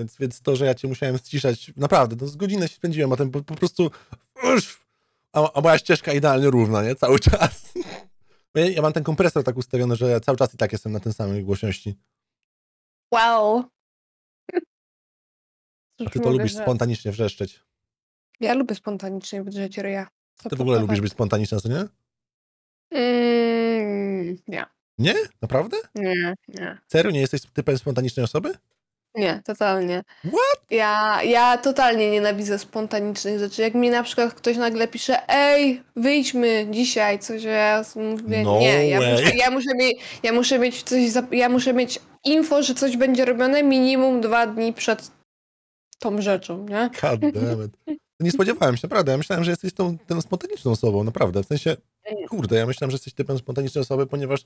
Więc, więc to, że ja cię musiałem ściszać, naprawdę, no z godzinę się spędziłem, a ten po, po prostu uff, a, a moja ścieżka idealnie równa, nie? Cały czas. Ja, mam ten kompresor tak ustawiony, że ja cały czas i tak jestem na tej samej głośności. Wow. A ty to lubisz że- spontanicznie wrzeszczeć. Ja lubię spontanicznie wydrzeć ryja. Co Ty w ogóle to lubisz być spontaniczna, co nie? Mm, nie, Nie? Naprawdę? nie, nie. Serio? Nie jesteś typem spontanicznej osoby? Nie, totalnie. What? Ja, ja totalnie nienawidzę spontanicznych rzeczy. Jak mi na przykład ktoś nagle pisze, ej, wyjdźmy dzisiaj, coś, ja mówię, No nie, ja way. muszę, ja, muszę mieć, ja muszę mieć coś, za, ja muszę mieć info, że coś będzie robione minimum dwa dni przed tą rzeczą, nie? God damn it. Nie spodziewałem się, naprawdę. Ja myślałem, że jesteś tą, tą spontaniczną osobą, naprawdę. W sensie, kurde, ja myślałem, że jesteś typem spontanicznej osoby, ponieważ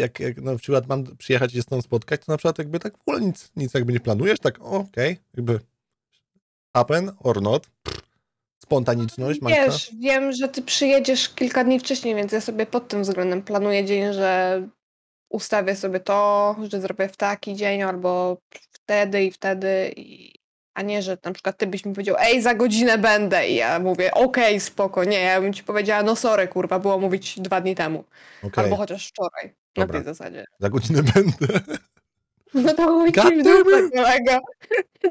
jak, jak na przykład mam przyjechać i się z tą spotkać, to na przykład jakby tak w ogóle nic, nic jakby nie planujesz, tak okej, jakby happen or not. Spontaniczność, Magda. Wiesz, wiem, że ty przyjedziesz kilka dni wcześniej, więc ja sobie pod tym względem planuję dzień, że ustawię sobie to, że zrobię w taki dzień albo wtedy i wtedy, i... a nie, że na przykład ty byś mi powiedział, ej, za godzinę będę i ja mówię, okej, spoko, nie, ja bym ci powiedziała, no sorry, kurwa, było mówić dwa dni temu, Okej, albo chociaż wczoraj, na Dobra. tej zasadzie. za godzinę będę. No to mój kolego.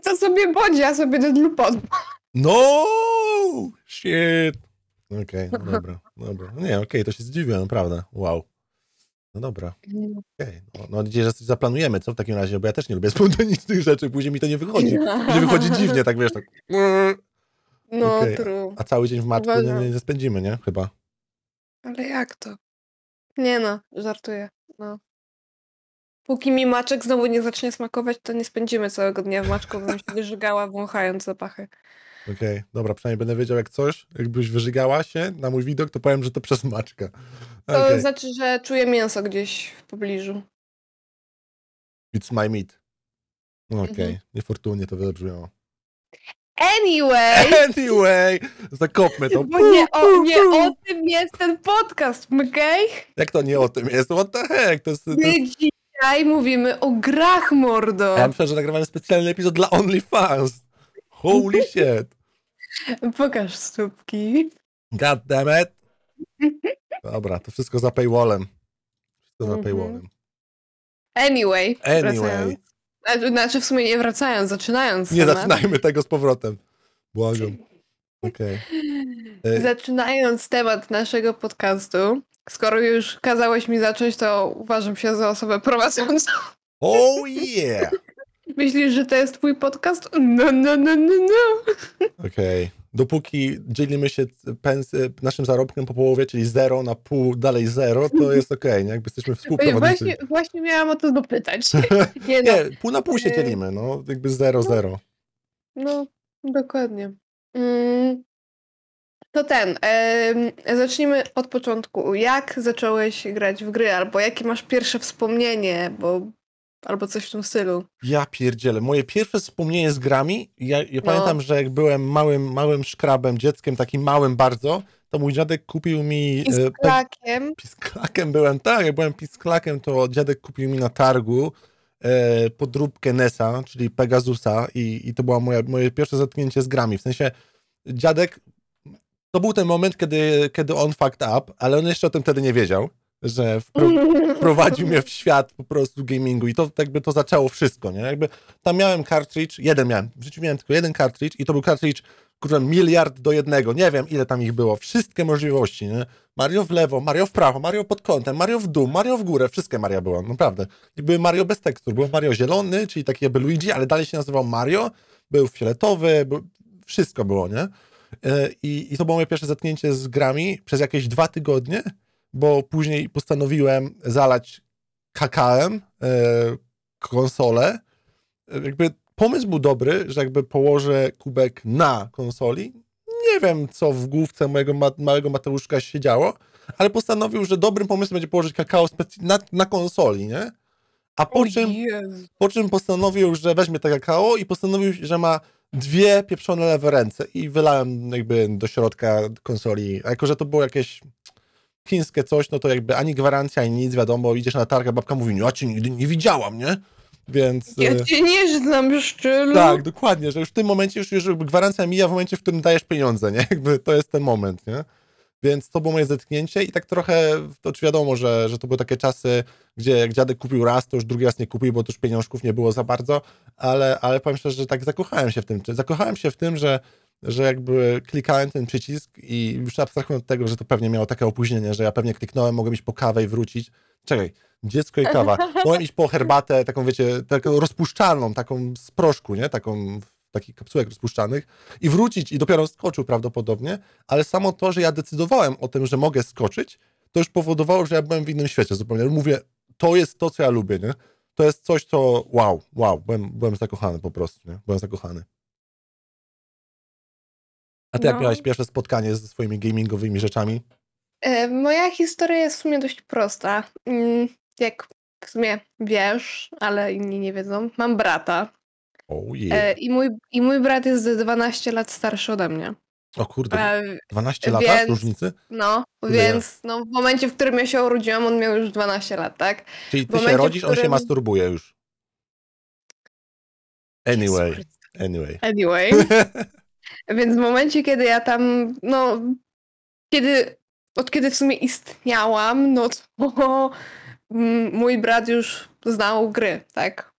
To sobie bądź, ja sobie do pod. No! Shit! Okej, no dobra, dobra. No Nie, okej, to się zdziwiłem, naprawdę. Wow. No dobra. Okej, no, no nadzieję, że coś zaplanujemy, co w takim razie, bo ja też nie lubię spontanicznych rzeczy, później mi to nie wychodzi. Nie wychodzi dziwnie, tak wiesz, tak. No, Okej. true. A cały dzień w maczku nie, Uważam. nie, nie spędzimy, nie? Chyba. Ale jak to? Nie no, żartuję. No. Póki mi maczek znowu nie zacznie smakować, to nie spędzimy całego dnia w maczku, bym się wyżygała wąchając zapachy. Okej, dobra, przynajmniej będę wiedział jak coś. Jakbyś wyżygała się na mój widok, to powiem, że to przez maczka. To Okej, znaczy, że czuję mięso gdzieś w pobliżu. it's my meat. Okej, Mhm. niefortunnie to wybrzmiało. Anyway! Anyway, zakopmy to. Bo nie o, nie o tym jest ten podcast, okej? Jak to nie o tym jest? What the heck? To jest, to jest... My dzisiaj mówimy o grach, mordo. Ja myślę, że nagrywamy specjalny epizod dla OnlyFans. Holy shit. Pokaż stópki. God damn it. Dobra, to wszystko za paywallem. Wszystko za Mhm. paywallem. Anyway. Anyway. wracając. Znaczy- w sumie nie wracając, zaczynając. Nie temat. zaczynajmy tego z powrotem. Błagam. Okej. E, Zaczynając temat naszego podcastu, skoro już kazałeś mi zacząć, to uważam się za osobę prowadzącą. Oh yeah! Myślisz, że to jest twój podcast? No, no, no, no, no. Okej. Dopóki dzielimy się naszym zarobkiem po połowie, czyli zero na pół, dalej zero, to jest okej, nie? Jakby jesteśmy współprowadzącymi. Właśnie, właśnie miałam o to dopytać. Nie no, Nie, pół na pół się E, dzielimy, no. Jakby zero, zero. no dokładnie. Mm, to ten, zacznijmy od początku. Jak zacząłeś grać w gry, albo jakie masz pierwsze wspomnienie, bo, albo coś w tym stylu. Ja pierdzielę. Moje pierwsze wspomnienie z grami, ja, ja No. pamiętam, że jak byłem małym, małym szkrabem, dzieckiem, takim małym bardzo, to mój dziadek kupił mi... Z e. Pisklakiem byłem, tak, jak byłem pisklakiem, to dziadek kupił mi na targu e, podróbkę NESa, czyli Pegasusa i, i to było moje, moje pierwsze zetknięcie z grami. W sensie dziadek, to był ten moment, kiedy, kiedy on fucked up, ale on jeszcze o tym wtedy nie wiedział, że wpro, wprowadził mnie w świat po prostu gamingu i to jakby to zaczęło wszystko, nie? Jakby tam miałem cartridge, jeden miałem, w życiu miałem tylko jeden cartridge i to był cartridge, kurwa, miliard do jednego, nie wiem ile tam ich było, wszystkie możliwości, nie? Mario w lewo, Mario w prawo, Mario pod kątem, Mario w dół, Mario w górę, wszystkie Mario było, naprawdę. I były Mario bez tekstur, był Mario zielony, czyli taki jakby Luigi, ale dalej się nazywał Mario, był fioletowy, był, wszystko było, nie? E, I, I to było moje pierwsze zetknięcie z grami przez jakieś dwa tygodnie, bo później postanowiłem zalać kakałem e, konsolę. Jakby pomysł był dobry, że jakby położę kubek na konsoli. Nie wiem, co w główce mojego ma małego Mateuszka się działo, ale postanowił, że dobrym pomysłem będzie położyć kakao na, na konsoli, nie? A po czym, po czym postanowił, że weźmie to kakao i postanowił, że ma dwie pieprzone lewe ręce i wylałem jakby do środka konsoli. A jako, że to było jakieś chińskie coś, no to jakby ani gwarancja, ani nic, wiadomo, idziesz na targ, a babka mówi, no ja cię nigdy nie widziałam, nie? Więc... Ja e, cię nie znam, Szczylu. Tak, dokładnie, że już w tym momencie już, już gwarancja mija w momencie, w którym dajesz pieniądze, nie? Jakby to jest ten moment, nie? Więc to było moje zetknięcie i tak trochę, to czy wiadomo, że, że to były takie czasy, gdzie jak dziadek kupił raz, to już drugi raz nie kupił, bo to już pieniążków nie było za bardzo, ale, ale powiem szczerze, że tak zakochałem się w tym. Zakochałem się w tym, że, że jakby klikałem ten przycisk i już abstrahując od tego, że to pewnie miało takie opóźnienie, że ja pewnie kliknąłem, mogłem iść po kawę i wrócić. Czekaj, dziecko i kawa. Mogłem iść po herbatę, taką wiecie, taką rozpuszczalną, taką z proszku, nie? Taką takich kapsułek rozpuszczanych i wrócić i dopiero skoczył prawdopodobnie, ale samo to, że ja decydowałem o tym, że mogę skoczyć, to już powodowało, że ja byłem w innym świecie zupełnie. Mówię, to jest to, co ja lubię, nie? To jest coś, co wow, wow, byłem, byłem zakochany po prostu, nie? Byłem zakochany. A ty jak No. miałeś pierwsze spotkanie ze swoimi gamingowymi rzeczami? E, Moja historia jest w sumie dość prosta. Mm, Jak w sumie wiesz, ale inni nie wiedzą, mam brata. Oh E, yeah. I mój, I mój brat jest ze 12 lat starszy ode mnie. O kurde, E, 12 lat więc- różnicy? No, więc no, w momencie, w którym ja się urodziłam, on miał już 12 lat, tak? Czyli ty momencie, się w rodzisz, on się którym- masturbuje już. Anyway, Chryste. anyway. Anyway. Więc w momencie, kiedy ja tam, no, kiedy, od kiedy w sumie istniałam, no to mój brat już znał gry, tak?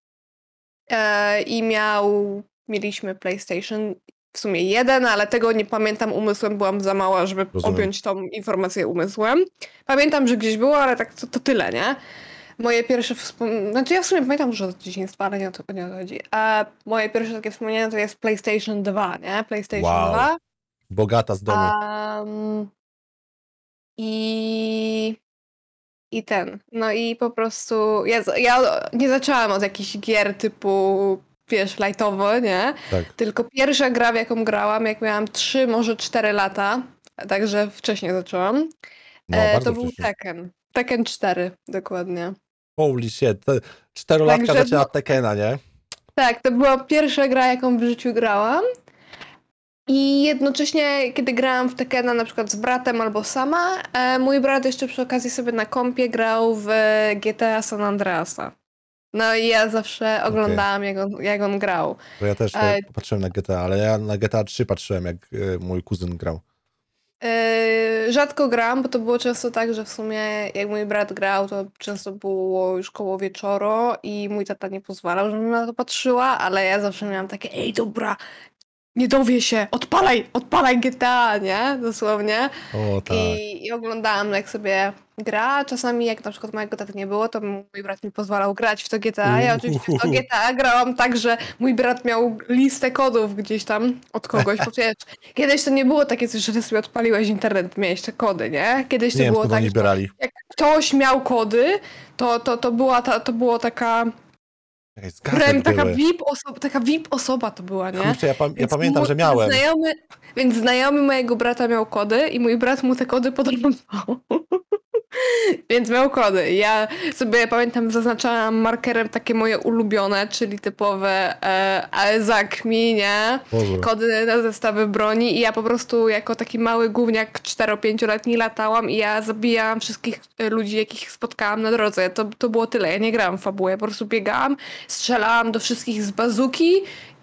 E, I miał, mieliśmy PlayStation w sumie jeden, ale tego nie pamiętam umysłem, byłam za mała, żeby Rozumiem. objąć tą informację umysłem. Pamiętam, że gdzieś było, ale tak to, to tyle, nie? Moje pierwsze wspomnienia, znaczy ja w sumie pamiętam dużo z dzieciństwa, ale nie o to, nie chodzi. A moje pierwsze takie wspomnienia to jest PlayStation 2, nie? PlayStation Wow. 2. Bogata z domu. Um, I. I ten. No i po prostu. Ja, ja nie zaczęłam od jakichś gier typu. Wiesz, lightowo, nie? Tak. Tylko pierwsza gra, w jaką grałam, jak miałam 3, może 4 lata. Także wcześniej zaczęłam. No, e, to był. Tekken. Tekken 4, dokładnie. Holy shit. te- Czterolatka Także zaczęła no- Tekena, nie? Tak, to była pierwsza gra, jaką w życiu grałam. I jednocześnie, kiedy grałam w Tekkena na przykład z bratem albo sama, e, mój brat jeszcze przy okazji sobie na kompie grał w GTA San Andreasa. No i ja zawsze oglądałam, jak, on, jak on grał. Bo ja też E, e, patrzyłem na GTA, ale ja na GTA 3 patrzyłem, jak e, mój kuzyn grał. E, rzadko gram, bo to było często tak, że w sumie jak mój brat grał, to często było już koło wieczoru i mój tata nie pozwalał, żebym na to patrzyła, ale ja zawsze miałam takie, ej dobra, nie dowie się, odpalaj, odpalaj GTA, nie? Dosłownie. O tak. I, I oglądałam, jak sobie gra. Czasami, jak na przykład mojego taty nie było, to mój brat mi pozwalał grać w to GTA. Ja oczywiście w to GTA grałam tak, że mój brat miał listę kodów gdzieś tam od kogoś. Bo wiesz, kiedyś to nie było takie coś, że ty sobie odpaliłeś internet, miałeś te kody, nie? Kiedyś to Nie wiem, było skąd tak, brali. jak ktoś miał kody, to, to, to, była ta, to było taka, gazet taka. VIP osoba, taka VIP osoba to była, nie? Kurczę, ja, pam- ja pamiętam, że miałem. Znajomy, więc znajomy mojego brata miał kody i mój brat mu te kody podrąbał. więc miał kody. Ja sobie pamiętam, zaznaczałam markerem takie moje ulubione, czyli typowe e, AESAC mi, nie? Boże. Kody na zestawy broni i ja po prostu jako taki mały gówniak 4-5-letni latałam i ja zabijałam wszystkich e, ludzi, jakich spotkałam na drodze. To, to było tyle. Ja nie grałam w fabułę, ja po prostu biegałam, strzelałam do wszystkich z bazuki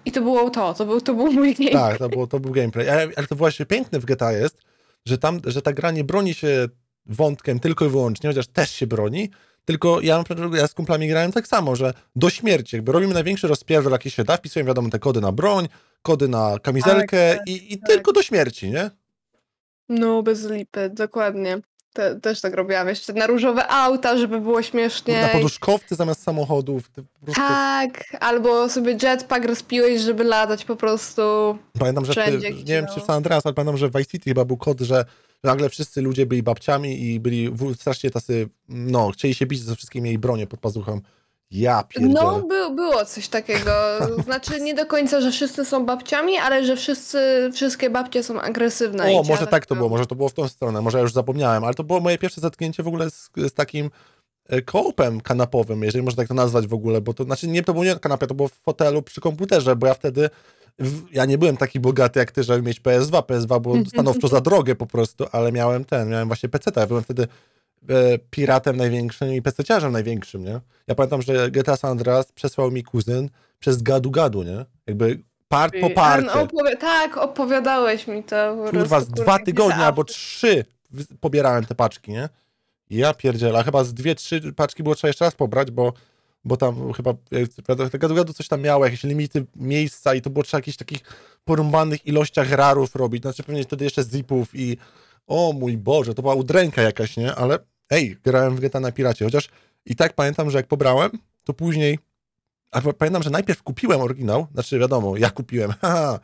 i to było to. To był, to był mój game. Tak, to, było, to był gameplay. Ale, ale to właśnie piękne w GTA jest, że tam, że ta gra nie broni się wątkiem tylko i wyłącznie, chociaż też się broni, tylko ja, na przykład- ja z kumplami grałem tak samo, że do śmierci, jakby robimy największy rozpierdziel, jaki się da, wpisujemy wiadomo te kody na broń, kody na kamizelkę Tak, i, i tak. tylko do śmierci, nie? No, bez lipy, dokładnie. Te, też tak robiłam. Jeszcze na różowe auta, żeby było śmiesznie. Na poduszkowcy zamiast samochodów. prostu... Tak, albo sobie jetpack rozpiłeś, żeby latać po prostu. Pamiętam, że Wszędzie, nie gdzie wiem czy w San Andreas, ale pamiętam, że w Vice City chyba był kod, że nagle wszyscy ludzie byli babciami i byli strasznie tacy, no, chcieli się bić ze wszystkimi mieli bronię pod pazuchą. Ja pierdzielę. No, by, było coś takiego. Znaczy, nie do końca, że wszyscy są babciami, ale że wszyscy, wszystkie babcie są agresywne. O, może tak to było, może to było w tą stronę, może ja już zapomniałem, ale to było moje pierwsze zetknięcie w ogóle z, z takim e, koopem kanapowym, jeżeli można tak to nazwać w ogóle, bo to znaczy nie to było nie kanapie, to było w fotelu przy komputerze, bo ja wtedy ja nie byłem taki bogaty jak ty, żeby mieć PS2. PS2 było stanowczo za drogę po prostu, ale miałem ten, miałem właśnie PC. Ja byłem wtedy piratem największym i pesteciarzem największym, nie? Ja pamiętam, że GTA San Andreas przesłał mi kuzyn przez gadu-gadu, nie? Jakby part po parcie. opowi- tak, opowiadałeś mi to. Kurwa, z dwa tygodnie albo trzy pobierałem te paczki, nie? Ja pierdzielę, a chyba z dwie, trzy paczki było trzeba jeszcze raz pobrać, bo, bo tam chyba e, te gadu-gadu coś tam miało, jakieś limity miejsca i to było trzeba jakichś takich porąbanych ilościach rarów robić, znaczy pewnie wtedy jeszcze zipów i o mój Boże, to była udręka jakaś, nie? Ale ej, grałem w GTA na Piracie, chociaż i tak pamiętam, że jak pobrałem, to później a pa- pamiętam, że najpierw kupiłem oryginał, znaczy wiadomo, ja kupiłem, haha,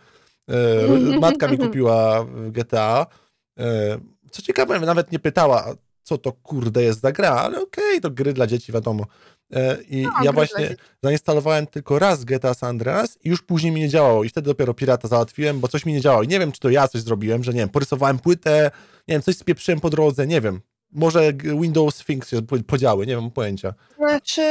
e, matka mi kupiła GTA. E, Co ciekawe, nawet nie pytała, co to kurde jest za gra, ale okej, to gry dla dzieci, wiadomo. E, I No, ja właśnie zainstalowałem tylko raz GTA San Andreas i już później mi nie działało i wtedy dopiero pirata załatwiłem, bo coś mi nie działało. I nie wiem, czy to ja coś zrobiłem, że nie wiem, porysowałem płytę, nie wiem, coś spieprzyłem po drodze, nie wiem. Może Windows Things się po- podziały, nie mam pojęcia. Znaczy,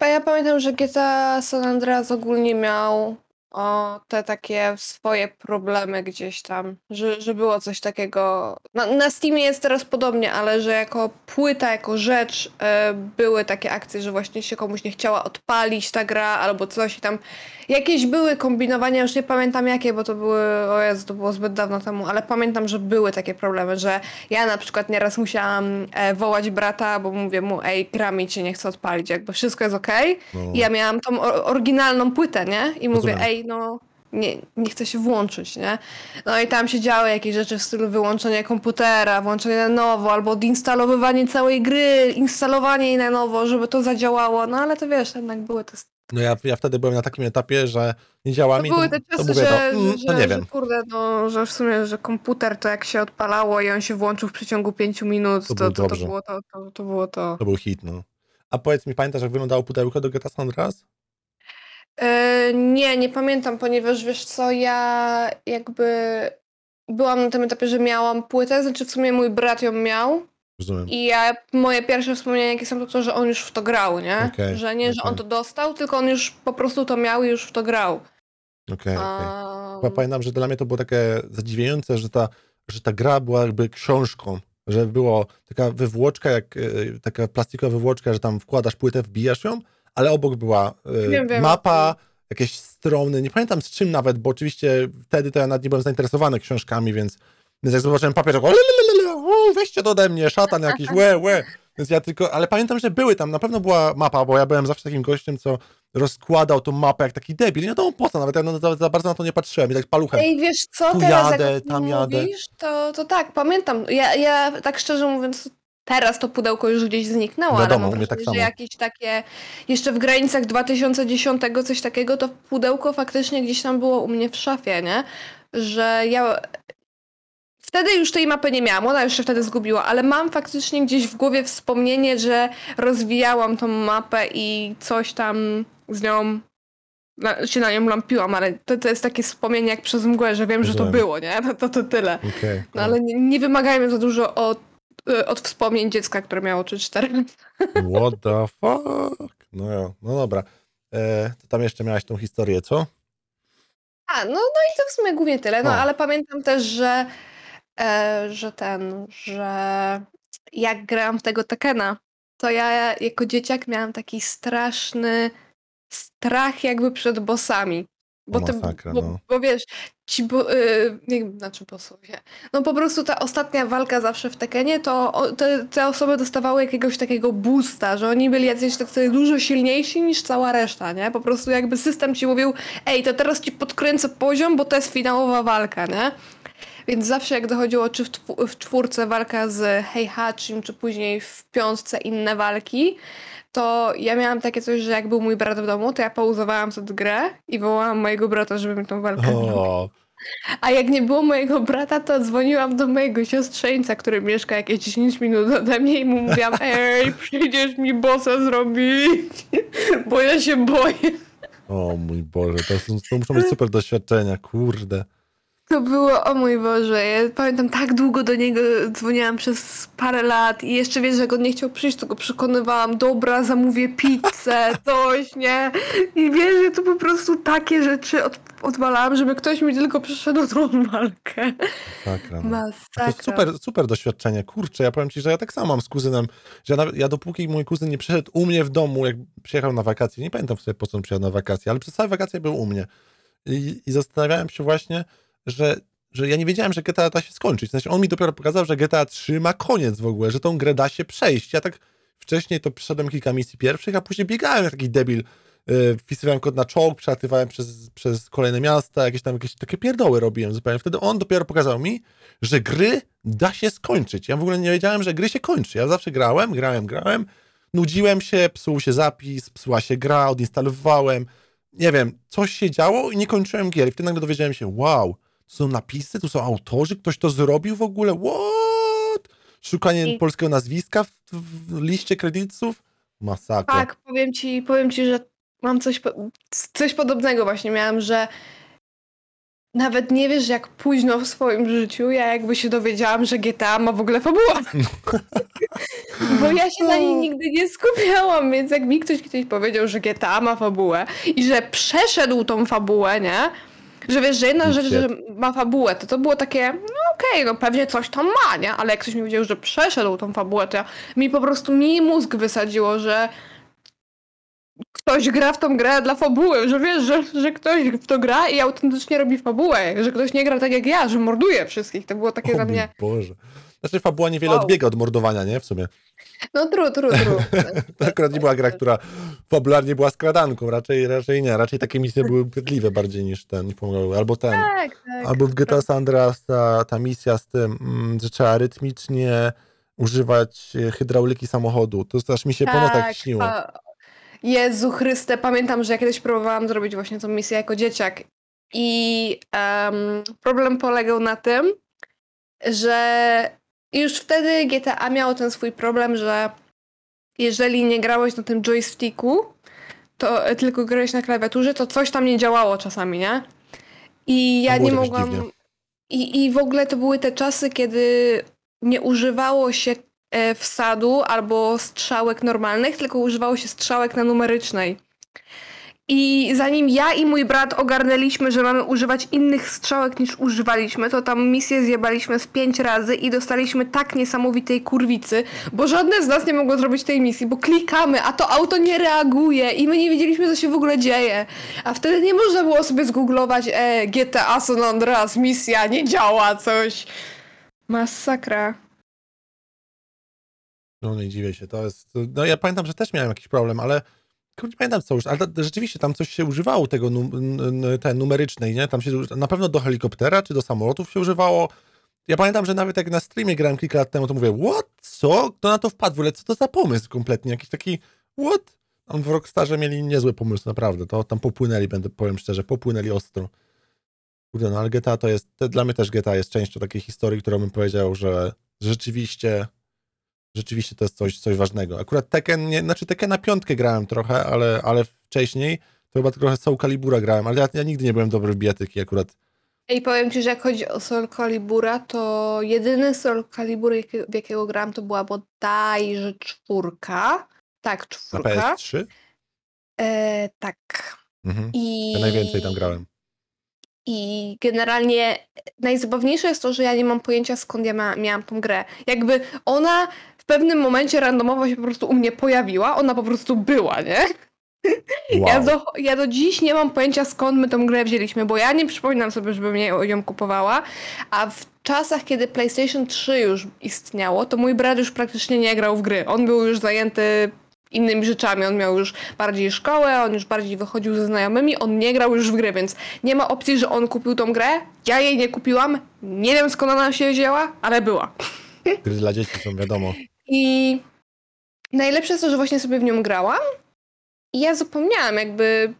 ja pamiętam, że GTA San Andreas ogólnie miał o, te takie swoje problemy gdzieś tam, że, że było coś takiego. Na, na Steamie jest teraz podobnie, ale że jako płyta, jako rzecz e, były takie akcje, że właśnie się komuś nie chciała odpalić ta gra albo coś i tam jakieś były kombinowania, już nie pamiętam jakie, bo to były, o Jezu, to było zbyt dawno temu, ale pamiętam, że były takie problemy, że ja na przykład nieraz musiałam e, wołać brata, bo mówię mu, ej, gra mi cię nie chce odpalić, jakby wszystko jest okej. No. I ja miałam tą or- oryginalną płytę, nie? I mówię, Rozumiem. No nie, nie chcę się włączyć, nie? No i tam się działy jakieś rzeczy w stylu wyłączenia komputera, włączenie na nowo, albo odinstalowywanie całej gry, instalowanie jej na nowo, żeby to zadziałało, no ale to wiesz, jednak były te No ja, ja wtedy byłem na takim etapie, że nie działa to mi, były to, te to czasy, mówię że, to, mm, że, to nie że wiem. kurde, no, że w sumie, że komputer to jak się odpalało i on się włączył w przeciągu pięciu minut, To to, było to, to, było to, to, to było to. To był hit, no. A powiedz mi, pamiętasz, jak wyglądało pudełko do GTA San Andreas? E, nie, nie pamiętam, ponieważ wiesz co, ja jakby byłam na tym etapie, że miałam płytę, znaczy w sumie mój brat ją miał Rozumiem. i ja, moje pierwsze wspomnienia jakie są to to, że on już w to grał, nie? Okej, że nie, że on to dostał, tylko on już po prostu to miał i już w to grał. Okej, pamiętam, że dla mnie to było takie zadziwiające, że ta, że ta gra była jakby książką, że było taka wywłoczka, jak e, taka plastikowa wywłoczka, że tam wkładasz płytę, wbijasz ją, ale obok była e, Wiem, wiem, mapa, jakieś strony, nie pamiętam z czym nawet, bo oczywiście wtedy to ja nawet nie byłem zainteresowany książkami, więc, więc jak zobaczyłem papier, to było, "Lelelele, u, weźcie to ode mnie, szatan jakiś, łe, łe. Więc ja tylko, ale pamiętam, że były tam, na pewno była mapa, bo ja byłem zawsze takim gościem, co rozkładał tą mapę jak taki debil. Nie wiadomo po co, nawet ja no, za, za bardzo na to nie patrzyłem i tak paluchem. Ej, wiesz co, Tu teraz jadę, jak tam jadę. mówisz, to, to tak, pamiętam. Ja, ja tak szczerze mówiąc, teraz to pudełko już gdzieś zniknęło, Wiadomo, ale mam tak wrażenie, samo. że jakieś takie, jeszcze w granicach 2010 coś takiego, to pudełko faktycznie gdzieś tam było u mnie w szafie, nie? Że ja... Wtedy już tej mapy nie miałam, ona już się wtedy zgubiła, ale mam faktycznie gdzieś w głowie wspomnienie, że rozwijałam tą mapę i coś tam z nią na, się na nią lampiłam, ale to, to jest takie wspomnienie jak przez mgłę, że wiem, że to Rozumiem. było, nie? No to, to tyle. Okej. No ale nie, nie wymagajmy za dużo od, od wspomnień dziecka, które miało 3-4 lata. What the fuck? No, no dobra. E, to tam jeszcze miałaś tą historię, co? A, no, no i to w sumie głównie tyle. No O. ale pamiętam też, że, e, że ten, że jak grałam w tego Tekena, to ja jako dzieciak miałam taki straszny strach jakby przed bossami. Bo, te, masakra, bo, no. bo wiesz, ci bo, y, nie, znaczy bossowie, no po prostu ta ostatnia walka zawsze w Tekenie, to o, te, te osoby dostawały jakiegoś takiego boosta, że oni byli jacyś tak sobie dużo silniejsi niż cała reszta, nie? Po prostu jakby system ci mówił, ej, to teraz ci podkręcę poziom, bo to jest finałowa walka, nie? Więc zawsze jak dochodziło czy w, w czwórce walka z Heihachim, czy później w piątce inne walki, to ja miałam takie coś, że jak był mój brat w domu, to ja pauzowałam sobie grę i wołałam mojego brata, żeby mi tą walkę. O, A jak nie było mojego brata, to dzwoniłam do mojego siostrzeńca, który mieszka jakieś 10 minut ode mnie i mu mówiłam, ej, przyjdziesz mi bossa zrobić, bo ja się boję. o mój Boże, to, są- to muszą być super doświadczenia, kurde. To było, o mój Boże, ja pamiętam tak długo do niego dzwoniłam przez parę lat i jeszcze wiesz, że jak on nie chciał przyjść, to go przekonywałam, dobra, zamówię pizzę, coś, nie? I wiesz, że to po prostu takie rzeczy od, odwalałam, żeby ktoś mi tylko przyszedł tą walkę. No. Masakra. To super, super doświadczenie. Kurczę, ja powiem ci, że ja tak samo mam z kuzynem, że ja, nawet, ja dopóki mój kuzyn nie przyszedł u mnie w domu, jak przyjechał na wakacje, nie pamiętam sobie po co on przyjechał na wakacje, ale przez całe wakacje był u mnie. I, i zastanawiałem się właśnie, że, że ja nie wiedziałem, że GTA da się skończyć. Znaczy, on mi dopiero pokazał, że GTA 3 ma koniec w ogóle, że tą grę da się przejść. Ja tak wcześniej to przyszedłem kilka misji pierwszych, a później biegałem jak taki debil. Yy, wpisywałem kod na czołg, przelatywałem przez, przez kolejne miasta, jakieś tam jakieś takie pierdoły robiłem zupełnie. Wtedy on dopiero pokazał mi, że gry da się skończyć. Ja w ogóle nie wiedziałem, że gry się kończy. Ja zawsze grałem, grałem, grałem, nudziłem się, psuł się zapis, psuła się gra, odinstalowałem. Nie wiem, coś się działo i nie kończyłem gier. I wtedy nagle dowiedziałem się, wow, są napisy, tu są autorzy, ktoś to zrobił w ogóle, what? Szukanie I- polskiego nazwiska w, w liście kredytów? Masakra. Tak, powiem ci, powiem ci, że mam coś, coś podobnego właśnie miałam, że nawet nie wiesz, jak późno w swoim życiu ja jakby się dowiedziałam, że GTA ma w ogóle fabułę. Bo ja się na niej nigdy nie skupiałam, więc jak mi ktoś kiedyś powiedział, że GTA ma fabułę i że przeszedł tą fabułę, nie? Że wiesz, że jedna rzecz, że ma fabułę, to to było takie, no okej, no pewnie coś tam ma, nie? Ale jak ktoś mi powiedział, że przeszedł tą fabułę, to ja, mi po prostu mi mózg wysadziło, że ktoś gra w tą grę dla fabuły, że wiesz, że, że ktoś w to gra i autentycznie robi fabułę, że ktoś nie gra tak jak ja, że morduje wszystkich. To było takie o dla mnie, Boże. Znaczy fabuła niewiele Wow. odbiega od mordowania, nie? W sumie. no tru, tru, tru. To akurat nie była gra, która fabularnie była skradanką, raczej, raczej nie. Raczej takie misje były bydliwe bardziej niż ten, pomagały. Albo ten, Tak, tak. albo w GTA San Andreas ta, ta misja z tym, mm, że trzeba rytmicznie używać e, hydrauliki samochodu. To też mi się po nocach śniło. pa- Jezu Chryste, pamiętam, że ja kiedyś próbowałam zrobić właśnie tą misję jako dzieciak i em, problem polegał na tym, że już wtedy GTA miało ten swój problem, że jeżeli nie grałeś na tym joysticku, to e, tylko grałeś na klawiaturze, to coś tam nie działało czasami, nie? I ja nie mogłam... I, I w ogóle to były te czasy, kiedy nie używało się e, wsadu albo strzałek normalnych, tylko używało się strzałek na numerycznej. I zanim ja i mój brat ogarnęliśmy, że mamy używać innych strzałek niż używaliśmy, to tam misję zjebaliśmy z pięć razy i dostaliśmy tak niesamowitej kurwicy, bo żadne z nas nie mogło zrobić tej misji, bo klikamy, a to auto nie reaguje i my nie wiedzieliśmy, co się w ogóle dzieje. A wtedy nie można było sobie zgooglować e, GTA San Andreas, misja nie działa, coś. Masakra. No nie dziwię się, to jest... No ja pamiętam, że też miałem jakiś problem, ale kurde, nie pamiętam co już, ale rzeczywiście tam coś się używało tego num, te numerycznej, nie? Tam się na pewno do helikoptera czy do samolotów się używało. Ja pamiętam, że nawet jak na streamie grałem kilka lat temu, to mówię, what? Co? Kto na to wpadł? Ogóle co to za pomysł kompletnie? Jakiś taki, what? Tam w Rockstarze mieli niezły pomysł, naprawdę. To tam popłynęli, będę powiem szczerze, popłynęli ostro. Kurde, no ale GTA to jest, dla mnie też GTA jest częścią takiej historii, którą bym powiedział, że rzeczywiście rzeczywiście to jest coś, coś ważnego. Akurat Tekken, nie, znaczy Tekken na piątkę grałem trochę, ale, ale wcześniej to chyba trochę Soul Calibura grałem, ale ja, ja nigdy nie byłem dobry w bijatyki akurat. Ej, powiem ci, że jak chodzi o Soul Calibura, to jedyny Soul Calibur, w jakiego gram, to była bodajże czwórka. Tak, Na czwórka. PS3? E, tak. Mhm. I... Ja najwięcej tam grałem. I generalnie najzabawniejsze jest to, że ja nie mam pojęcia skąd ja ma, miałam tą grę. Jakby ona w pewnym momencie randomowo się po prostu u mnie pojawiła, ona po prostu była, nie? Wow. Ja, do, ja do dziś nie mam pojęcia skąd my tą grę wzięliśmy, bo ja nie przypominam sobie, żebym ją, kupowała, a w czasach, kiedy PlayStation 3 już istniało, to mój brat już praktycznie nie grał w gry. On był już zajęty innymi rzeczami, on miał już bardziej szkołę, on już bardziej wychodził ze znajomymi, on nie grał już w gry, więc nie ma opcji, że on kupił tą grę, ja jej nie kupiłam, nie wiem skąd ona się wzięła, ale była. Gry dla dzieci są, wiadomo. I najlepsze jest to, że właśnie sobie w nią grałam i ja zapomniałam jakby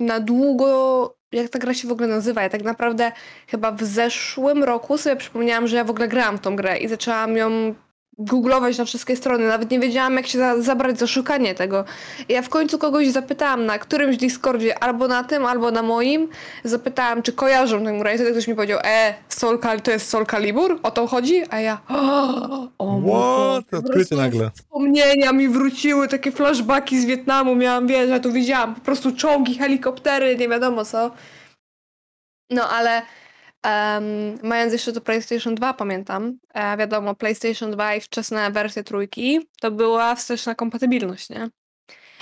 na długo, jak ta gra się w ogóle nazywa. Ja tak naprawdę chyba w zeszłym roku sobie przypomniałam, że ja w ogóle grałam w tą grę i zaczęłam ją googlować na wszystkie strony, nawet nie wiedziałam jak się za, zabrać za szukanie tego. Ja w końcu kogoś zapytałam na którymś Discordzie, albo na tym, albo na moim, zapytałam, czy kojarzą ten grę i wtedy ktoś mi powiedział, e, Cal to jest Soul Calibur? O to chodzi? A ja, o Boże, What? po Odkrycie nagle. Wspomnienia mi wróciły, takie flashbacki z Wietnamu miałam, wiesz, ja tu widziałam po prostu czołgi, helikoptery, nie wiadomo co. No ale em, mając jeszcze to PlayStation 2, pamiętam, e, wiadomo, PlayStation 2 i wczesne wersje trójki, to była wsteczna kompatybilność, nie?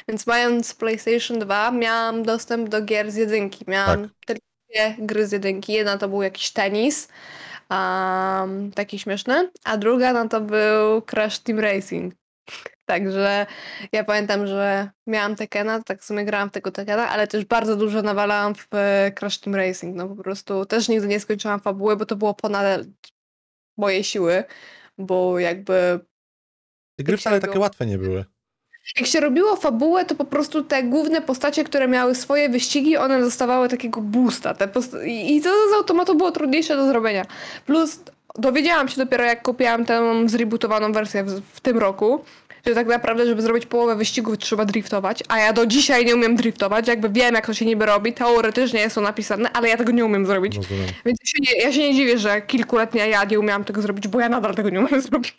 Więc mając PlayStation 2 miałam dostęp do gier z jedynki. Miałam tylko dwie gry z jedynki. Jedna to był jakiś tenis, um, taki śmieszny, a druga no to był Crash Team Racing. Także ja pamiętam, że miałam Tekena, tak w sumie grałam w tego Tekena, ale też bardzo dużo nawalałam w e, Crash Team Racing. No po prostu też nigdy nie skończyłam fabuły, bo to było ponad moje siły, bo jakby Te gry wcale takie łatwe nie były. jak się robiło fabułę, to po prostu te główne postacie, które miały swoje wyścigi, one dostawały takiego boosta. I to z automatu było trudniejsze do zrobienia. Plus dowiedziałam się dopiero, jak kupiłam tę zrebootowaną wersję w, w tym roku, że tak naprawdę, żeby zrobić połowę wyścigów, trzeba driftować, a ja do dzisiaj nie umiem driftować. Jakby wiem, jak to się niby robi, teoretycznie jest to napisane, ale ja tego nie umiem zrobić. Rozumiem. Więc ja się, nie, ja się nie dziwię, że kilkuletnia ja nie umiałam tego zrobić, bo ja nadal tego nie umiem zrobić.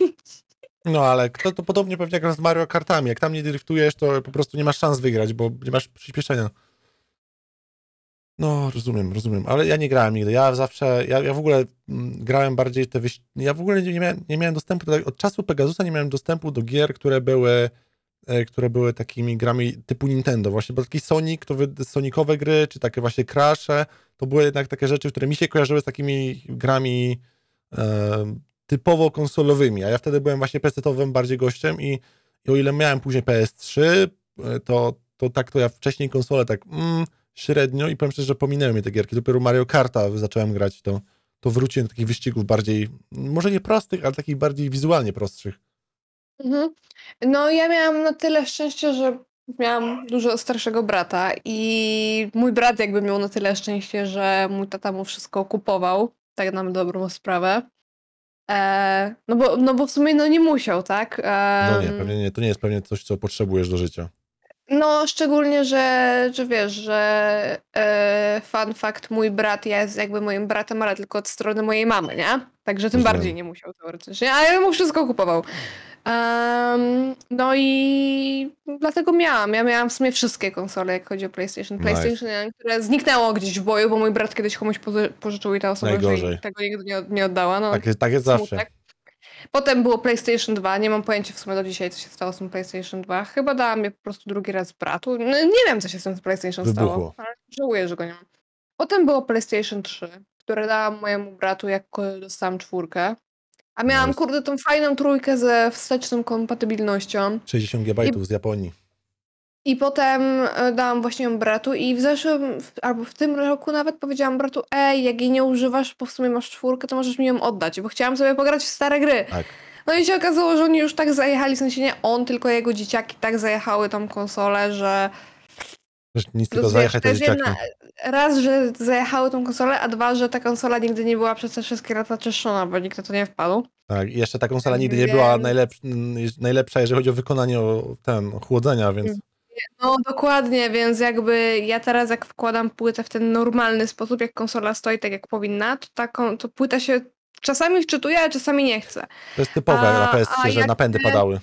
No ale kto to podobnie pewnie jak z Mario Kartami. Jak tam nie driftujesz, to po prostu nie masz szans wygrać, bo nie masz przyspieszenia. No, rozumiem, rozumiem, ale ja nie grałem nigdy. Ja zawsze, ja, ja w ogóle mm, grałem bardziej te wyś... Ja w ogóle nie miałem, nie miałem dostępu, do, od czasu Pegasusa nie miałem dostępu do gier, które były, e, które były takimi grami typu Nintendo. Właśnie, bo taki Sonic, to wy, Sonicowe gry, czy takie właśnie Crashe, to były jednak takie rzeczy, które mi się kojarzyły z takimi grami e, typowo konsolowymi, a ja wtedy byłem właśnie PC-owym bardziej gościem i, i o ile miałem później PS3, e, to, to tak to ja wcześniej konsolę tak mm, średnio i powiem szczerze, że pominęły mnie te gierki. Dopiero Mario Karta zacząłem grać, to, to wróciłem do takich wyścigów bardziej, może nie prostych, ale takich bardziej wizualnie prostszych. Mhm. No ja miałam na tyle szczęście, że miałam dużo starszego brata i mój brat jakby miał na tyle szczęście, że mój tata mu wszystko kupował, tak na dobrą sprawę. E, no, bo, no bo w sumie no nie musiał, tak? No nie, pewnie nie, to nie jest pewnie coś, co potrzebujesz do życia. No, szczególnie, że, że wiesz, że e, fun fact, mój brat jest jakby moim bratem, ale tylko od strony mojej mamy, nie? Także tym Rozumiem. bardziej nie musiał teoretycznie, a ja mu wszystko kupował. Em, no i dlatego miałam. Ja miałam w sumie wszystkie konsole, jak chodzi o PlayStation. PlayStation 1, które zniknęło gdzieś w boju, bo mój brat kiedyś komuś pozy- pożyczył i ta osoba już jej tego nigdy nie, od- nie oddała. No, Tak jest, tak jest zawsze. smutek. Potem było PlayStation 2, nie mam pojęcia w sumie do dzisiaj, co się stało z tym PlayStation 2. Chyba dałam je po prostu drugi raz bratu. No, nie wiem, co się z tym PlayStation stało, Wybuchło. ale żałuję, że go nie mam. Potem było PlayStation 3, które dałam mojemu bratu, jak dostałam czwórkę. A miałam, Nice. kurde, tą fajną trójkę ze wsteczną kompatybilnością. 60 GB z Japonii. I potem e, dałam właśnie ją bratu i w zeszłym, albo w tym roku nawet powiedziałam bratu, ej, jak jej nie używasz, bo w sumie masz czwórkę, to możesz mi ją oddać, bo chciałam sobie pograć w stare gry. Tak. No i się okazało, że oni już tak zajechali, w sensie nie on, tylko jego dzieciaki tak zajechały tą konsolę, że nic tylko zajechać te dzieciaki. jedna, raz, że zajechały tą konsolę, a dwa, że ta konsola nigdy nie była przez te wszystkie lata czyszczona, bo nikt na to nie wpadł. Tak, i jeszcze ta konsola nigdy nie była najlepsza, najlepsza, jeżeli chodzi o wykonanie o ten, chłodzenia, więc No dokładnie, więc jakby ja teraz jak wkładam płytę w ten normalny sposób, jak konsola stoi tak jak powinna, to, ta, kon- to płyta się czasami wczytuje, a czasami nie chce. to jest typowe A- na PS3, a że jak napędy ty- padały.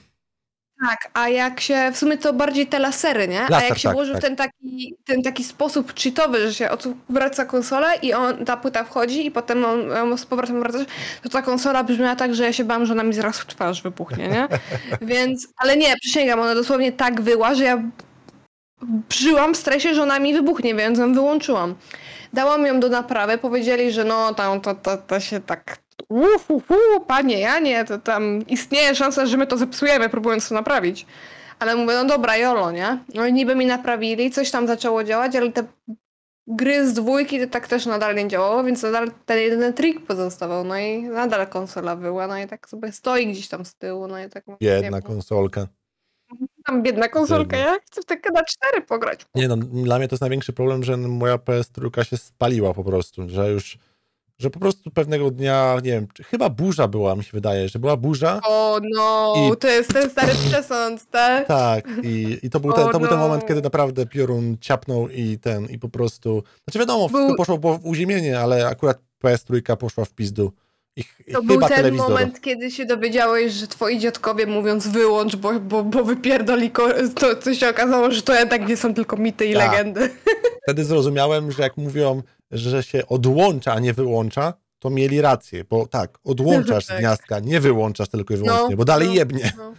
Tak, a jak się, w sumie to bardziej te lasery, nie? a Laser, jak się tak, włoży tak. w ten taki, ten taki sposób cheatowy, że się odwraca konsolę i on, ta płyta wchodzi i potem on, on z powrotem wracasz, to ta konsola brzmiała tak, że ja się bałam, że ona mi zaraz w twarz wybuchnie, nie? Więc, ale nie, przysięgam, ona dosłownie tak wyła, że ja żyłam w stresie, że ona mi wybuchnie, więc ją wyłączyłam. Dałam ją do naprawy, powiedzieli, że no tam to, to, to się tak uhuhu, panie Janie, to tam istnieje szansa, że my to zepsujemy, próbując to naprawić. Ale mówię, no dobra, jolo, nie? No i niby mi naprawili, coś tam zaczęło działać, ale te gry z dwójki to tak też nadal nie działało, więc nadal ten jedyny trik pozostawał, no i nadal konsola była, no i tak sobie stoi gdzieś tam z tyłu, no i tak nie, konsolka. tam biedna konsolka, Biedna. ja chcę w takie na cztery pograć. Nie no, dla mnie to jest największy problem, że moja PS3 się spaliła po prostu, że już, Że po prostu pewnego dnia, nie wiem, chyba burza była, mi się wydaje, że była burza. O no, I- to jest ten stary przesąd, tak? Tak, i, i to, był ten, O to był ten no. moment, kiedy naprawdę piorun ciapnął i ten, i po prostu... Znaczy wiadomo, Był- poszło po- w uziemienie, ale akurat PS3 poszła w pizdu. I, ch- i To był ten telewizor. moment, kiedy się dowiedziałeś, że twoi dziadkowie mówiąc wyłącz, bo, bo, bo wypierdoli, to, to się okazało, że to jednak nie są tylko mity i Tak. legendy. Wtedy zrozumiałem, że jak mówią, że się odłącza, a nie wyłącza, to mieli rację, bo tak, odłączasz z Tak. gniazdka, nie wyłączasz tylko i wyłącznie, No, bo dalej no, jebnie. No.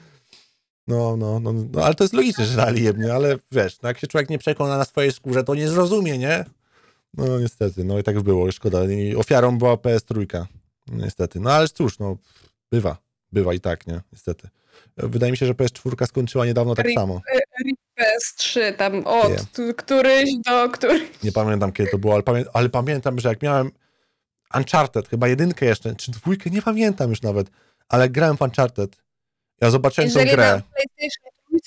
No, no, no, no, ale to jest logiczne, że dalej jebnie, ale wiesz, no, jak się człowiek nie przekona na swojej skórze, to nie zrozumie, nie? No niestety, no i tak było, szkoda. I ofiarą była PS3, niestety. No ale cóż, no, bywa, bywa i tak, nie? Niestety. Wydaje mi się, że PS4 skończyła niedawno tak samo. PS3 tam od któryś do któryś. Nie pamiętam kiedy to było, ale, pamię ale pamiętam, że jak miałem Uncharted, chyba jedynkę jeszcze, czy dwójkę, nie pamiętam już nawet, ale grałem w Uncharted. Ja zobaczyłem Jeżeli tą grę.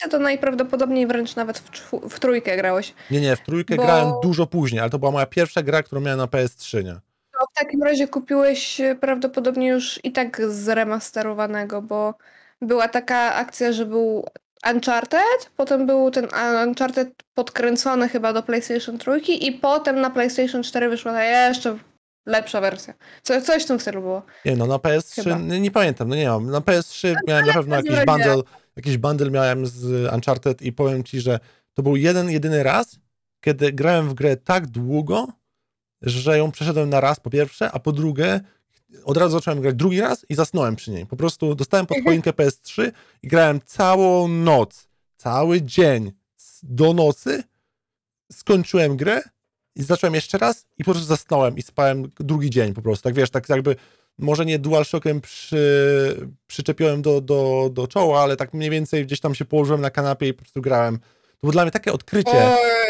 na to najprawdopodobniej wręcz nawet w, w trójkę grałeś. Nie, nie, w trójkę Bo- grałem dużo później, ale to była moja pierwsza gra, którą miałem na PS3, nie? To w takim razie kupiłeś e, prawdopodobnie już i tak zremasterowanego, bo była taka akcja, że był Uncharted, potem był ten Uncharted podkręcony chyba do PlayStation 3 i potem na PlayStation 4 wyszła ta jeszcze lepsza wersja. Co, coś w tym stylu było. Nie no, na PS3, Chyba. nie, pamiętam, no nie mam. Na PS3 miałem na pewno jakiś razie- bundle, jakiś bundle miałem z Uncharted i powiem ci, że to był jeden, jedyny raz, kiedy grałem w grę tak długo, że ją przeszedłem na raz po pierwsze, a po drugie od razu zacząłem grać drugi raz i zasnąłem przy niej. Po prostu dostałem pod choinkę PS3 i grałem całą noc, cały dzień do nocy, skończyłem grę i zacząłem jeszcze raz i po prostu zasnąłem i spałem drugi dzień po prostu. Tak wiesz, tak jakby może nie DualShockiem przy, przyczepiłem do, do, do czoła, ale tak mniej więcej gdzieś tam się położyłem na kanapie i po prostu grałem. To było dla mnie takie odkrycie.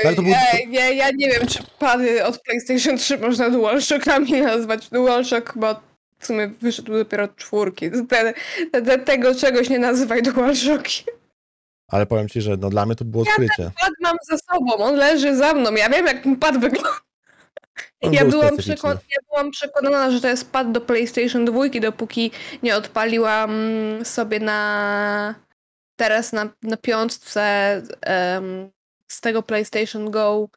Oj, był- ej, ja, ja nie wiem, czy pady od PlayStation 3 można DualShockami nazwać. DualShock chyba w sumie wyszedł dopiero od czwórki. Te, te, te, tego czegoś nie nazywaj DualShocki. Ale powiem ci, że no, dla mnie to było odkrycie. Pad mam za sobą, on leży za mną. Ja wiem, jak ten pad wygląda. Ja był byłam, przekon- ja byłam przekonana, że to jest pad do PlayStation 2, dopóki nie odpaliłam sobie na teraz na, na piątce em, z tego PlayStation Go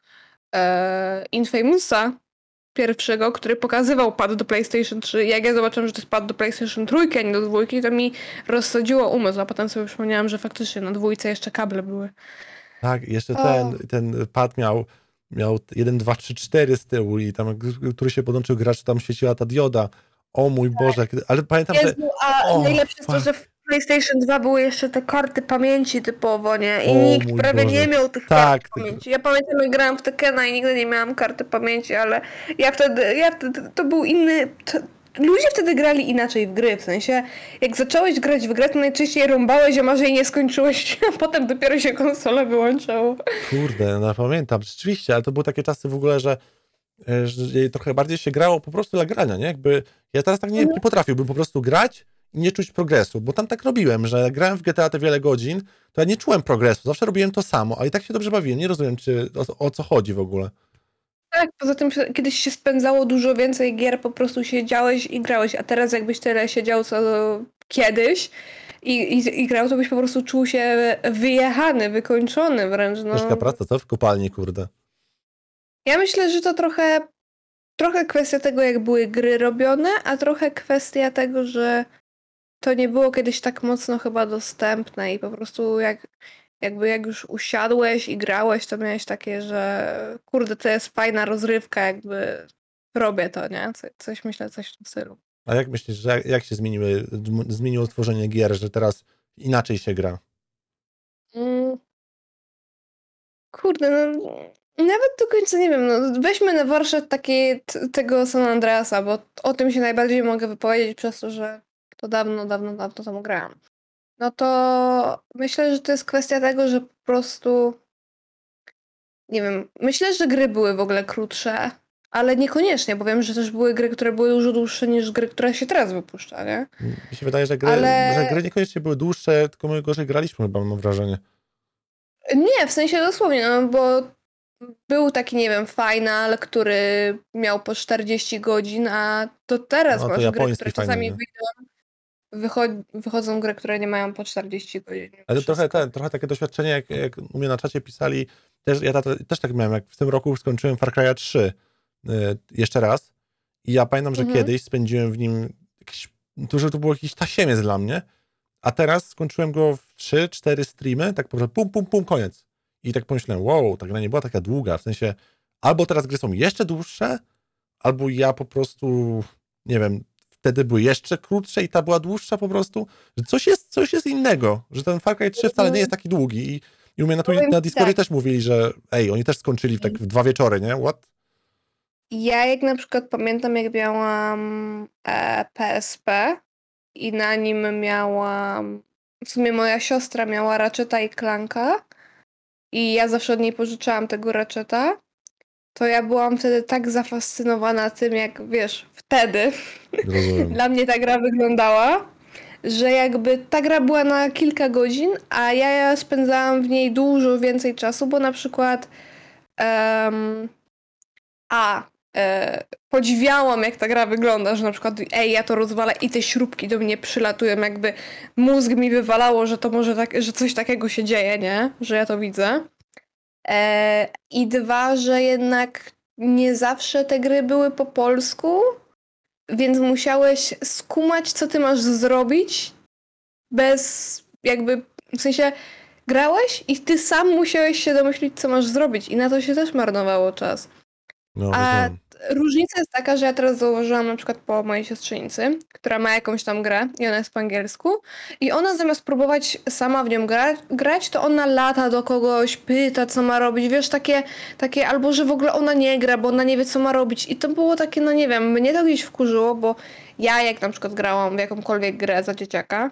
e, Infamousa pierwszego, który pokazywał pad do PlayStation 3. Jak ja zobaczyłam, że to jest pad do PlayStation 3, a nie do dwójki, to mi rozsadziło umysł, a potem sobie przypomniałam, że faktycznie na dwójce jeszcze kable były. Tak, jeszcze O. ten, ten pad miał, miał 1, 2, 3, 4 z tyłu i tam, który się podłączył gracz, to tam świeciła ta dioda. O mój Boże, kiedy- ale pamiętam, że Jezu, a O, najlepsze jest to, że w PlayStation 2 były jeszcze te karty pamięci typowo, nie? I O nikt mój prawie Boże. nie miał tych Tak, kart ty- pamięci. Ja pamiętam, jak grałam w Tekena i nigdy nie miałam karty pamięci, ale ja wtedy, ja wtedy, to był inny... To, ludzie wtedy grali inaczej w gry, w sensie jak zacząłeś grać w grę, to najczęściej rąbałeś, a może jej nie skończyłeś, a potem dopiero się konsolę wyłączało. Kurde, no pamiętam, rzeczywiście, ale to były takie czasy w ogóle, że, e, że trochę bardziej się grało po prostu dla grania, nie? Jakby ja teraz tak nie, nie potrafiłbym po prostu grać i nie czuć progresu, bo tam tak robiłem, że jak grałem w GTA te wiele godzin, to ja nie czułem progresu, zawsze robiłem to samo, a i tak się dobrze bawiłem, nie rozumiem, czy o, o co chodzi w ogóle. Tak, poza tym kiedyś się spędzało dużo więcej gier, po prostu siedziałeś i grałeś, a teraz jakbyś tyle siedział co kiedyś i, i, i grał, to byś po prostu czuł się wyjechany, wykończony wręcz. No. Ciężka praca, co w kopalni, kurde. Ja myślę, że to trochę, trochę kwestia tego, jak były gry robione, a trochę kwestia tego, że to nie było kiedyś tak mocno chyba dostępne i po prostu jak, jakby jak już usiadłeś i grałeś, to miałeś takie, że kurde, to jest fajna rozrywka, jakby robię to, nie? Co, coś myślę, coś w tym stylu. A jak myślisz, że jak, jak się zmieniły, zmieniło tworzenie gier, że teraz inaczej się gra? Mm. Kurde, no nawet do końca nie wiem, no weźmy na warsztat taki t- tego San Andreasa, bo o tym się najbardziej mogę wypowiedzieć przez to, że to dawno, dawno, dawno temu grałam. No to myślę, że to jest kwestia tego, że po prostu nie wiem, myślę, że gry były w ogóle krótsze, ale niekoniecznie, bo wiem, że też były gry, które były dużo dłuższe niż gry, które się teraz wypuszcza, nie? Mi się wydaje, że gry, Ale- że gry niekoniecznie były dłuższe, tylko my gorzej graliśmy chyba, mam wrażenie. Nie, w sensie dosłownie, no bo był taki, nie wiem, final, który miał po 40 godzin, a to teraz No, to masz gry, które final, czasami nie? wyjdą, wycho- wychodzą gry, które nie mają po 40 godzin. Ale to trochę, ten, trochę takie doświadczenie, jak, jak u mnie na czacie pisali, też, ja ta, też tak miałem, jak w tym roku skończyłem Far Cry 3 y, jeszcze raz i ja pamiętam, że Mhm. kiedyś spędziłem w nim jakiś, to, że to był jakiś tasiemiec dla mnie, a teraz skończyłem go w 3-4 streamy, tak po prostu pum, pum, pum, koniec. I tak pomyślałem, wow, ta gra nie była taka długa, w sensie albo teraz gry są jeszcze dłuższe, albo ja po prostu, nie wiem, wtedy były jeszcze krótsze i ta była dłuższa po prostu, że coś jest, coś jest innego, że ten Far Cry 3 wcale nie jest taki długi i, i u mnie na, tu, na Discordzie tak. też mówili, że ej, oni też skończyli w tak w dwa wieczory, nie? What? Ja jak na przykład pamiętam, jak miałam e, PSP i na nim miałam, w sumie moja siostra miała Ratcheta i Clanka i ja zawsze od niej pożyczałam tego Ratcheta, to ja byłam wtedy tak zafascynowana tym, jak wiesz, wtedy dla mnie ta gra wyglądała, że jakby ta gra była na kilka godzin, a ja spędzałam w niej dużo więcej czasu, bo na przykład em, a e, podziwiałam jak ta gra wygląda, że na przykład ej, ja to rozwalę i te śrubki do mnie przylatują, jakby mózg mi wywalało, że to może tak, że coś takiego się dzieje, nie? Że ja to widzę. E, I dwa, że jednak nie zawsze te gry były po polsku, więc musiałeś skumać, co ty masz zrobić bez jakby, w sensie grałeś i ty sam musiałeś się domyślić, co masz zrobić i na to się też marnowało czas. No, A rozumiem. Różnica jest taka, że ja teraz zauważyłam na przykład po mojej siostrzenicy, która ma jakąś tam grę i ona jest po angielsku i ona zamiast próbować sama w nią gra, grać, to ona lata do kogoś, pyta co ma robić, wiesz, takie, takie albo że w ogóle ona nie gra, bo ona nie wie co ma robić. I to było takie, no nie wiem, mnie to gdzieś wkurzyło, bo ja jak na przykład grałam w jakąkolwiek grę za dzieciaka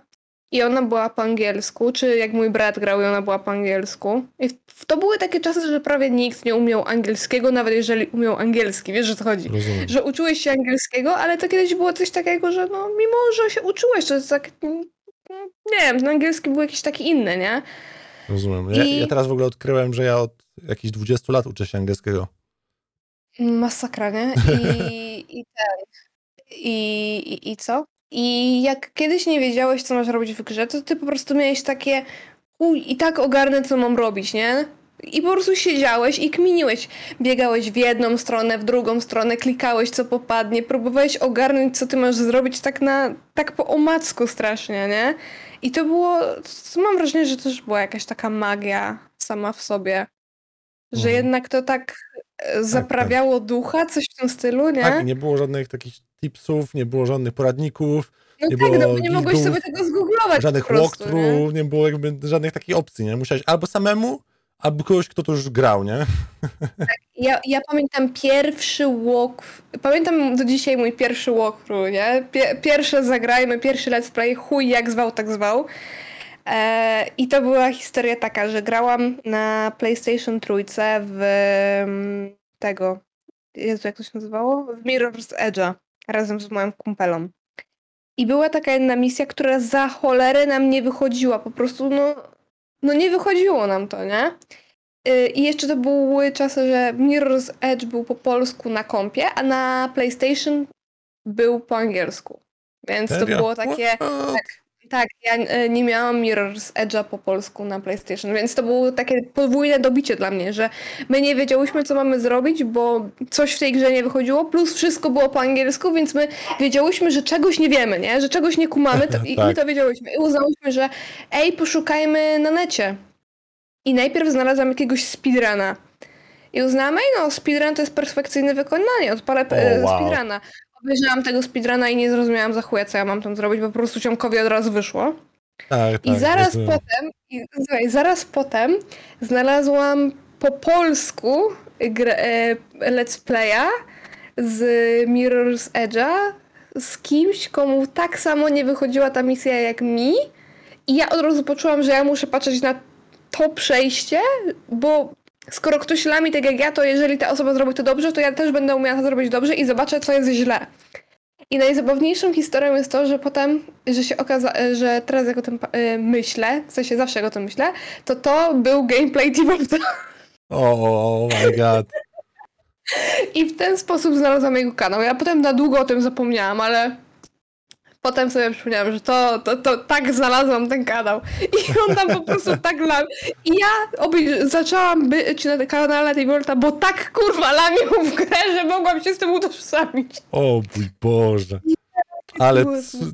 i ona była po angielsku, czy jak mój brat grał i ona była po angielsku. I to były takie czasy, że prawie nikt nie umiał angielskiego, nawet jeżeli umiał angielski, wiesz, że co chodzi. Rozumiem. Że uczyłeś się angielskiego, ale to kiedyś było coś takiego, że no mimo, że się uczyłeś, to jest tak, mm, nie wiem, no angielski był jakiś taki inny, nie? Rozumiem. Ja, I- ja teraz w ogóle odkryłem, że ja od jakichś 20 lat uczę się angielskiego. Masakra, nie? I, i ten. I, i, I co? I jak kiedyś nie wiedziałeś, co masz robić w grze, to ty po prostu miałeś takie uj, i tak ogarnę, co mam robić, nie? I po prostu siedziałeś i kminiłeś. Biegałeś w jedną stronę, w drugą stronę, klikałeś, co popadnie, próbowałeś ogarnąć, co ty masz zrobić tak na, tak po omacku strasznie, nie? I to było, mam wrażenie, że też była jakaś taka magia sama w sobie. Że Mhm. jednak to tak e, zaprawiało ducha, coś w tym stylu, nie? Tak, nie było żadnych takich tipsów, nie było żadnych poradników, no nie tak, no było bo nie mogłeś sobie tego zgooglować żadnych prostu, nie? walkthrough, nie? było jakby żadnych takich opcji, nie? Musiałeś albo samemu, albo kogoś, kto to już grał, nie? Ja, ja pamiętam pierwszy walk, pamiętam do dzisiaj mój pierwszy walkthrough, nie? Pie, pierwsze zagrajmy, pierwszy let's play, chuj jak zwał, tak zwał. E, I to była historia taka, że grałam na PlayStation trójce w mm, tego, Jezu, jak to się nazywało? W Mirror's Edge'a, razem z moją kumpelą. I była taka jedna misja, która za cholerę nam nie wychodziła, po prostu no, no nie wychodziło nam to, nie? Y, I jeszcze to były czasy, że Mirror's Edge był po polsku na kompie, a na PlayStation był po angielsku. Więc to Serio? było takie. What? Tak, ja y, nie miałam Mirror's Edge'a po polsku na PlayStation, więc to było takie podwójne dobicie dla mnie, że my nie wiedziałyśmy, co mamy zrobić, bo coś w tej grze nie wychodziło, plus wszystko było po angielsku, więc my wiedziałyśmy, że czegoś nie wiemy, nie? Że czegoś nie kumamy to, i, i my Tak. to wiedziałyśmy. I uznałyśmy, że ej, poszukajmy na necie. I najpierw znalazłam jakiegoś speedruna. I uznałam, ej no, speedrun to jest perfekcyjne wykonanie, odpalę O, oh, wow. speedruna. Obejrzałam tego speedruna i nie zrozumiałam za chuja, co ja mam tam zrobić, bo po prostu ciomkowi od razu wyszło. Tak, tak. I zaraz rozumiem. potem, i, słuchaj, zaraz potem znalazłam po polsku grę, e, let's playa z Mirror's Edge'a z kimś, komu tak samo nie wychodziła ta misja jak mi. I ja od razu poczułam, że ja muszę patrzeć na to przejście, bo skoro ktoś lami tak jak ja, to jeżeli ta osoba zrobi to dobrze, to ja też będę umiała to zrobić dobrze i zobaczę, co jest źle. I najzabawniejszą historią jest to, że potem, że się okazało, że teraz jak o tym y, myślę, w sensie zawsze jak o tym myślę, to to był gameplay T-Bota. O, oh my god. I w ten sposób znalazłam jego kanał. Ja potem na długo o tym zapomniałam, ale potem sobie przypomniałam, że to, to, to tak znalazłam ten kanał. I on tam po prostu tak lał. I ja obej- zaczęłam być na kanale tej Volta, bo tak kurwa lamił w grę, że mogłam się z tym utożsamić. O mój Boże. Ale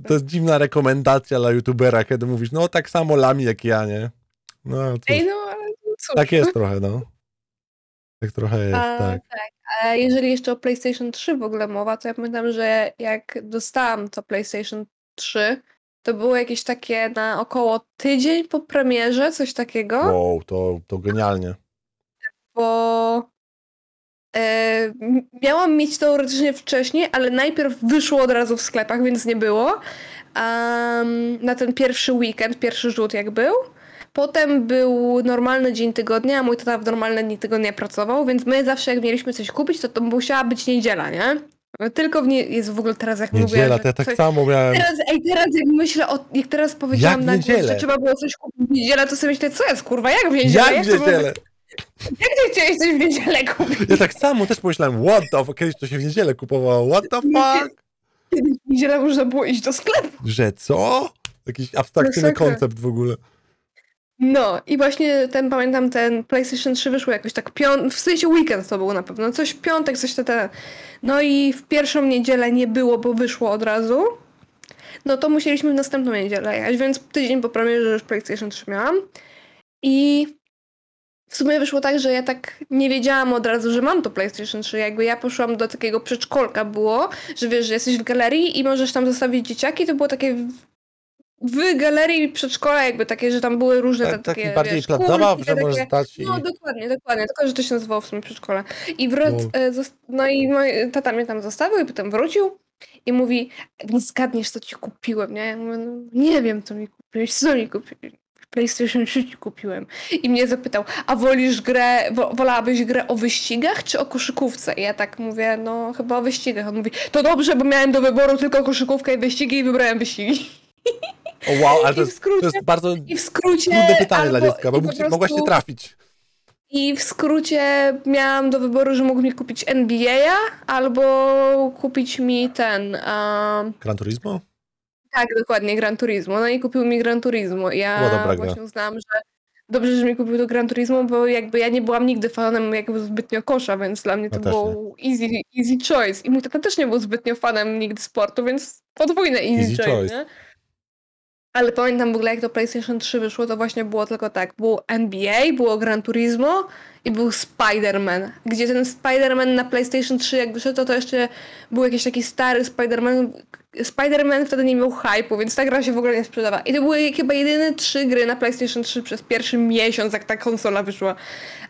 to jest dziwna rekomendacja dla youtubera, kiedy mówisz, no tak samo lami jak ja, nie? No cóż, Ej, no ale cóż. tak jest trochę, no. Tak trochę jest, A, tak. A jeżeli jeszcze o PlayStation 3 w ogóle mowa, to ja pamiętam, że jak dostałam to PlayStation 3, to było jakieś takie na około tydzień po premierze, coś takiego, Wow, to, to genialnie. bo e, miałam mieć teoretycznie wcześniej, ale najpierw wyszło od razu w sklepach, więc nie było. Am, na ten pierwszy weekend, pierwszy rzut jak był. Potem był normalny dzień tygodnia, a mój tata w normalne dni tygodnia pracował, więc my zawsze jak mieliśmy coś kupić, to to musiała być niedziela, nie? Tylko w nie... jest w ogóle teraz jak mówię, Niedziela, to ja tak coś... samo miałem. Teraz, ej, teraz jak myślę o, jak teraz powiedziałam Jak na głos, że trzeba było coś kupić w niedzielę, to sobie myślę, co jest kurwa, jak w niedzielę? Jak w niedzielę? Jak ty chciałeś coś w niedzielę kupić? Ja tak samo też pomyślałem, what the fuck, kiedyś to się w niedzielę kupowało, what the fuck? Kiedyś w niedzielę można było iść do sklepu. Że co? Jakiś abstrakcyjny koncept w ogóle. No i właśnie ten, pamiętam, ten PlayStation 3 wyszło jakoś tak piąt, w sensie weekend to było na pewno, coś piątek, coś te, te. No i w pierwszą niedzielę nie było, bo wyszło od razu. No to musieliśmy w następną niedzielę jechać, więc tydzień po premierze już PlayStation 3 miałam. I w sumie wyszło tak, że ja tak nie wiedziałam od razu, że mam to PlayStation 3. Jakby ja poszłam do takiego przedszkolka było, że wiesz, że jesteś w galerii i możesz tam zostawić dzieciaki. To było takie w, galerii przedszkola jakby takie, że tam były różne Tak, te, taki takie, bardziej wiesz, plac zabaw, że możesz takie- stać i... no dokładnie, dokładnie, tylko że to się nazywało w sumie przedszkole. I wrac, No. e, no i mój tata mnie tam zostawił i potem wrócił i mówi, nie zgadniesz co ci kupiłem, nie? Ja mówię, no, nie wiem co mi kupiłeś, co mi kupiłeś? PlayStation 3 ci kupiłem. I mnie zapytał, a wolisz grę, wo, wolałabyś grę o wyścigach czy o koszykówce? I ja tak mówię, no chyba o wyścigach. On mówi, to dobrze, bo miałem do wyboru tylko koszykówkę i wyścigi i wybrałem wyścigi. O wow, ale to jest, skrócie- to jest bardzo I w skrócie... trudne pytanie dla albo- dziecka, bo mógł, mogłaś prostu- trafić. I w skrócie miałam do wyboru, że mógł mi kupić NBA albo kupić mi ten. Um, Gran Turismo? tak, dokładnie, Gran Turismo. No i kupił mi Gran Turismo. Ja Była dobra gra. właśnie uznałam, że dobrze, że mi kupił to Gran Turismo, bo jakby ja nie byłam nigdy fanem jakby zbytnio kosza, więc dla mnie to Ja było easy, easy choice. I mój tata też nie był zbytnio fanem nigdy sportu, więc podwójne easy, Easy choice, choice. Ale pamiętam w ogóle, jak to PlayStation 3 wyszło, to właśnie było tylko tak. Było NBA, było Gran Turismo i był Spider-Man. Gdzie ten Spider-Man na PlayStation 3 jak wyszedł, to, to jeszcze był jakiś taki stary Spider-Man. Spider-Man wtedy nie miał hype'u, więc ta gra się w ogóle nie sprzedawała. I to były chyba jedyne trzy gry na PlayStation 3 przez pierwszy miesiąc, jak ta konsola wyszła.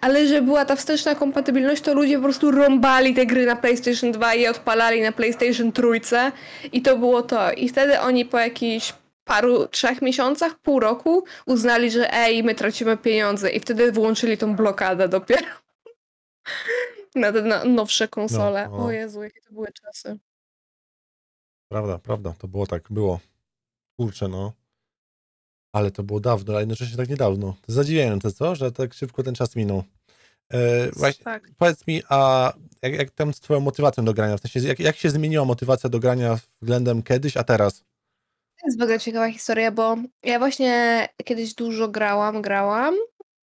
Ale że była ta wsteczna kompatybilność, to ludzie po prostu rąbali te gry na PlayStation 2 i je odpalali na PlayStation 3 i to było to. I wtedy oni po jakichś paru, trzech miesiącach, pół roku uznali, że ej, my tracimy pieniądze i wtedy włączyli tą blokadę dopiero na te na nowsze konsole. No, no. O Jezu, jakie to były czasy. Prawda, prawda, to było tak, było. Kurczę, no. Ale to było dawno, a jednocześnie tak niedawno. Zadziwiające, co? Że tak szybko ten czas minął. E, właśnie, Tak. powiedz mi, a jak, jak tam z twoją motywacją do grania? W sensie, jak, jak się zmieniła motywacja do grania względem kiedyś, a teraz? To jest bardzo ciekawa historia, bo ja właśnie kiedyś dużo grałam, grałam.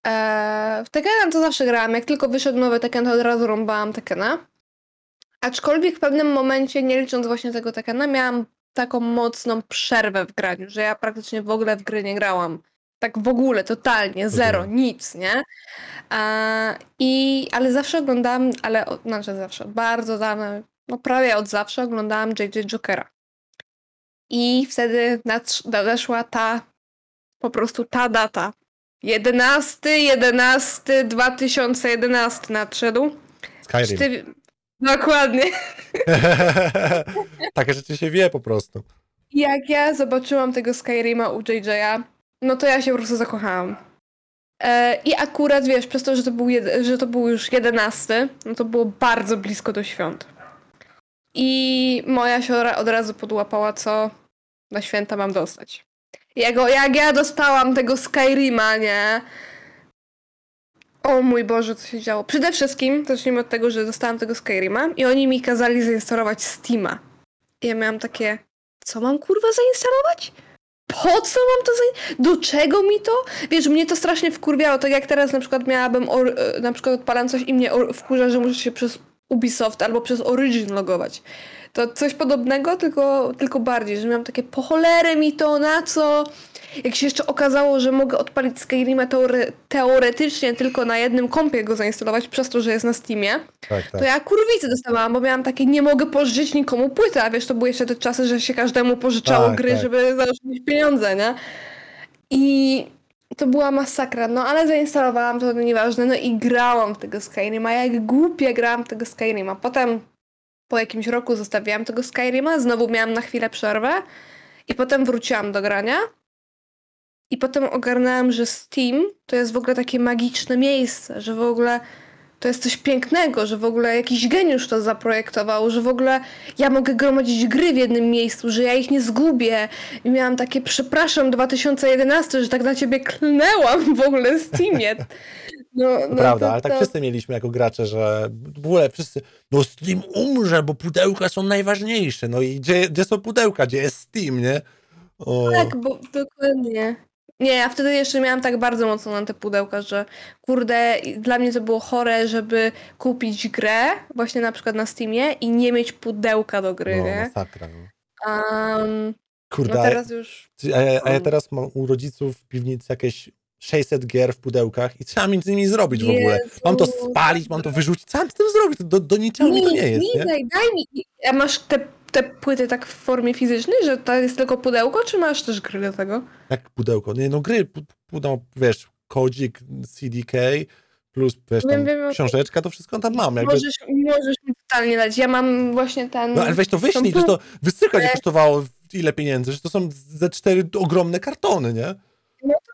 Eee, w Tekena to zawsze grałam. Jak tylko wyszedł nowy Tekken, to od razu rąbałam Tekena. Aczkolwiek w pewnym momencie, nie licząc właśnie tego Tekena, miałam taką mocną przerwę w graniu, że ja praktycznie w ogóle w gry nie grałam. Tak w ogóle, totalnie, zero, Rozumiem. nic, nie? Eee, I, ale zawsze oglądałam, ale od, znaczy zawsze, bardzo dawno, no prawie od zawsze oglądałam JJ Jokera. I wtedy nadeszła ta, po prostu ta data. 11, 11, 2011 nadszedł. Skyrim. ty... Dokładnie. Takie rzeczy się wie po prostu. Jak ja zobaczyłam tego Skyrima u JJ'a, no to ja się po prostu zakochałam. E, I akurat, wiesz, przez to, że to, był jed- że to był już 11, no to było bardzo blisko do świąt. I moja siostra od razu podłapała, co na święta mam dostać. Jak, jak ja dostałam tego Skyrima, nie? O mój Boże, co się działo. Przede wszystkim, zacznijmy od tego, że dostałam tego Skyrima i oni mi kazali zainstalować Steama. I ja miałam takie, co mam kurwa zainstalować? Po co mam to zainstalować? Do czego mi to? Wiesz, mnie to strasznie wkurwiało, tak jak teraz na przykład miałabym, or- e, na przykład odpalam coś i mnie or- wkurza, że muszę się przez Ubisoft albo przez Origin logować. To coś podobnego, tylko, tylko bardziej, że miałam takie po cholerę mi to, na co? Jak się jeszcze okazało, że mogę odpalić Skyrima teore- teoretycznie tylko na jednym kompie go zainstalować, przez to, że jest na Steamie, Tak, tak. to ja kurwicy dostawałam, bo miałam takie, nie mogę pożyczyć nikomu płyty, a wiesz, to były jeszcze te czasy, że się każdemu pożyczało Tak, gry, tak. żeby zarobić pieniądze, nie? I to była masakra, no ale zainstalowałam to, nieważne, no i grałam w tego Skyrima, jak głupia grałam w tego Skyrima. Potem po jakimś roku zostawiłam tego Skyrima, znowu miałam na chwilę przerwę i potem wróciłam do grania. I potem ogarnęłam, że Steam to jest w ogóle takie magiczne miejsce, że w ogóle to jest coś pięknego, że w ogóle jakiś geniusz to zaprojektował, że w ogóle ja mogę gromadzić gry w jednym miejscu, że ja ich nie zgubię. I miałam takie, przepraszam, 2011, że tak na ciebie klnęłam w ogóle Steamie. No, no prawda, to- ale tak to- wszyscy mieliśmy jako gracze, że w ogóle wszyscy, no Steam umrze, bo pudełka są najważniejsze. No i gdzie, gdzie są pudełka, gdzie jest Steam, nie? O, Tak, bo dokładnie. Nie, ja wtedy jeszcze miałam tak bardzo mocno na te pudełka, że kurde, dla mnie to było chore, żeby kupić grę, właśnie na przykład na Steamie i nie mieć pudełka do gry, no, nie? masakra. No. Um, Kurde, no a- teraz już... a, ja- a ja teraz mam u rodziców w piwnicy jakieś 600 gier w pudełkach i co mam z nimi zrobić w ogóle? Mam to Jezu, spalić, mam to wyrzucić, co mam z tym zrobić? Do, do niczego mi to nie jest, nie? daj, daj mi. A masz te, te płyty tak w formie fizycznej, że to jest tylko pudełko, czy masz też gry do tego? Jak pudełko? Nie, no gry, no, wiesz, kodzik, CDK, plus wiesz, Wiem, wiem, książeczka, to wszystko tam mam. Jakby, Możesz, możesz mi totalnie dać. Ja mam właśnie ten... no ale weź to wyślij, to wystrykać półkę. kosztowało ile pieniędzy, że to są ze cztery ogromne kartony, nie?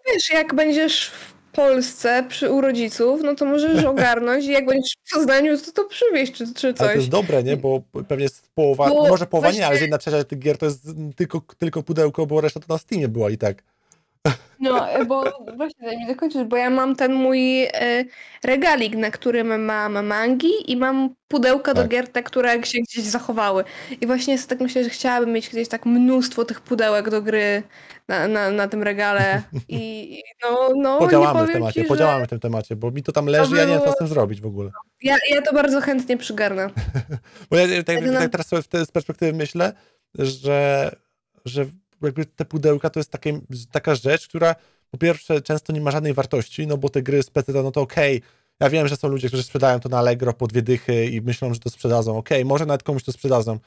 Wiesz, jak będziesz w Polsce przy u rodziców, no to możesz ogarnąć i jak będziesz w Poznaniu, to to przywieźć czy, czy Ale to coś. jest dobre, nie? Bo pewnie jest połowa, Bo może połowa nie, właśnie- ale z jedna trzecia tych gier to jest tylko, tylko pudełko, bo reszta to na Steamie była i tak. No, e, bo właśnie daj mi dokończyć, bo ja mam ten mój e, regalik, na którym mam mangi i mam pudełka do Tak. gier, te, które się gdzieś zachowały. I właśnie tak myślę, że chciałabym mieć gdzieś tak mnóstwo tych pudełek do gry na, na, na tym regale i i no, no nie Podziałamy w powiem temacie, ci, podziałamy w tym temacie, bo mi to tam leży, ja nie wiem, co z tym zrobić w ogóle. że ja, ja to bardzo chętnie przygarnę. Bo ja tak, Jedyna- tak teraz sobie w te- z perspektywy myślę, że, że jakby te pudełka to jest takie, taka rzecz, która po pierwsze często nie ma żadnej wartości, no bo te gry z PC, no to okej, ja wiem, że są ludzie, którzy sprzedają to na Allegro po dwie dychy i myślą, że to sprzedadzą, okej, może nawet komuś to sprzedadzą,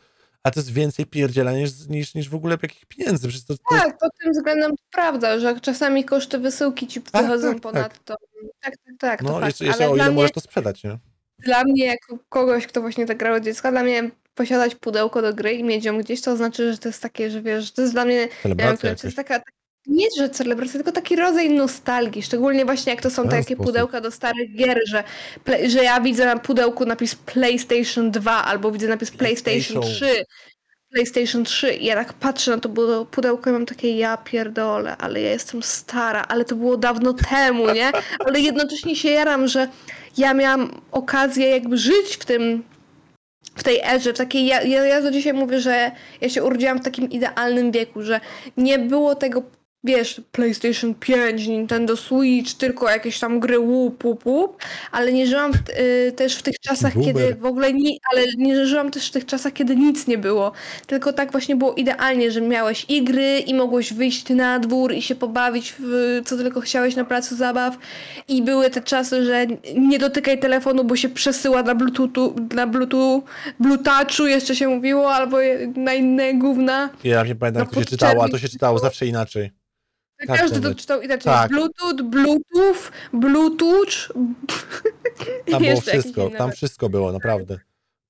a to jest więcej pierdziela niż, niż, niż w ogóle jakich pieniędzy, to, to Tak, pod tym względem to prawda, że czasami koszty wysyłki ci Tak, wychodzą tak, ponad to. Tak, tak, tak. no jeszcze, jeszcze o ile mnie, możesz to sprzedać, nie? dla mnie, jako kogoś, kto właśnie tak grał od dziecka, dla mnie posiadać pudełko do gry i mieć ją gdzieś, to znaczy, że to jest takie, że wiesz, to jest dla mnie, nie wiem, to jest taka, nie że celebracja, tylko taki rodzaj nostalgii, szczególnie właśnie jak to są takie sposób. pudełka do starych gier, że, ple- że ja widzę na pudełku napis PlayStation 2 albo widzę napis PlayStation PlayStation. 3. PlayStation 3 i ja tak patrzę na to pudeł- pudełko i mam takie ja pierdolę, ale ja jestem stara, ale to było dawno temu, nie? Ale jednocześnie się jaram, że ja miałam okazję jakby żyć w tym w tej erze, w takiej, ja, ja, ja do dzisiaj mówię, że ja się urodziłam w takim idealnym wieku, że nie było tego, wiesz, PlayStation 5, Nintendo Switch, tylko jakieś tam gry łup, łup, łup, ale nie żyłam w, y, też w tych czasach, Boomer. kiedy w ogóle ni, ale nie żyłam też w tych czasach, kiedy nic nie było, tylko tak właśnie było idealnie, że miałeś i gry i mogłeś wyjść na dwór i się pobawić w co tylko chciałeś na placu zabaw i były te czasy, że nie dotykaj telefonu, bo się przesyła na bluetoothu, na bluetooth, bluetouchu jeszcze się mówiło, albo na inne gówna. Ja nie pamiętam, No, jak to się pod czytało, ale to się czytało zawsze inaczej. Tak, Każdy to czytał inaczej. tak. Bluetooth, bluetooth, bluetooth. i Tam było wszystko, tam wszystko było, naprawdę.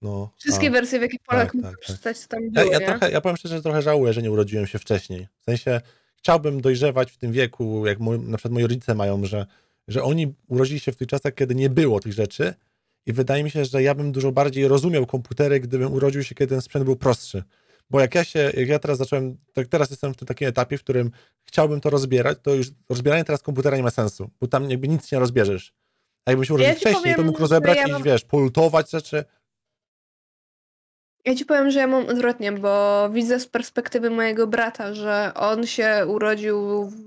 No, Wszystkie a. wersje, w Polak tak, mógł tak, tak. przeczytać, co tam Ja, było, ja, nie? trochę, ja powiem szczerze, że trochę żałuję, że nie urodziłem się wcześniej. W sensie chciałbym dojrzewać w tym wieku, jak mój, na przykład moi rodzice mają, że, że oni urodzili się w tych czasach, kiedy nie było tych rzeczy i wydaje mi się, że ja bym dużo bardziej rozumiał komputery, gdybym urodził się, kiedy ten sprzęt był prostszy. Bo jak ja się, jak ja teraz zacząłem, tak teraz jestem w tym takim etapie, w którym chciałbym to rozbierać, to już rozbieranie teraz komputera nie ma sensu, bo tam jakby nic nie rozbierzesz. A jakbyś urodził Ja wcześniej, to powiem, mógł że rozebrać ja i mam- wiesz, polutować rzeczy. Ja ci powiem, że ja mam odwrotnie, bo widzę z perspektywy mojego brata, że on się urodził w,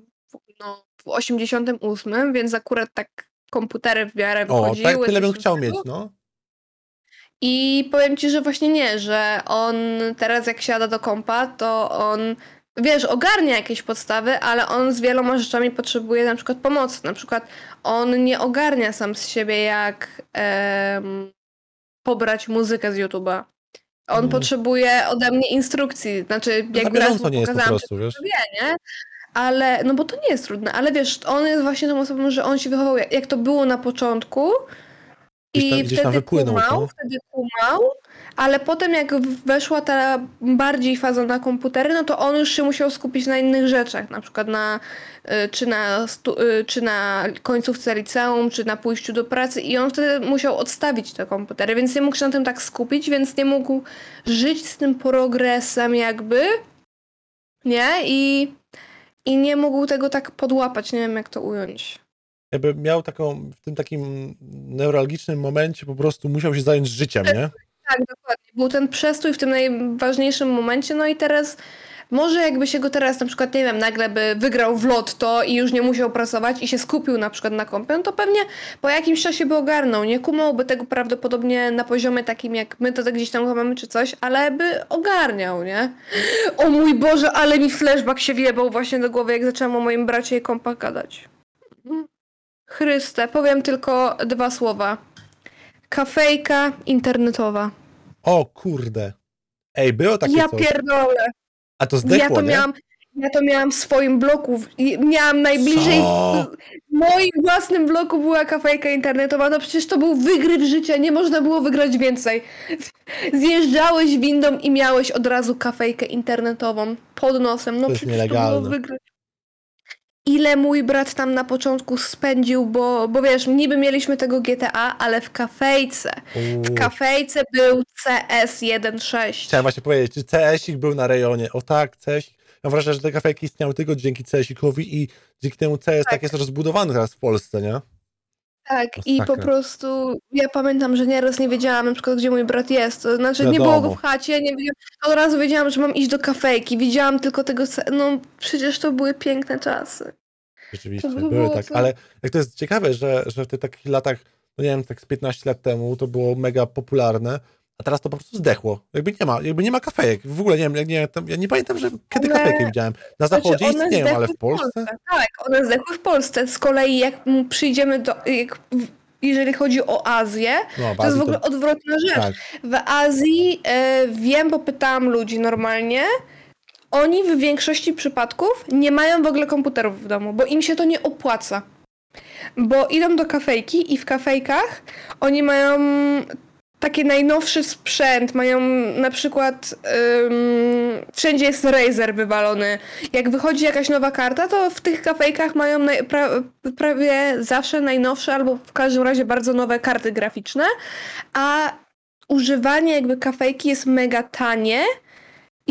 no, w 88, więc akurat tak komputery w miarę O, wychodziły. tak tyle bym chciał mieć, no. I powiem ci, że właśnie nie, że on teraz jak siada do kompa, to on, wiesz, ogarnia jakieś podstawy, ale on z wieloma rzeczami potrzebuje na przykład pomocy. Na przykład on nie ogarnia sam z siebie, jak em, pobrać muzykę z YouTube'a. On Mm. potrzebuje ode mnie instrukcji, znaczy Na jakby raz mu nie jest po pokazałam, prostu, wiesz. wie, nie? Ale, no bo to nie jest trudne, ale wiesz, on jest właśnie tą osobą, że on się wychował, jak, jak to było na początku i tam wtedy wypłynął, kumał, no. wtedy kumał, ale potem jak weszła ta bardziej faza na komputery, no to on już się musiał skupić na innych rzeczach, na przykład na, y, czy na, stu, y, czy na końcówce liceum, czy na pójściu do pracy i on wtedy musiał odstawić te komputery, więc nie mógł się na tym tak skupić, więc nie mógł żyć z tym progresem jakby, nie? I, i nie mógł tego tak podłapać, nie wiem jak to ująć. Jakby miał taką, w tym takim neuralgicznym momencie po prostu musiał się zająć życiem, nie? Tak, dokładnie. Był ten przestój w tym najważniejszym momencie, no i teraz może jakby się go teraz na przykład, nie wiem, nagle by wygrał w lotto i już nie musiał pracować i się skupił na przykład na kompie, no to pewnie po jakimś czasie by ogarnął. Nie kumałby tego prawdopodobnie na poziomie takim, jak my to tak gdzieś tam mamy czy coś, ale by ogarniał, nie? O mój Boże, ale mi flashback się wjebał właśnie do głowy, jak zaczęłam o moim bracie i kompach gadać. Chryste, powiem tylko dwa słowa. Kafejka internetowa. O kurde. Ej, było takie ja coś. pierdolę. A to zdechło, ja to nie? miałam. Ja to miałam w swoim bloku. Miałam najbliżej. Co? W moim własnym bloku była kafejka internetowa. No przecież to był wygryw życia. Nie można było wygrać więcej. Zjeżdżałeś windą i miałeś od razu kafejkę internetową pod nosem. No To przecież to nielegalne. było wygryw. Ile mój brat tam na początku spędził, bo, bo wiesz, niby mieliśmy tego GTA, ale w kafejce. W Uuu. kafejce był CS 1.6. Chciałem właśnie powiedzieć, czy CS-ik był na rejonie. O tak, CS. Mam wrażenie, że te kafejki istniały tylko dzięki CS-ikowi i dzięki temu CS tak. Tak. jest rozbudowany teraz w Polsce, nie? Tak, i po prostu ja pamiętam, że nieraz nie wiedziałam na przykład, gdzie mój brat jest. To znaczy, nie było go w chacie, nie wiedziałam, od razu wiedziałam, że mam iść do kafejki. Widziałam tylko tego, no przecież to były piękne czasy. Rzeczywiście, To by były tak. co- Ale jak to jest ciekawe, że, że w tych takich latach, no nie wiem, tak z 15 lat temu to było mega popularne, a teraz to po prostu zdechło. Jakby nie ma, jakby nie ma kafejek. W ogóle nie wiem, nie, tam, ja nie pamiętam, że kiedy One- kafejki widziałem. Na Znaczy, zachodzie one istnieją, ale w Polsce? Tak, one zdechły w Polsce. Z kolei jak przyjdziemy do, jak, w- jeżeli chodzi o Azję, No, to jest w ogóle odwrotna rzecz. tak. W Azji e, wiem, bo pytałam ludzi normalnie. Oni w większości przypadków nie mają w ogóle komputerów w domu, bo im się to nie opłaca. Bo idą do kafejki i w kafejkach oni mają taki najnowszy sprzęt, mają na przykład ym, wszędzie jest Razer wywalony. Jak wychodzi jakaś nowa karta, to w tych kafejkach mają pra, prawie zawsze najnowsze albo w każdym razie bardzo nowe karty graficzne, a używanie jakby kafejki jest mega tanie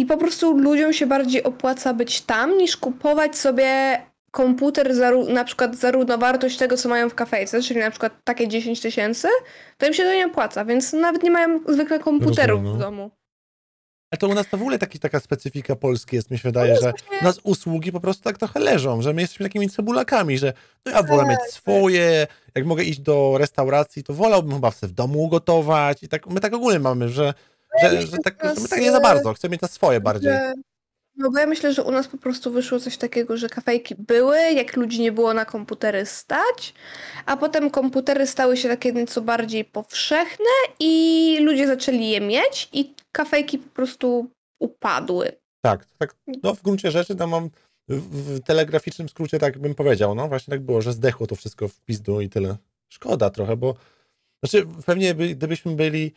i po prostu ludziom się bardziej opłaca być tam niż kupować sobie komputer za, na przykład za równowartość tego, co mają w kafejce, czyli na przykład takie 10 tysięcy, to im się to nie opłaca, więc nawet nie mają zwykle komputerów Rozumiem, w no. domu. Ale to u nas to w ogóle taki, taka specyfika Polski jest, mi się wydaje, jest że właśnie- u nas usługi po prostu tak trochę leżą, że my jesteśmy takimi cebulakami, że no ja wolę Tak, mieć swoje, jak mogę iść do restauracji, to wolałbym chyba sobie w domu ugotować i tak, my tak ogólnie mamy, że, że, że, tak, że my tak nie za bardzo, chcemy mieć na swoje bardziej. Że, no bo ja myślę, że u nas po prostu wyszło coś takiego, że kafejki były, jak ludzi nie było na komputery stać, a potem komputery stały się takie nieco bardziej powszechne i ludzie zaczęli je mieć i kafejki po prostu upadły. Tak, tak, no w gruncie rzeczy tam mam w, w telegraficznym skrócie tak bym powiedział, no właśnie tak było, że zdechło to wszystko w pizdu i tyle. Szkoda trochę, bo znaczy pewnie by, gdybyśmy byli,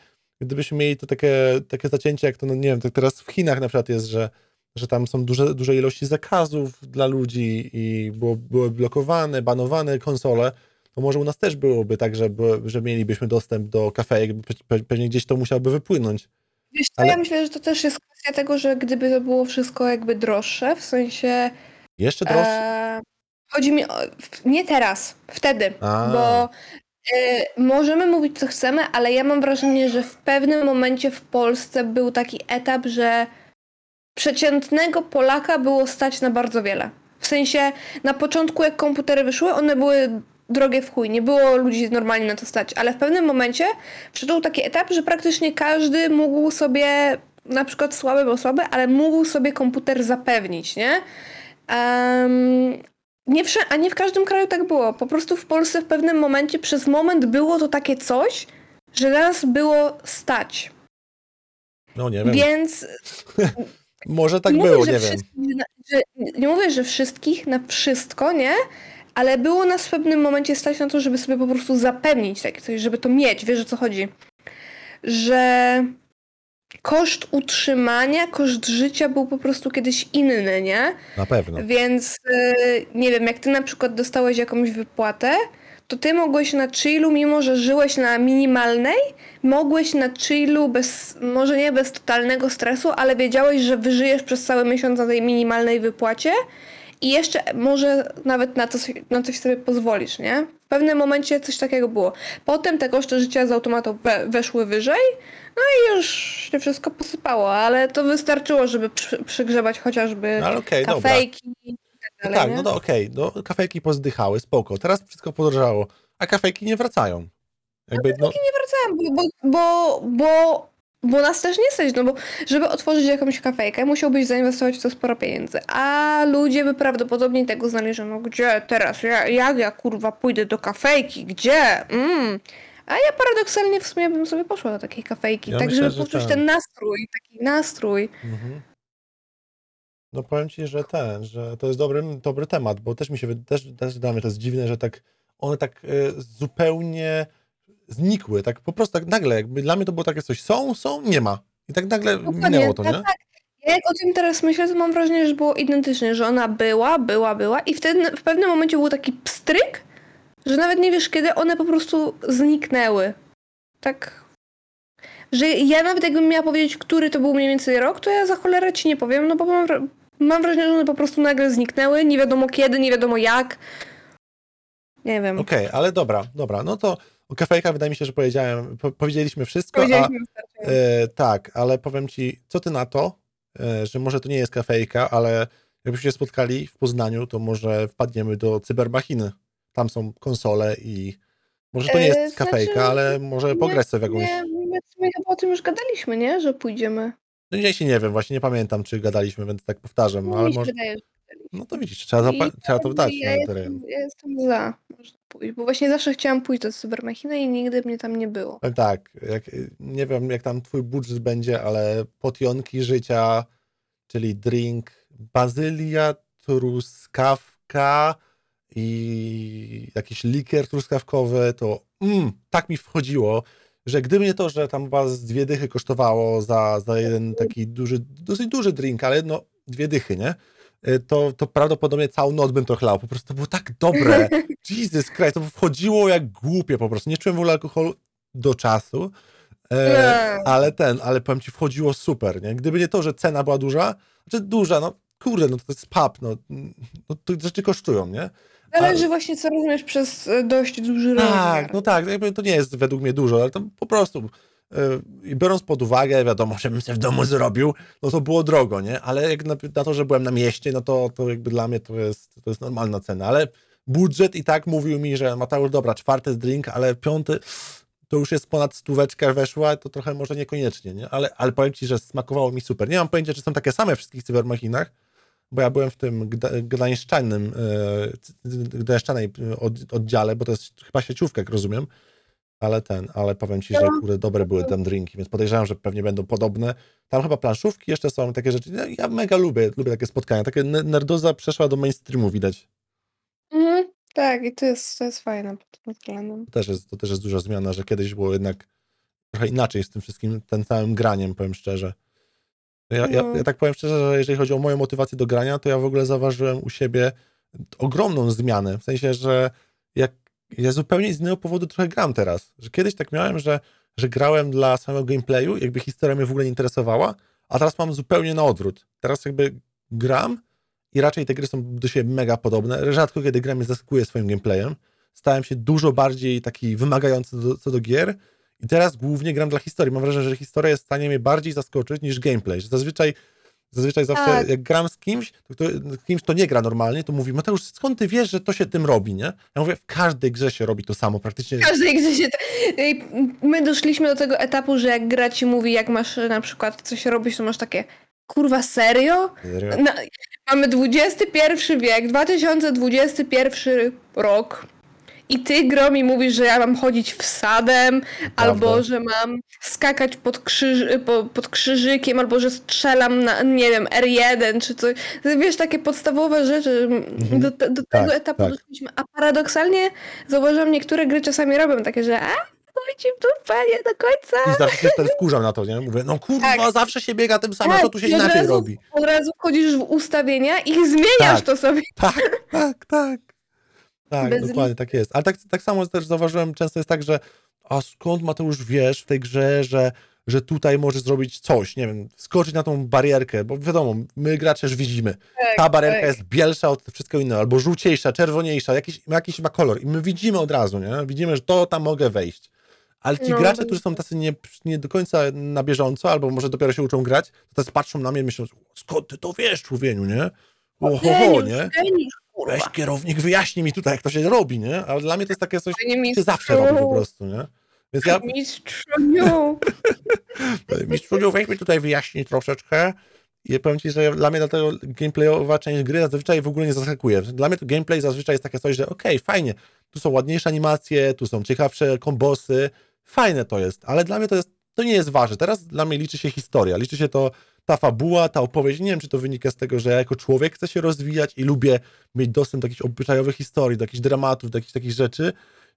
gdybyśmy mieli to takie, takie zacięcie, jak to, no nie wiem, tak teraz w Chinach na przykład jest, że, że tam są duże, duże ilości zakazów dla ludzi i było, były blokowane, banowane konsole, to może u nas też byłoby tak, że, że mielibyśmy dostęp do kafejek, pewnie gdzieś to musiałoby wypłynąć. Wiesz co, Ale- ja myślę, że to też jest kwestia tego, że gdyby to było wszystko jakby droższe, w sensie Jeszcze droższe? E, chodzi mi o, nie teraz, wtedy, A. bo możemy mówić co chcemy, ale ja mam wrażenie, że w pewnym momencie w Polsce był taki etap, że przeciętnego Polaka było stać na bardzo wiele. W sensie na początku jak komputery wyszły, one były drogie w chuj, nie było ludzi normalnie na to stać, ale w pewnym momencie wszedł taki etap, że praktycznie każdy mógł sobie, na przykład słaby bo słaby, ale mógł sobie komputer zapewnić, nie? Um, nie w, a nie w każdym kraju tak było. Po prostu w Polsce w pewnym momencie, przez moment było to takie coś, że nas było stać. No nie wiem. Więc Może tak było, nie wiem. Że, nie mówię, że wszystkich na wszystko, nie? Ale było nas w pewnym momencie stać na to, żeby sobie po prostu zapewnić takie coś, żeby to mieć. Wiesz o co chodzi? Że koszt utrzymania, koszt życia był po prostu kiedyś inny, nie? Na pewno. Więc y, nie wiem, jak ty na przykład dostałeś jakąś wypłatę, to ty mogłeś na chillu, mimo że żyłeś na minimalnej, mogłeś na chillu bez, może nie bez totalnego stresu, ale wiedziałeś, że wyżyjesz przez cały miesiąc na tej minimalnej wypłacie i jeszcze może nawet na, coś, na coś sobie pozwolisz, nie? W pewnym momencie coś takiego było. Potem te koszty życia z automatu we, weszły wyżej, no i już się wszystko posypało, ale to wystarczyło, żeby przy, przygrzebać chociażby no, okay, kafejki. Tak, dalej, no tak, no to okej, okay. no, kafejki pozdychały, spoko. Teraz wszystko podrożało, a kafejki nie wracają. Jakby, no, kafejki no... nie wracają, bo, bo, bo, bo nas też nie stać, no bo żeby otworzyć jakąś kafejkę, musiałbyś zainwestować w to sporo pieniędzy, a ludzie by prawdopodobnie tego znali, że no gdzie teraz, ja, jak ja kurwa pójdę do kafejki, gdzie? Mm. A ja paradoksalnie w sumie bym sobie poszła do takiej kafejki, ja tak myślę, żeby poczuć ten nastrój, taki nastrój. Mhm. No powiem ci, że ten, że to jest dobry, dobry temat, bo też mi się też, też dla mnie to jest dziwne, że tak one tak y, zupełnie znikły, tak po prostu tak nagle, jakby dla mnie to było takie coś, są, są, nie ma. I tak nagle Dokładnie, minęło to, tak, nie? Tak. Ja jak o tym teraz myślę, to mam wrażenie, że było identycznie, że ona była, była, była i wtedy w pewnym momencie był taki pstryk, że nawet nie wiesz kiedy one po prostu zniknęły. Tak. Że ja nawet jakbym miała powiedzieć, który to był mniej więcej rok, to ja za cholerę ci nie powiem, no bo mam, mam wrażenie, że one po prostu nagle zniknęły, nie wiadomo kiedy, nie wiadomo jak. Nie wiem. Okej, okay, ale dobra, dobra, no to o kafejkach wydaje mi się, że powiedziałem, po, powiedzieliśmy wszystko. Powiedzieliśmy a, e, tak, ale powiem ci, co ty na to, e, że może to nie jest kafejka, ale jakbyśmy się spotkali w Poznaniu, to może wpadniemy do cybermachiny. Tam są konsole i może to nie jest e, kafejka, znaczy, ale może pograć sobie w jakąś... Nie, my, my chyba o tym już gadaliśmy, nie? Że pójdziemy. No ja się nie wiem, właśnie nie pamiętam, czy gadaliśmy, więc tak powtarzam, no, ale może... Wydaje, no to widzisz, trzeba, zapa- trzeba to wdać ja, jestem, ja jestem za, można pójść, bo właśnie zawsze chciałam pójść do Cybermachiny i nigdy mnie tam nie było. Tak, jak, nie wiem jak tam twój budżet będzie, ale potionki życia, czyli drink, bazylia, truskawka i jakiś likier truskawkowy, to mm, tak mi wchodziło, że gdyby nie to, że tam was dwie dychy kosztowało za, za jeden taki duży, dosyć duży drink, ale no dwie dychy, nie? Y, to, to prawdopodobnie całą noc bym to chlał. Po prostu to było tak dobre. Jesus Christ, to wchodziło jak głupie po prostu. Nie czułem w ogóle alkoholu do czasu. E, ale ten, ale powiem ci, wchodziło super, nie? Gdyby nie to, że cena była duża, znaczy duża, no kurde, no to jest pub, no, no to rzeczy kosztują, nie? Zależy właśnie, co rozumiesz przez e, dość duży tak, rozmiar. Tak, no tak, jakby to nie jest według mnie dużo, ale to po prostu i biorąc pod uwagę, wiadomo, żebym sobie w domu zrobił, no to było drogo, nie? Ale jak na, na, to, że byłem na mieście, no to, to jakby dla mnie to jest, to jest normalna cena, ale budżet i tak mówił mi, że Mateusz, dobra, czwarty drink, ale piąty to już jest ponad stóweczka weszła, to trochę może niekoniecznie, nie? Ale, ale powiem Ci, że smakowało mi super. Nie mam pojęcia, czy są takie same w wszystkich cybermachinach, bo ja byłem w tym gdańszczanym, e, gdańszczanej oddziale, bo to jest chyba sieciówka, jak rozumiem, ale ten, ale powiem ci, że no. kurde, dobre były tam drinki, więc podejrzewam, że pewnie będą podobne. Tam chyba planszówki jeszcze są, takie rzeczy. Ja mega lubię, lubię takie spotkania. Takie nerdoza przeszła do mainstreamu, widać. Mhm, tak, i to jest, to jest fajne pod tym względem. To też, jest, to też jest duża zmiana, że kiedyś było jednak trochę inaczej z tym wszystkim, tym całym graniem, powiem szczerze. Ja, ja, no. ja, tak powiem szczerze, że jeżeli chodzi o moją motywację do grania, to ja w ogóle zauważyłem u siebie ogromną zmianę. W sensie, że jak ja zupełnie z innego powodu trochę gram teraz. Że kiedyś tak miałem, że, że grałem dla samego gameplayu, jakby historia mnie w ogóle nie interesowała, a teraz mam zupełnie na odwrót. Teraz jakby gram i raczej te gry są do siebie mega podobne. Rzadko kiedy gra mnie zaskakuje swoim gameplayem, stałem się dużo bardziej taki wymagający do, co do gier i teraz głównie gram dla historii. Mam wrażenie, że historia jest w stanie mnie bardziej zaskoczyć niż gameplay. Że zazwyczaj Zazwyczaj zawsze, Tak. jak gram z kimś, to kimś, kto nie gra normalnie, to mówi, Mateusz, skąd ty wiesz, że to się tym robi, nie? Ja mówię, w każdej grze się robi to samo, praktycznie. W każdej grze się... Ej, My doszliśmy do tego etapu, że jak gra ci mówi, jak masz na przykład coś robić, to masz takie kurwa serio? Na, mamy XXI wiek, 2021 rok i ty gro mi mówisz, że ja mam chodzić wsadem, albo że mam skakać pod, krzyż, po, pod krzyżykiem, albo że strzelam na, nie wiem, R1 czy coś. Wiesz, takie podstawowe rzeczy. Mhm. Do, do Tak, tego etapu tak. doszliśmy. A paradoksalnie zauważyłam, niektóre gry czasami robią takie, że a, chodź w dupę, nie do końca. I zawsze się wtedy wkurzam na to, nie? Mówię, no kurwa, Tak. zawsze się biega tym samym, co tu się inaczej razu- robi. Od razu wchodzisz w ustawienia i zmieniasz Tak. to sobie. Tak, tak, tak. Tak, Bez dokładnie tak jest. Ale tak, tak samo też zauważyłem, często jest tak, że a skąd Mateusz wiesz w tej grze, że, że tutaj możesz zrobić coś, nie wiem, skoczyć na tą barierkę, bo wiadomo, my gracze już widzimy, ta barierka tak. jest bielsza od wszystkiego innego, albo żółciejsza, czerwoniejsza, jakiś, jakiś ma kolor i my widzimy od razu, nie? Widzimy, że to tam mogę wejść. Ale ci No, gracze, którzy są tacy nie, nie do końca na bieżąco, albo może dopiero się uczą grać, to teraz patrzą na mnie i myślą, skąd ty to wiesz, człowieniu, nie? Oho, nie? geniusz, kurwa. Weź kierownik, wyjaśnij mi tutaj, jak to się robi, nie? Ale dla mnie to jest takie coś, co się zawsze robi po prostu, nie? Więc ja, Mistrzuniu. mistrzu, weź mi tutaj wyjaśnij troszeczkę. I powiem ci, że dla mnie dlatego gameplayowa część gry zazwyczaj w ogóle nie zaskakuje. Dla mnie to gameplay zazwyczaj jest takie coś, że okej, fajnie, tu są ładniejsze animacje, tu są ciekawsze kombosy, fajne to jest, ale dla mnie to jest, to nie jest ważne. Teraz dla mnie liczy się historia, liczy się to ta fabuła, ta opowieść. Nie wiem, czy to wynika z tego, że ja jako człowiek chcę się rozwijać i lubię mieć dostęp do jakichś obyczajowych historii, do jakichś dramatów, do jakichś takich rzeczy,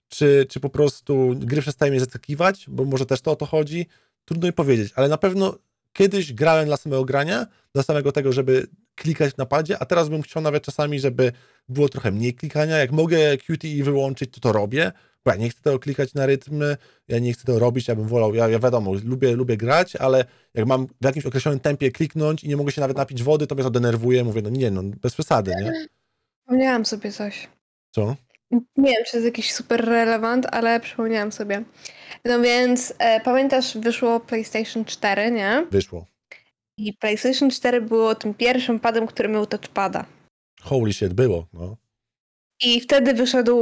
czy, czy po prostu gry przestaje mnie zaskakiwać, bo może też to o to chodzi. Trudno mi powiedzieć, ale na pewno kiedyś grałem dla samego grania, dla samego tego, żeby klikać na padzie, a teraz bym chciał nawet czasami, żeby było trochę mniej klikania. Jak mogę QTE wyłączyć, to to robię, ja nie chcę tego klikać na rytmy, ja nie chcę tego robić, ja bym wolał, ja, ja wiadomo, lubię, lubię grać, ale jak mam w jakimś określonym tempie kliknąć i nie mogę się nawet napić wody, to mnie to denerwuje, mówię, no nie, no bez przesady, nie? Przypomniałam sobie coś. Co? Nie wiem, czy to jest jakiś super relevant, ale przypomniałam sobie. No więc e, pamiętasz, wyszło PlayStation 4, nie? Wyszło. I PlayStation 4 było tym pierwszym padem, który miał touchpada. Holy shit, było, no. I wtedy wyszedł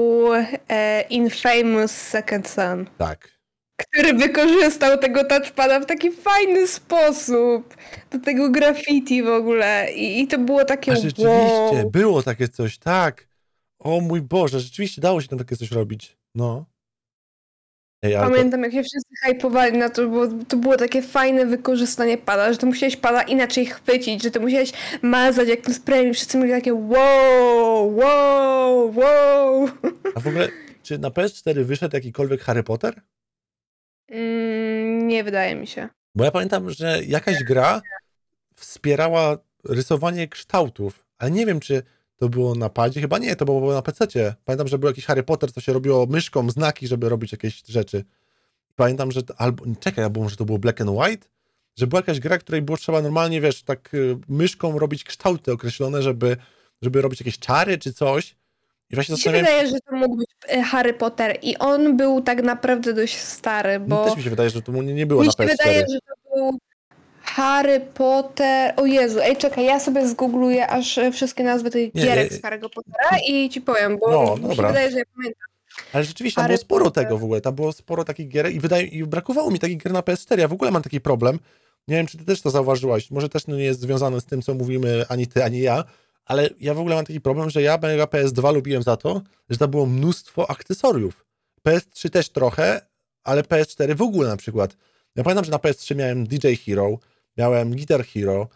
e, Infamous Second Son, Tak. który wykorzystał tego touchpada w taki fajny sposób. Do tego graffiti w ogóle. I, i to było takie A rzeczywiście, wow. było takie coś, tak. O mój Boże, rzeczywiście dało się tam takie coś robić. No. Ej, ale to, Pamiętam, jak się wszyscy hypowali na to, bo to było takie fajne wykorzystanie pada, że ty musiałeś pada inaczej chwycić, że ty musiałeś mazać jak tym sprayem wszyscy mieli takie wow, wow, wow. a w ogóle, czy na PS4 wyszedł jakikolwiek Harry Potter? Mm, nie wydaje mi się. Bo ja pamiętam, że jakaś gra wspierała rysowanie kształtów, ale nie wiem, czy to było na padzie, chyba nie, to było na PC-cie. Pamiętam, że był jakiś Harry Potter, co się robiło myszką, znaki, żeby robić jakieś rzeczy. Pamiętam, że to, albo, czekaj, albo może to było Black and White? Że była jakaś gra, której było trzeba normalnie, wiesz, tak y, myszką robić kształty określone, żeby, żeby robić jakieś czary czy coś. I właśnie Mi się wydaje, że to mógł być e, Harry Potter i on był tak naprawdę dość stary, no, bo też mi się wydaje, że to mu nie, nie było mi na się PS4. wydaje, że to był Harry Potter. O Jezu, ej, czekaj, ja sobie zgoogluję aż e, wszystkie nazwy tych Nie, gierek nie, z Harry'ego Pottera i ci powiem, bo No, mi się dobra. wydaje, że ja pamiętam. Ale rzeczywiście, tam Harry było sporo Potter. tego w ogóle, tam było sporo takich gier i, wydaje, i brakowało mi takich gier na PS4. Ja w ogóle mam taki problem. Nie wiem, czy ty też to zauważyłaś. Może też no nie jest związane z tym, co mówimy ani ty, ani ja, ale ja w ogóle mam taki problem, że ja mega PS2 lubiłem za to, że tam było mnóstwo akcesoriów. PS3 też trochę, ale PS4 w ogóle na przykład. Ja pamiętam, że na PS3 miałem DJ Hero, miałem Guitar Hero,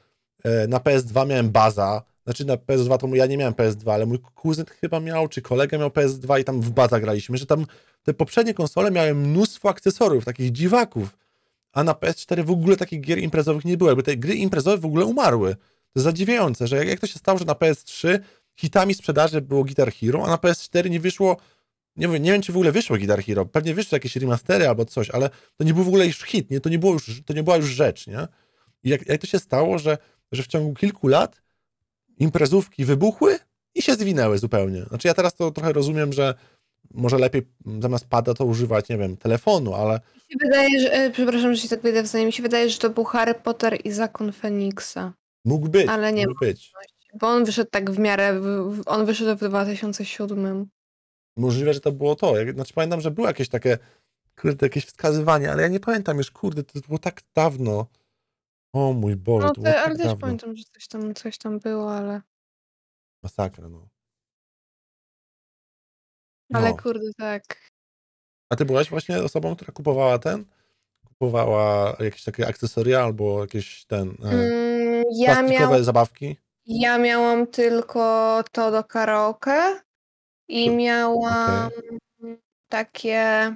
e, na PS2 miałem Baza, znaczy na PS2 to ja nie miałem PS2, ale mój kuzyn chyba miał, czy kolega miał PS2 i tam w Baza graliśmy, że tam te poprzednie konsole miały mnóstwo akcesoriów, takich dziwaków, a na PS4 w ogóle takich gier imprezowych nie było, jakby te gry imprezowe w ogóle umarły. To jest zadziwiające, że jak, to się stało, że na PS3 hitami sprzedaży było Guitar Hero, a na PS4 nie wyszło, nie wiem, nie wiem czy w ogóle wyszło Guitar Hero, pewnie wyszły jakieś remastery albo coś, ale to nie był w ogóle już hit, nie? To, nie było już, to nie była już rzecz, nie? I jak, jak to się stało, że, że w ciągu kilku lat imprezówki wybuchły i się zwinęły zupełnie. Znaczy ja teraz to trochę rozumiem, że może lepiej m, zamiast pada to używać, nie wiem, telefonu, ale Mi się wydaje, że, e, przepraszam, że się tak wyjdę w zdanie, mi się wydaje, że to był Harry Potter i Zakon Feniksa. mógł być, Ale nie mógł być. Bo on wyszedł tak w miarę, on wyszedł w 2007. Możliwe, że to było to. Znaczy pamiętam, że było jakieś takie, kurde, jakieś wskazywanie, ale ja nie pamiętam już, kurde, to było tak dawno. O mój Boże, No to było te, tak ale też dawno. pamiętam, że coś tam, coś tam było, ale, Masakra, no. ale No. kurde, tak. A ty byłaś właśnie osobą, która kupowała ten? Kupowała jakieś takie akcesoria albo jakieś ten, e, Mm, ja, plastikowe zabawki? ja miałam tylko to do karaoke i To- miałam takie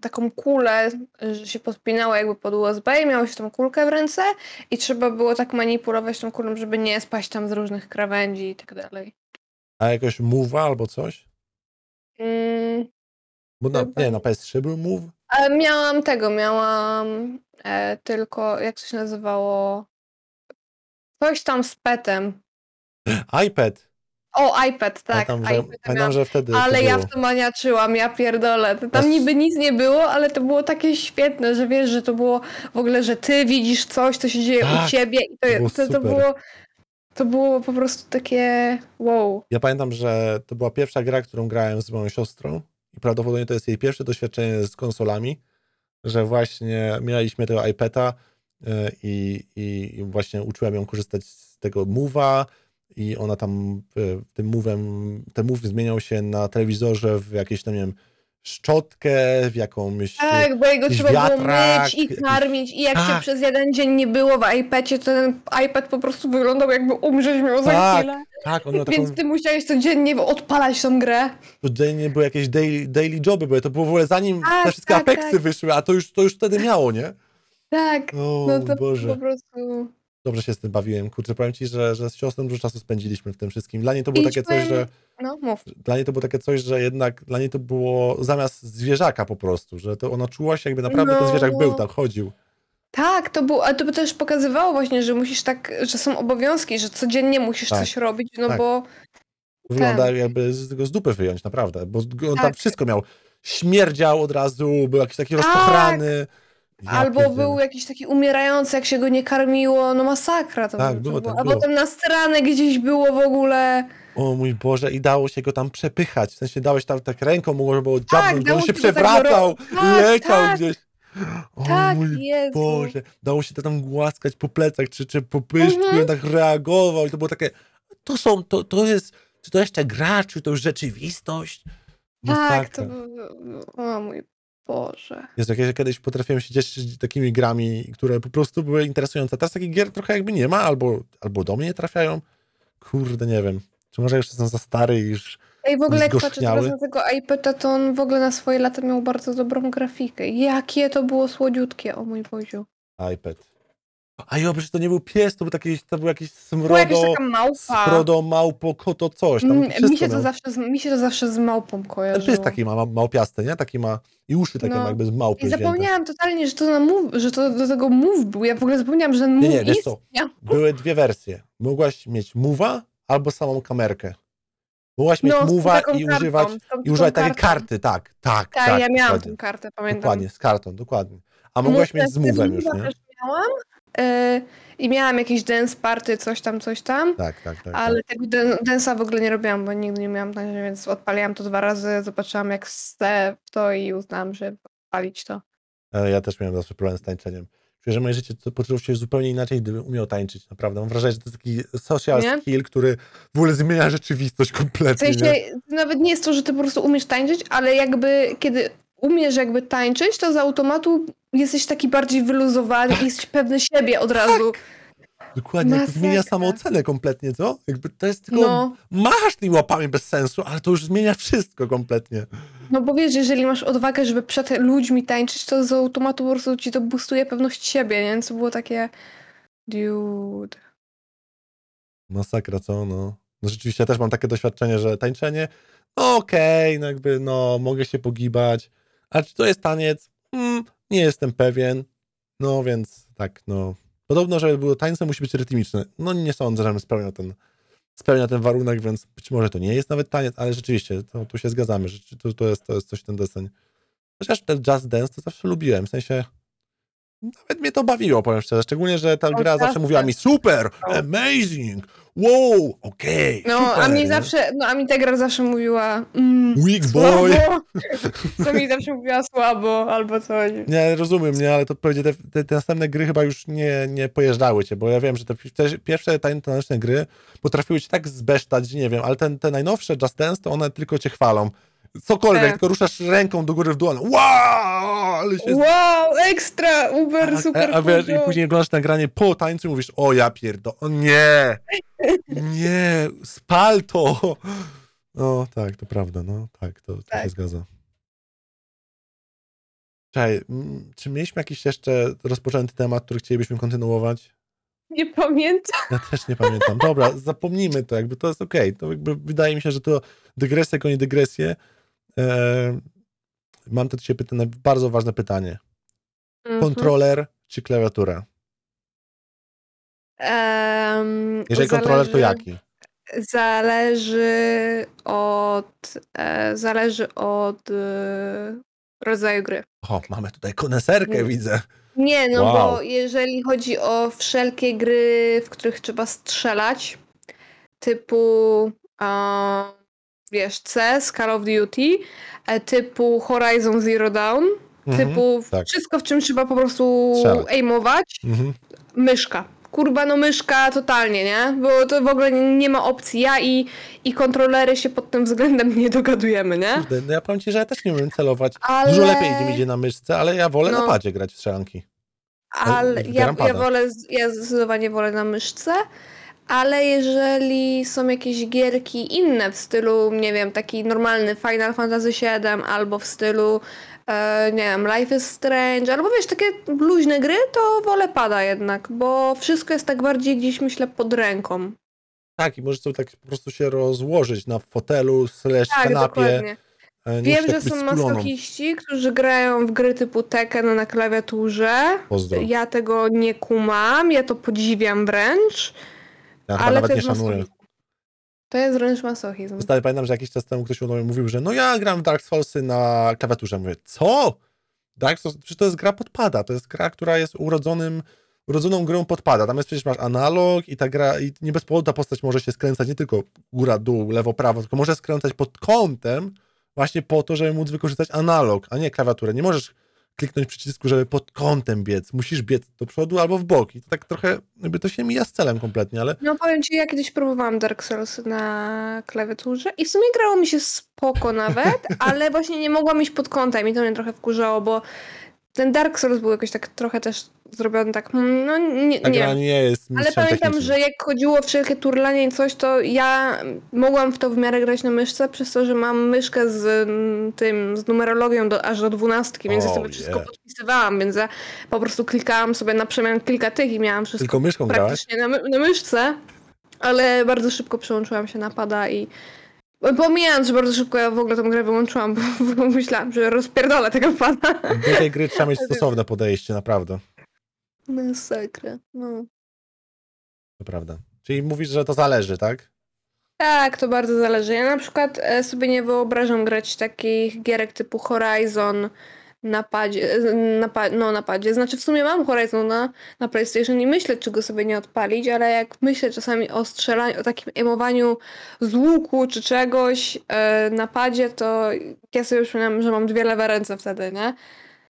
taką kulę, że się podpinało jakby pod USB i miało się tą kulkę w ręce i trzeba było tak manipulować tą kulą, żeby nie spaść tam z różnych krawędzi i tak dalej. A jakoś Move'a albo coś? Mm, Bo na, nie, nie. na PS3 był Move? ale miałam tego, miałam e, tylko, jak to się nazywało? Coś tam z petem. iPad. O, iPad, tak. pamiętam, że, iPad pamiętam, że wtedy Ale ja w to maniaczyłam, ja pierdolę. Tam niby nic nie było, ale to było takie świetne, że wiesz, że to było w ogóle, że ty widzisz coś, co się dzieje Tak, u ciebie i to, było to, to, było to było po prostu takie wow. Ja pamiętam, że to była pierwsza gra, którą grałem z moją siostrą i prawdopodobnie to jest jej pierwsze doświadczenie z konsolami, że właśnie mieliśmy tego iPada e, i, i właśnie uczyłem ją korzystać z tego Move'a i ona tam e, tym Move'em, ten Move zmieniał się na telewizorze w jakieś tam, nie wiem, szczotkę, w jakąś... Tak, bo jego trzeba było wiatrak, myć i karmić i jak się Tak. przez jeden dzień nie było w iPadzie, to ten iPad po prostu wyglądał jakby umrzeć miał za Tak, chwilę. Tak, on miał taką... Więc ty musiałeś codziennie odpalać tą grę. Codziennie były jakieś daily, daily joby, bo to było w ogóle zanim Tak, te wszystkie tak, Apexy tak. wyszły, a to już, to już wtedy miało, nie? Tak, no mój to Boże. po prostu... Dobrze się z tym bawiłem. Kurczę, powiem ci, że, że z siostrą dużo czasu spędziliśmy w tym wszystkim. Dla niej to było takie coś, że No, mów. dla niej to było takie coś, że jednak dla niej to było zamiast zwierzaka po prostu, że to ona czuła się jakby naprawdę ten No. zwierzak był, tak chodził. Tak, to było, ale to by też pokazywało właśnie, że musisz tak, że są obowiązki, że codziennie musisz Tak, coś robić, no tak. bo Wygląda jakby z z dupy wyjąć, naprawdę, bo on tam Tak. wszystko miał. Śmierdział od razu, był jakiś taki rozpochrany. Ja albo pierdzielę. był jakiś taki umierający, jak się go nie karmiło, no masakra to, Tak, to było, tak A było. potem na stronę gdzieś było w ogóle. O mój Boże, i dało się go tam przepychać. W sensie dałeś tam tak ręką, można było dziabnąć, bo on dało się się go tak przewracał, ro- tak, leciał tak. gdzieś. O tak, mój Jezu. Boże, dało się to tam głaskać po plecach, czy, czy po pyszku, Mhm. i on tak reagował i to było takie, to są, to, to jest, czy to jeszcze gra, czy to już rzeczywistość? Tak, to Masakra. było, o mój Boże. Jezu, jak ja kiedyś potrafiłem się cieszyć takimi grami, które po prostu były interesujące. Teraz takich gier trochę jakby nie ma, albo, albo do mnie nie trafiają. Kurde, nie wiem. Czy może jeszcze jestem za stary i już... Ej, w ogóle jak patrzę teraz na tego iPada, to on w ogóle na swoje lata miał bardzo dobrą grafikę. Jakie to było słodziutkie, o mój Boziu. iPad. A jo, przecież to nie był pies, to był, taki, to był jakiś Była jakaś smrodo, taka małpa. smrodo, małpo, koto, coś. Tam Mm, Mi się, to miał. zawsze, z- mi się to zawsze z małpą Ten kojarzyło. pies taki ma, ma małpiasty, nie? Taki ma i uszy takie No. ma jakby z małpy I wzięte. zapomniałam totalnie, że to, na move, że to do tego move był. Ja w ogóle zapomniałam, że ten move Nie, nie, wiesz co? Były dwie wersje. Mogłaś mieć mowa albo samą kamerkę. Mogłaś mieć No, i kartą, używać, tą i używać takiej karty, tak, tak, Tak, tak. ja miałam dokładnie. tę kartę, pamiętam. Dokładnie, z kartą, dokładnie. A mogłaś Move mieć z move'em już, nie? Miałam. y, I miałam jakieś dance party, coś tam, coś tam. Tak, tak, tak. Ale tak. tego dan- dance'a w ogóle nie robiłam, bo nigdy nie miałam tańca, więc odpaliłam to dwa razy, zobaczyłam jak chcę w to i uznałam, że odpalić to. E, Ja też miałem zawsze problem z tańczeniem. Czuję, że moje życie poczuło się zupełnie inaczej, gdybym umiał tańczyć, naprawdę. Mam wrażenie, że to jest taki social Nie? skill, który w ogóle zmienia rzeczywistość W kompletnie. sensie, nie? nawet nie jest to, że ty po prostu umiesz tańczyć, ale jakby kiedy umiesz jakby tańczyć, to z automatu jesteś taki bardziej wyluzowany i jesteś pewny siebie od razu. Dokładnie, Masakra. zmienia samoocenę kompletnie, co? Jakby to jest tylko, No, machasz tymi łapami bez sensu, ale to już zmienia wszystko kompletnie. no bo wiesz, jeżeli masz odwagę, żeby przed ludźmi tańczyć, to z automatu po prostu ci to boostuje pewność siebie, nie? To było takie dude. Masakra, co? No. no rzeczywiście ja też mam takie doświadczenie, że tańczenie, no okej, no jakby, no mogę się pogibać, a czy to jest taniec? Mm, nie jestem pewien, no więc tak, no. Podobno, żeby było tańce, musi być rytmiczne. No nie sądzę, żebym spełniał ten, spełnia ten warunek, więc być może to nie jest nawet taniec, ale rzeczywiście, to, tu się zgadzamy, że to, to, jest, to jest coś ten deseń. Chociaż ten Just Dance to zawsze lubiłem, w sensie nawet mnie to bawiło, powiem szczerze, szczególnie, że ta gra zawsze mówiła mi super, amazing, wow, okej, No, super, a mi nie? zawsze, no a mi ta gra zawsze mówiła mm, Weak boy. słabo. Co mi zawsze mówiła słabo albo coś. Nie, rozumiem, nie, ale to pewnie te, te, te następne gry chyba już nie, nie pojeżdżały cię, bo ja wiem, że te, te pierwsze taneczne gry potrafiły cię tak zbesztać, że nie wiem, ale ten, te najnowsze Just Dance, to one tylko cię chwalą. Cokolwiek, Tak. tylko ruszasz ręką do góry w dół, one, wow, ale się... Wow, ekstra, uber, a, super a, a wiesz, i później oglądasz nagranie po tańcu i mówisz, o ja pierdo, o nie, nie, spal to. No tak, to prawda, no tak, to, to się Tak. zgadza. Czekaj, czy mieliśmy jakiś jeszcze rozpoczęty temat, który chcielibyśmy kontynuować? Nie pamiętam. Ja też nie pamiętam. Dobra, zapomnijmy to, jakby to jest okej. To jakby wydaje mi się, że to dygresja, nie dygresję. E, mam do ciebie pytanie, bardzo ważne pytanie. Mhm. Kontroler czy klawiatura? Em, Jeżeli kontroler, to jaki? Zależy od, e, zależy od e, rodzaju gry. O, mamy tutaj koneserkę, widzę. Nie, no Wow. bo jeżeli chodzi o wszelkie gry, w których trzeba strzelać, typu a, wiesz, CS, Call of Duty, e, typu Horizon Zero Dawn, Mhm, typu tak. wszystko, w czym trzeba po prostu Strzelać. aimować, Mhm. myszka. Kurba, no myszka totalnie, nie? Bo to w ogóle nie, nie ma opcji. Ja i, i kontrolery się pod tym względem nie dogadujemy, nie? Kurde, no ja powiem ci, że ja też nie umiem celować. Ale... Dużo lepiej mi idzie na myszce, ale ja wolę No. na padzie grać w strzelanki. Ale ja, ja wolę, ja zdecydowanie wolę na myszce, ale jeżeli są jakieś gierki inne w stylu, nie wiem, taki normalny Final Fantasy VII albo w stylu, e, nie wiem, Life is Strange, albo wiesz, takie luźne gry, to wolę pada jednak, bo wszystko jest tak bardziej gdzieś, myślę, pod ręką. Tak, i możesz sobie tak po prostu się rozłożyć na fotelu, slash Tak, kanapie. dokładnie. e, Wiem, tak że są masochiści, którzy grają w gry typu Tekken na klawiaturze. Pozdro. Ja tego nie kumam, ja to podziwiam wręcz. Chyba ale nawet nie szanuję. To jest wręcz masochizm. Stary, pamiętam, że jakiś czas temu ktoś mówił, że no ja gram w Dark Soulsy na klawiaturze. Mówię, co? Dark Souls? Przecież to jest gra podpada. To jest gra, która jest urodzonym, urodzoną grą podpada. Tam jest przecież masz analog i ta gra, i nie bez powodu ta postać może się skręcać nie tylko góra, dół, lewo, prawo, tylko może skręcać pod kątem właśnie po to, żeby móc wykorzystać analog, a nie klawiaturę. Nie możesz kliknąć przycisku, żeby pod kątem biec. Musisz biec do przodu albo w bok. I to tak trochę, jakby to się mija z celem kompletnie, ale No powiem ci, ja kiedyś próbowałam Dark Souls na klawiaturze i w sumie grało mi się spoko nawet, ale właśnie nie mogłam iść pod kątem i to mnie trochę wkurzało, bo ten Dark Souls był jakoś tak trochę też zrobiony tak, mm, no nie, ta nie. nie jest Ale pamiętam, technicznym. że jak chodziło o wszelkie turlanie i coś, to ja mogłam w to w miarę grać na myszce, przez to, że mam myszkę z mm, tym, z numerologią do, aż do dwunastki, więc ja Oh, sobie wszystko yeah. podpisywałam, więc ja po prostu klikałam sobie na przemian kilka tych i miałam wszystko Tylko myszką praktycznie na, my- na myszce, ale bardzo szybko przełączyłam się na pada i pomijając, że bardzo szybko ja w ogóle tą grę wyłączyłam, bo, bo myślałam, że rozpierdolę tego pada. Do tej gry trzeba mieć stosowne podejście, naprawdę. Masakra, no. To prawda. Czyli mówisz, że to zależy, tak? Tak, to bardzo zależy. Ja na przykład e, sobie nie wyobrażam grać takich gierek typu Horizon na padzie, e, na, pa, no na padzie. Znaczy w sumie mam Horizon na, na PlayStation i myślę, czy go sobie nie odpalić, ale jak myślę czasami o strzelaniu, o takim emowaniu z łuku czy czegoś e, na padzie, to ja sobie przypominam, że mam dwie lewe ręce wtedy, nie?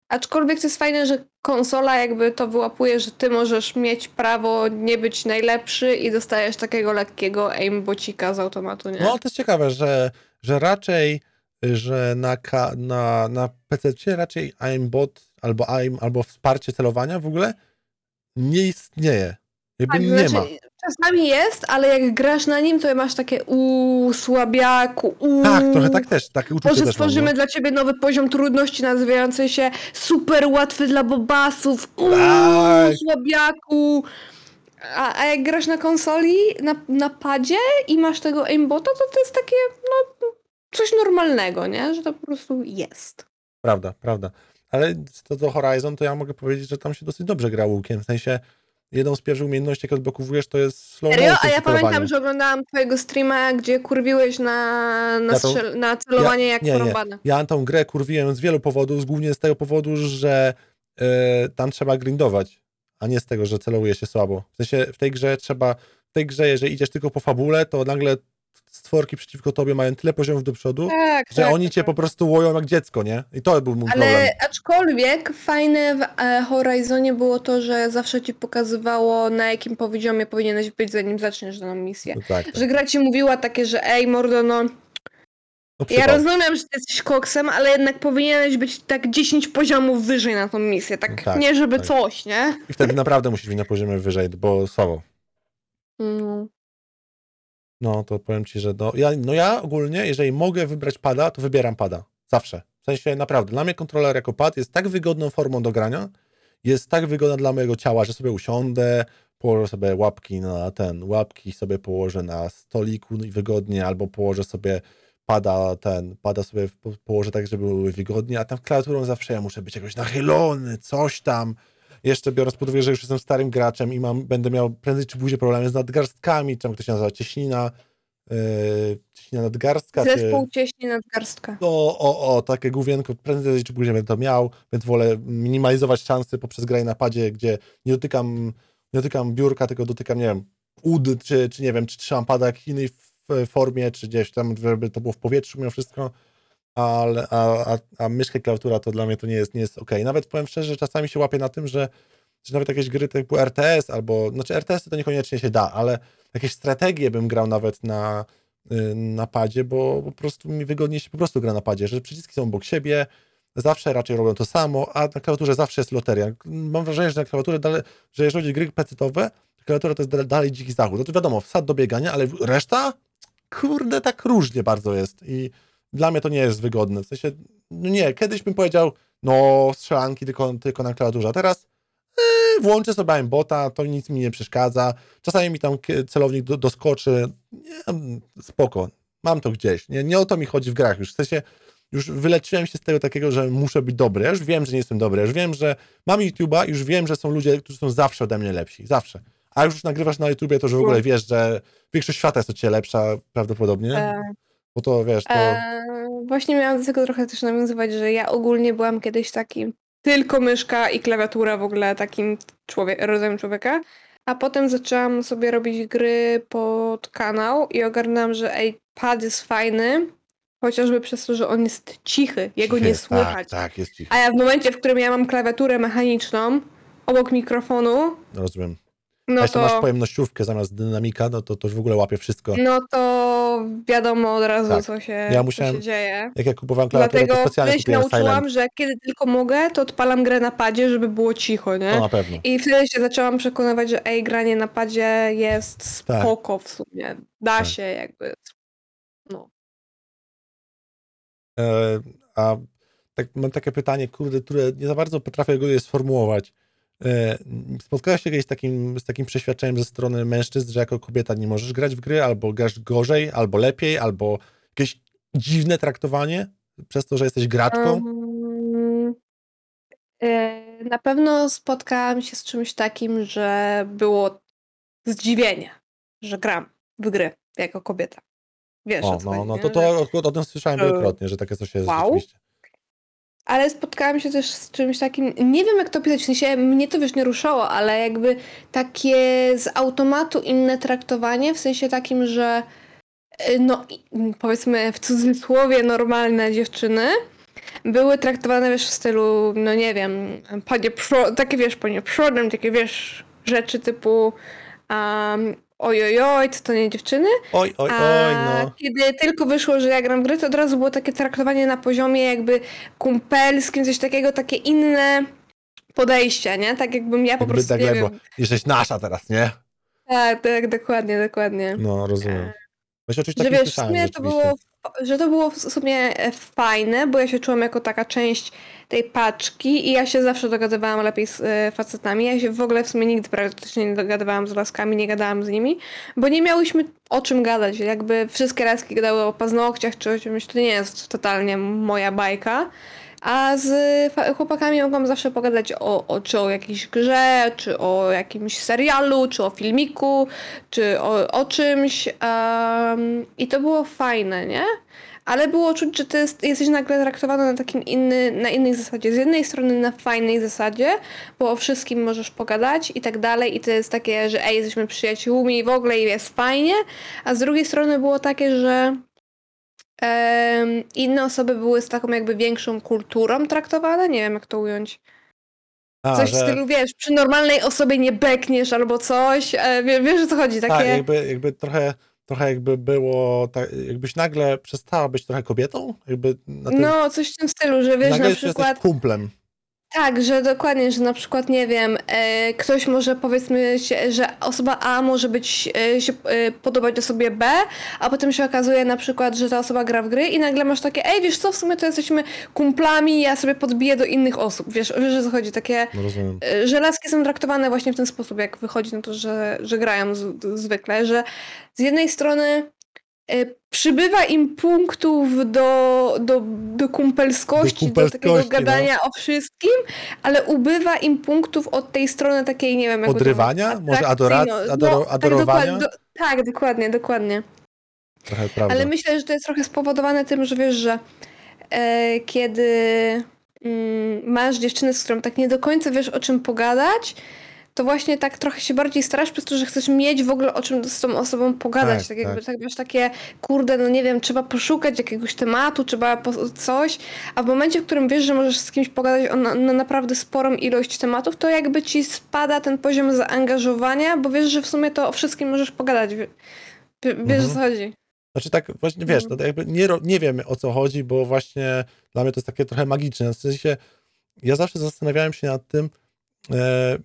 Aczkolwiek to jest fajne, że konsola jakby to wyłapuje, że ty możesz mieć prawo nie być najlepszy i dostajesz takiego lekkiego aimbocika z automatu, nie? No, to jest ciekawe, że, że raczej, że na, na, na PC raczej aimbot albo aim, albo wsparcie celowania w ogóle nie istnieje. Jakby Tak, nie znaczy, ma. Czasami jest, ale jak grasz na nim, to masz takie uuu, słabiaku, uuu. Tak, trochę tak też, takie uczucie Może też mam. stworzymy No. dla ciebie nowy poziom trudności nazywający się super łatwy dla bobasów. Uuu, Tak. słabiaku. A, a jak grasz na konsoli, na, na padzie i masz tego aimbota, to to jest takie, no, coś normalnego, nie? Że to po prostu jest. Prawda, prawda. Ale co do Horizon, to ja mogę powiedzieć, że tam się dosyć dobrze gra łukiem. W sensie jedną z pierwszych umiejętności, jak odblokowujesz, to jest slow Serio? motion A ja pamiętam, że oglądałam twojego streama, gdzie kurwiłeś na, na, Ja to- strzel- na celowanie jak nie, nie. Ja tą grę kurwiłem z wielu powodów, głównie z tego powodu, że e, tam trzeba grindować, a nie z tego, że celowuje się słabo. W sensie w tej grze trzeba, w tej grze, jeżeli idziesz tylko po fabule, to nagle stworki przeciwko tobie mają tyle poziomów do przodu, Tak, że tak, oni tak. cię po prostu łoją jak dziecko, nie? I to był mój Ale problem. aczkolwiek fajne w e, Horizonie było to, że zawsze ci pokazywało na jakim poziomie powinieneś być zanim zaczniesz daną misję. No tak, tak. Że gra ci mówiła takie, że ej mordo, no No, ja rozumiem, że ty jesteś koksem, ale jednak powinieneś być tak 10 poziomów wyżej na tą misję. Tak, Tak, nie żeby tak. coś, nie? I wtedy naprawdę musisz być na poziomie wyżej, bo słabo. Mm. No, to powiem ci, że no ja, no ja ogólnie, jeżeli mogę wybrać pada, to wybieram pada. Zawsze. W sensie naprawdę, dla mnie kontroler jako pad jest tak wygodną formą do grania, jest tak wygodna dla mojego ciała, że sobie usiądę, położę sobie łapki na ten, łapki sobie położę na stoliku i wygodnie, albo położę sobie pada ten, pada sobie po- położę tak, żeby były wygodnie, a tam klawiaturą zawsze ja muszę być jakoś nachylony, coś tam. Jeszcze biorąc pod uwagę, że już jestem starym graczem i mam, będę miał prędzej czy później problemy z nadgarstkami, czy tam to się nazywa cieśnina, yy, cieśnina nadgarstka, czy... Zespół cieśni nadgarstka. O, o, o, takie główienko, prędzej czy później będę to miał, więc wolę minimalizować szanse poprzez granie na padzie, gdzie nie dotykam, nie dotykam biurka, tylko dotykam, nie wiem, ud, czy, czy nie wiem, czy trzymam pada jakiejś innej formie, czy gdzieś tam, żeby to było w powietrzu mimo wszystko, ale, a, a, a myszka klawiatura to dla mnie to nie jest, nie jest okej. Nawet powiem szczerze, że czasami się łapię na tym, że, że nawet jakieś gry typu RTS albo, znaczy RTS to niekoniecznie się da, ale jakieś strategie bym grał nawet na, y, na padzie, bo po prostu mi wygodniej się po prostu gra na padzie, że przyciski są obok siebie, zawsze raczej robią to samo, a na klawiaturze zawsze jest loteria. Mam wrażenie, że na klawiaturze, dalej, że jeżeli chodzi o gry pecetowe, to klawiatura to jest da- dalej dziki zachód. No to wiadomo, wsad do biegania, ale reszta, kurde, tak różnie bardzo jest i dla mnie to nie jest wygodne. W sensie, no nie, kiedyś bym powiedział, no strzelanki tylko, tylko na klawiaturze, a teraz yy, włączę sobie aimbota, to nic mi nie przeszkadza. Czasami mi tam celownik do, doskoczy. Nie, mm, spoko, mam to gdzieś. Nie, nie o to mi chodzi w grach już. W sensie już wyleczyłem się z tego takiego, że muszę być dobry. Ja już wiem, że nie jestem dobry. Ja już wiem, że mam YouTube'a, już wiem, że są ludzie, którzy są zawsze ode mnie lepsi. Zawsze. A już nagrywasz na YouTubie, to już w ogóle wiesz, że większość świata jest od ciebie lepsza prawdopodobnie. E, Bo to wiesz, to... e, właśnie miałam do tego trochę też nawiązywać, że ja ogólnie byłam kiedyś takim tylko myszka i klawiatura w ogóle takim człowiek, rodzajem człowieka. A potem zaczęłam sobie robić gry pod kanał i ogarnęłam, że ej, pad jest fajny, chociażby przez to, że on jest cichy, jego Cichy nie jest, słychać. Tak, tak, jest cichy. A ja w momencie, w którym ja mam klawiaturę mechaniczną obok mikrofonu, Rozumiem. A no jeśli masz to, pojemnościówkę zamiast dynamika, no to, to już w ogóle łapie wszystko. no to wiadomo od razu, Tak. co, się, Ja musiałem- co się dzieje. Jak ja kupowałem klawiaturę, Dlatego to specjalnie kupiłem nauczyłam, Silent. że kiedy tylko mogę, to odpalam grę na padzie, żeby było cicho, nie? To na pewno. I wtedy się zaczęłam przekonywać, że ej, granie na padzie jest Tak. spoko w sumie. Da Tak. się jakby. No. E, a tak, mam takie pytanie, kurde, które nie za bardzo potrafię go je sformułować. E, spotkałaś się kiedyś z takim, z takim przeświadczeniem ze strony mężczyzn, że jako kobieta nie możesz grać w gry, albo grasz gorzej, albo lepiej, albo jakieś dziwne traktowanie przez to, że jesteś graczką? Um, e, na pewno spotkałam się z czymś takim, że było zdziwienie, że gram w gry jako kobieta. Wiesz, o, no, chodzi, no to, to o, o tym słyszałem że- wielokrotnie, że takie coś jest Wow. rzeczywiście. Ale spotkałam się też z czymś takim, nie wiem jak to pisać, w sensie mnie to wiesz nie ruszało, ale jakby takie z automatu inne traktowanie, w sensie takim, że y, no i- powiedzmy w cudzysłowie normalne dziewczyny były traktowane wiesz w stylu, no nie wiem, panie takie wiesz, panie przodem, takie wiesz rzeczy typu um, ojojoj, to, to nie dziewczyny, Oj, oj, a oj, no. kiedy tylko wyszło, że ja gram w gry, to od razu było takie traktowanie na poziomie jakby kumpelskim, coś takiego, takie inne podejście, nie? Tak jakbym ja po Jakby prostu, tak nie wiem. jesteś nasza teraz, nie? Tak, tak, dokładnie, dokładnie. No, rozumiem. Właśnie oczywiście Że tak nie wiesz, w słyszałem sumie to rzeczywiście. było, że to było w sumie e, fajne, bo ja się czułam jako taka część tej paczki i ja się zawsze dogadywałam lepiej z e, facetami. Ja się w ogóle w sumie nigdy praktycznie nie dogadywałam z laskami, nie gadałam z nimi, bo nie miałyśmy o czym gadać. Jakby wszystkie laski gadały o paznokciach czy o czymś, to nie jest totalnie moja bajka. A z chłopakami mogłam zawsze pogadać o, o, czy o jakiejś grze, czy o jakimś serialu, czy o filmiku, czy o, o czymś. em, I to było fajne, nie? Ale było czuć, że ty jest, jesteś nagle traktowany na takim inny, na innej zasadzie. Z jednej strony na fajnej zasadzie, bo o wszystkim możesz pogadać i tak dalej, i to jest takie, że ej, jesteśmy przyjaciółmi i w ogóle i jest fajnie, a z drugiej strony było takie, że em, inne osoby były z taką jakby większą kulturą traktowane, nie wiem jak to ująć. A, Coś w że, stylu, wiesz, przy normalnej osobie nie bekniesz albo coś, e, wie, wiesz o co chodzi, takie... tak, jakby, jakby trochę, trochę jakby było, tak, jakbyś nagle przestała być trochę kobietą, jakby na tym, No, coś w tym stylu, że wiesz, nagle na przykład... kumplem. Tak, że dokładnie, że na przykład, nie wiem, e, ktoś może powiedzmy, się, że osoba A może być, e, się e, podobać osobie B, a potem się okazuje na przykład, że ta osoba gra w gry i nagle masz takie, ej, wiesz co, w sumie to jesteśmy kumplami, ja sobie podbiję do innych osób, wiesz, wiesz o co chodzi, takie, No rozumiem. e, że laski są traktowane właśnie w ten sposób, jak wychodzi na to, że, że grają z, zwykle, że z jednej strony przybywa im punktów do, do, do kumpelskości, do, kumpelskości, takiego no. gadania o wszystkim, ale ubywa im punktów od tej strony takiej, nie wiem, jak Odrywania? Może adora- adoro- adorowania? Tak, dokładnie, do, tak, dokładnie, dokładnie. Trochę prawda. Ale myślę, że to jest trochę spowodowane tym, że wiesz, że e, kiedy mm, masz dziewczynę, z którą tak nie do końca wiesz o czym pogadać, to właśnie tak trochę się bardziej starasz przez to, że chcesz mieć w ogóle o czym z tą osobą pogadać. Tak, Tak, jakby tak. tak masz takie, kurde, no nie wiem, trzeba poszukać jakiegoś tematu, trzeba coś, a w momencie, w którym wiesz, że możesz z kimś pogadać o na, na naprawdę sporą ilość tematów, to jakby ci spada ten poziom zaangażowania, bo wiesz, że w sumie to o wszystkim możesz pogadać. Wie- wie- Wiesz, o co chodzi. Znaczy tak, właśnie wiesz, Mhm. no to jakby nie, nie wiemy o co chodzi, bo właśnie dla mnie to jest takie trochę magiczne. W sensie, ja zawsze zastanawiałem się nad tym, e,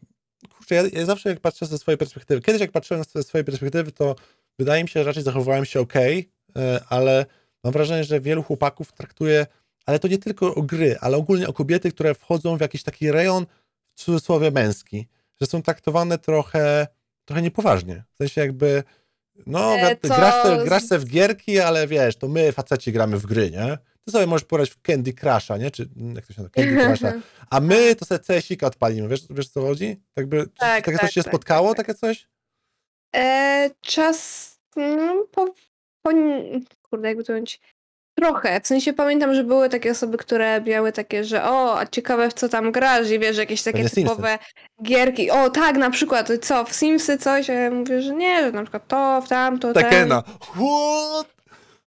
kurczę, ja, ja zawsze jak patrzę ze swojej perspektywy, kiedyś jak patrzyłem ze swojej perspektywy, to wydaje mi się, że raczej zachowywałem się ok, ale mam wrażenie, że wielu chłopaków traktuje, ale to nie tylko o gry, ale ogólnie o kobiety, które wchodzą w jakiś taki rejon, w cudzysłowie męski, że są traktowane trochę, trochę niepoważnie. W sensie jakby, no, E, to grasz, se, grasz se w gierki, ale wiesz, to my faceci gramy w gry, nie? Ty sobie możesz pograć w Candy Crusha, nie? Czy mm, jak to się nazywa? Candy Crusha. A my to sobie CS-ika odpalimy, wiesz, wiesz co chodzi? Jakby, czy Tak, takie tak, coś się tak, spotkało, tak, tak. takie coś? E, czas mm, po, po, kurde, jakby to powiedzieć, trochę. W sensie pamiętam, że były takie osoby, które miały takie, że o, a ciekawe w co tam grasz i wiesz, jakieś takie nie Simsy. typowe gierki. O, tak, na przykład, co, w Simsy coś? A ja mówię, że nie, że na przykład to, w tamto. Tekena. What?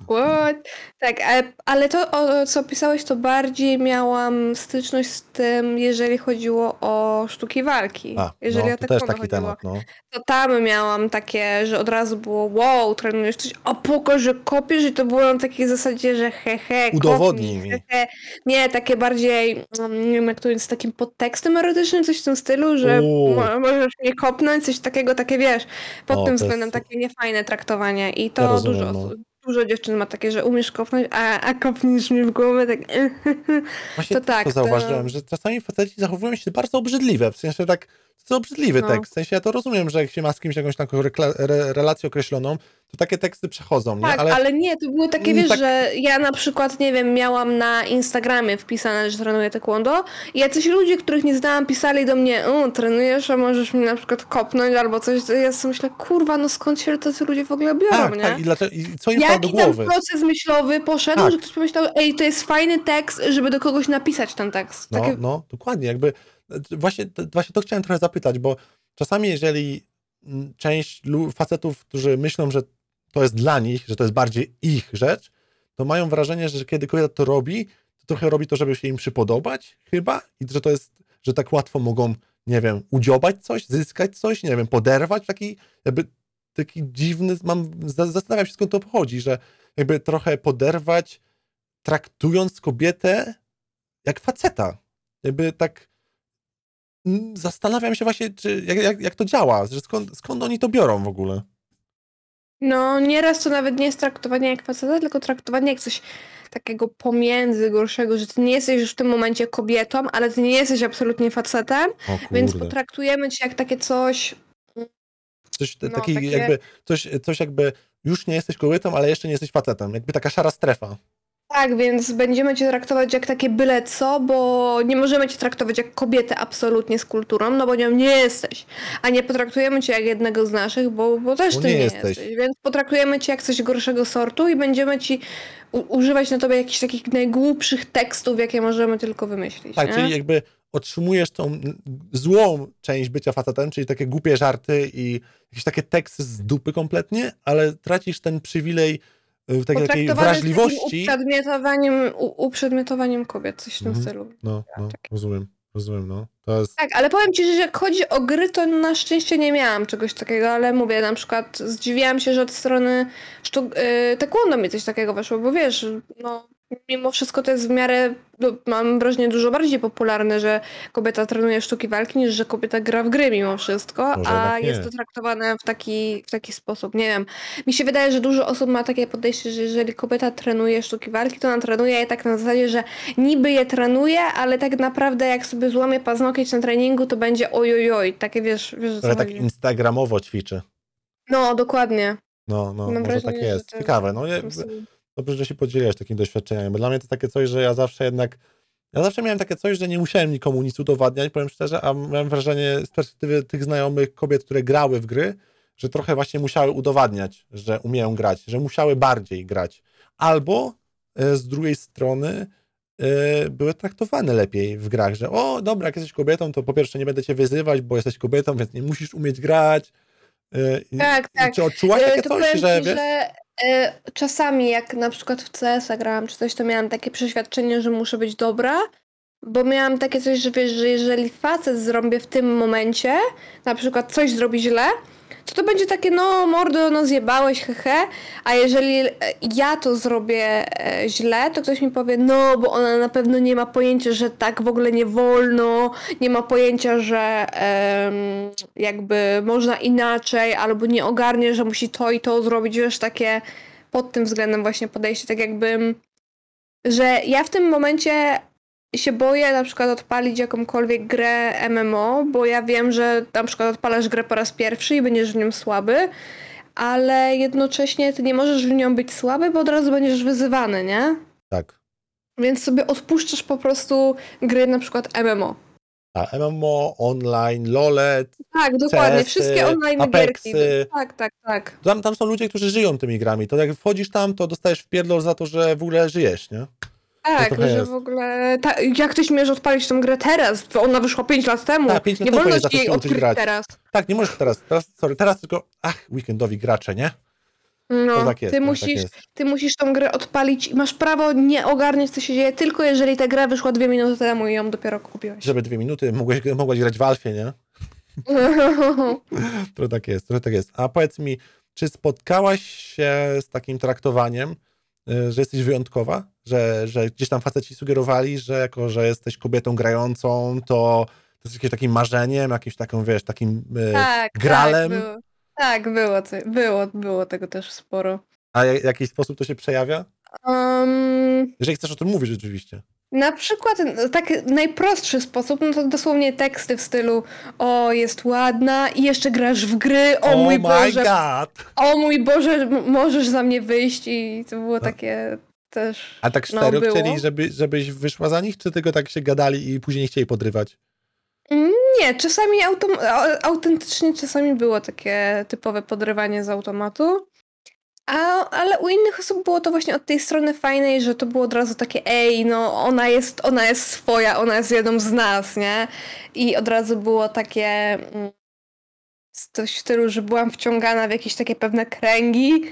What? Tak, ale, ale to, o co pisałeś, to bardziej miałam styczność z tym, jeżeli chodziło o sztuki walki. A, jeżeli no, o to też taki chodziło. temat, no. To tam miałam takie, że od razu było wow, trenujesz coś, a pokaż, że kopiesz i to było na takiej zasadzie, że he, he, Udowodnij kopnij, mi. he, he. Nie, takie bardziej, mm, nie wiem jak to jest, z takim podtekstem erotycznym, coś w tym stylu, że mo możesz mnie kopnąć, coś takiego, takie wiesz, pod tym względem jest- takie niefajne traktowanie i to Ja rozumiem, dużo, no. osób- dużo dziewczyn ma takie, że umiesz kopnąć, a, a kopniesz mnie w głowę, tak Właśnie To to, tak, to to- zauważyłem, że czasami faceci zachowują się bardzo obrzydliwe, w sensie tak, to obrzydliwy No. tekst, w sensie ja to rozumiem, że jak się ma z kimś jakąś taką re, relację określoną, to takie teksty przechodzą, nie? Tak, ale... nie, to było takie, Mm, wiesz, tak- że ja na przykład, nie wiem, miałam na Instagramie wpisane, że trenuję taekwondo i jacyś ludzie, których nie znałam, pisali do mnie, o, trenujesz, a możesz mnie na przykład kopnąć albo coś, to ja sobie myślę, kurwa, no skąd się tacy ludzie w ogóle biorą, tak, nie? tak, i, dlaczego, i co im wpadło do Jaki tam głowy? proces myślowy poszedł, Tak. że ktoś pomyślał, ej, to jest fajny tekst, żeby do kogoś napisać ten tekst. No, Takie, no, dokładnie, jakby właśnie, właśnie to chciałem trochę zapytać, bo czasami jeżeli część facetów, którzy myślą, że to jest dla nich, że to jest bardziej ich rzecz, to mają wrażenie, że kiedy kobieta to robi, to trochę robi to, żeby się im przypodobać chyba i że to jest, że tak łatwo mogą, nie wiem, udziobać coś, zyskać coś, nie wiem, poderwać, taki jakby taki dziwny, mam, za- zastanawiam się skąd to pochodzi, że jakby trochę poderwać, traktując kobietę jak faceta. Jakby tak zastanawiam się właśnie, czy, jak, jak, jak to działa, że skąd, skąd oni to biorą w ogóle. No, nieraz to nawet nie jest traktowanie jak faceta, tylko traktowanie jak coś takiego pomiędzy gorszego, że ty nie jesteś już w tym momencie kobietą, ale ty nie jesteś absolutnie facetem, więc potraktujemy cię jak takie coś. Coś no, taki takie- jakby, coś, coś jakby już nie jesteś kobietą, ale jeszcze nie jesteś facetem. Jakby taka szara strefa. Tak, więc będziemy cię traktować jak takie byle co, bo nie możemy cię traktować jak kobietę absolutnie z kulturą, no bo nią nie jesteś. A nie potraktujemy cię jak jednego z naszych, bo, bo też Bo ty nie nie, jesteś. jesteś. Więc potraktujemy cię jak coś gorszego sortu i będziemy ci używać na tobie jakichś takich najgłupszych tekstów, jakie możemy tylko wymyślić. Tak, nie? czyli jakby otrzymujesz tą złą część bycia facetem, czyli takie głupie żarty i jakieś takie teksty z dupy kompletnie, ale tracisz ten przywilej y, takiej, wrażliwości. Uprzedmiotowaniem, uprzedmiotowaniem kobiet, coś w tym Mhm. stylu. No, no, tak. rozumiem, rozumiem, no. Jest... Tak, ale powiem ci, że jak chodzi o gry, to na szczęście nie miałam czegoś takiego, ale mówię, na przykład zdziwiłam się, że od strony sztuk, yy, taekwondo mi coś takiego weszło, bo wiesz, no mimo wszystko to jest w miarę, mam wrażenie, dużo bardziej popularne, że kobieta trenuje sztuki walki, niż że kobieta gra w gry mimo wszystko, Może a jednak nie. jest to traktowane w taki, w taki sposób, nie wiem. Mi się wydaje, że dużo osób ma takie podejście, że jeżeli kobieta trenuje sztuki walki, to ona trenuje je tak na zasadzie, że niby je trenuje, ale tak naprawdę jak sobie złamie paznokieć na treningu, to będzie ojojoj, takie wiesz, wiesz co Trochę tak chodzi. instagramowo ćwiczy. No, dokładnie. No, no, Mam może tak wrażenie, jest. Ciekawe, no. Dobrze, że się podzieliłeś takimi doświadczeniami, bo dla mnie to takie coś, że ja zawsze jednak, ja zawsze miałem takie coś, że nie musiałem nikomu nic udowadniać, powiem szczerze, a miałem wrażenie z perspektywy tych znajomych kobiet, które grały w gry, że trochę właśnie musiały udowadniać, że umieją grać, że musiały bardziej grać. Albo e, z drugiej strony e, były traktowane lepiej w grach, że o, dobra, jak jesteś kobietą, to po pierwsze nie będę cię wyzywać, bo jesteś kobietą, więc nie musisz umieć grać. I- Tak, tak. Czy odczułaś E, takie to coś, powiem że ci, wiesz? że e, czasami jak na przykład w CS grałam czy coś, to miałam takie przeświadczenie, że muszę być dobra, bo miałam takie coś, że wiesz, że jeżeli facet zrobię w tym momencie, na przykład coś zrobi źle, to to będzie takie, no mordo, no zjebałeś, hehe, a jeżeli e, ja to zrobię e, źle, to ktoś mi powie, no bo ona na pewno nie ma pojęcia, że tak w ogóle nie wolno, nie ma pojęcia, że em, jakby można inaczej, albo nie ogarnie, że musi to i to zrobić, wiesz, takie pod tym względem właśnie podejście, tak jakby, że ja w tym momencie się boję na przykład odpalić jakąkolwiek grę MMO, bo ja wiem, że na przykład odpalasz grę po raz pierwszy i będziesz w nią słaby, ale jednocześnie ty nie możesz w nią być słaby, bo od razu będziesz wyzywany, nie? Tak. Więc sobie odpuszczasz po prostu gry na przykład MMO. A MMO, online, LOLet, Tak, dokładnie. CS-y, Wszystkie online Apexy. gierki. Tak, tak, tak. tam, tam są ludzie, którzy żyją tymi grami. To jak wchodzisz tam, to dostajesz wpierdol za to, że w ogóle żyjesz, nie? Tak, trochę że jest. w ogóle. Ta, jak ktoś mierze odpalić tą grę teraz? To ona wyszła 5 lat temu. Tak, pięć lat nie temu wolno ci jej odkryć grać. teraz. Tak, nie możesz teraz, teraz, sorry, teraz tylko, ach, weekendowi gracze, nie? No, tak jest, ty, no, musisz, tak ty musisz tą grę odpalić i masz prawo nie ogarniać, co się dzieje, tylko jeżeli ta gra wyszła dwie minuty temu i ją dopiero kupiłeś. Żeby dwie minuty mogłeś, mogłaś grać w Alfie, nie? To tak jest, to tak jest. A powiedz mi, czy spotkałaś się z takim traktowaniem, y, że jesteś wyjątkowa? Że, że gdzieś tam faceci sugerowali, że jako, że jesteś kobietą grającą, to to jest jakimś takim marzeniem, jakimś taką, wiesz, takim y, tak, gralem? Tak, było, tak było, było, było tego też sporo. A w jakiś sposób to się przejawia? Um, Jeżeli chcesz o tym mówić oczywiście. Na przykład no, tak najprostszy sposób, no to dosłownie teksty w stylu o jest ładna i jeszcze grasz w gry, o mój my Boże, god! o mój Boże, możesz za mnie wyjść i to było takie też... A tak no, serio było. chcieli, żeby, żebyś wyszła za nich, czy tylko tak się gadali i później nie chcieli podrywać? Nie, czasami autentycznie czasami było takie typowe podrywanie z automatu. A, ale u innych osób było to właśnie od tej strony fajnej, że to było od razu takie ej, no ona jest, ona jest swoja, ona jest jedną z nas, nie? I od razu było takie mm, coś w stylu, że byłam wciągana w jakieś takie pewne kręgi,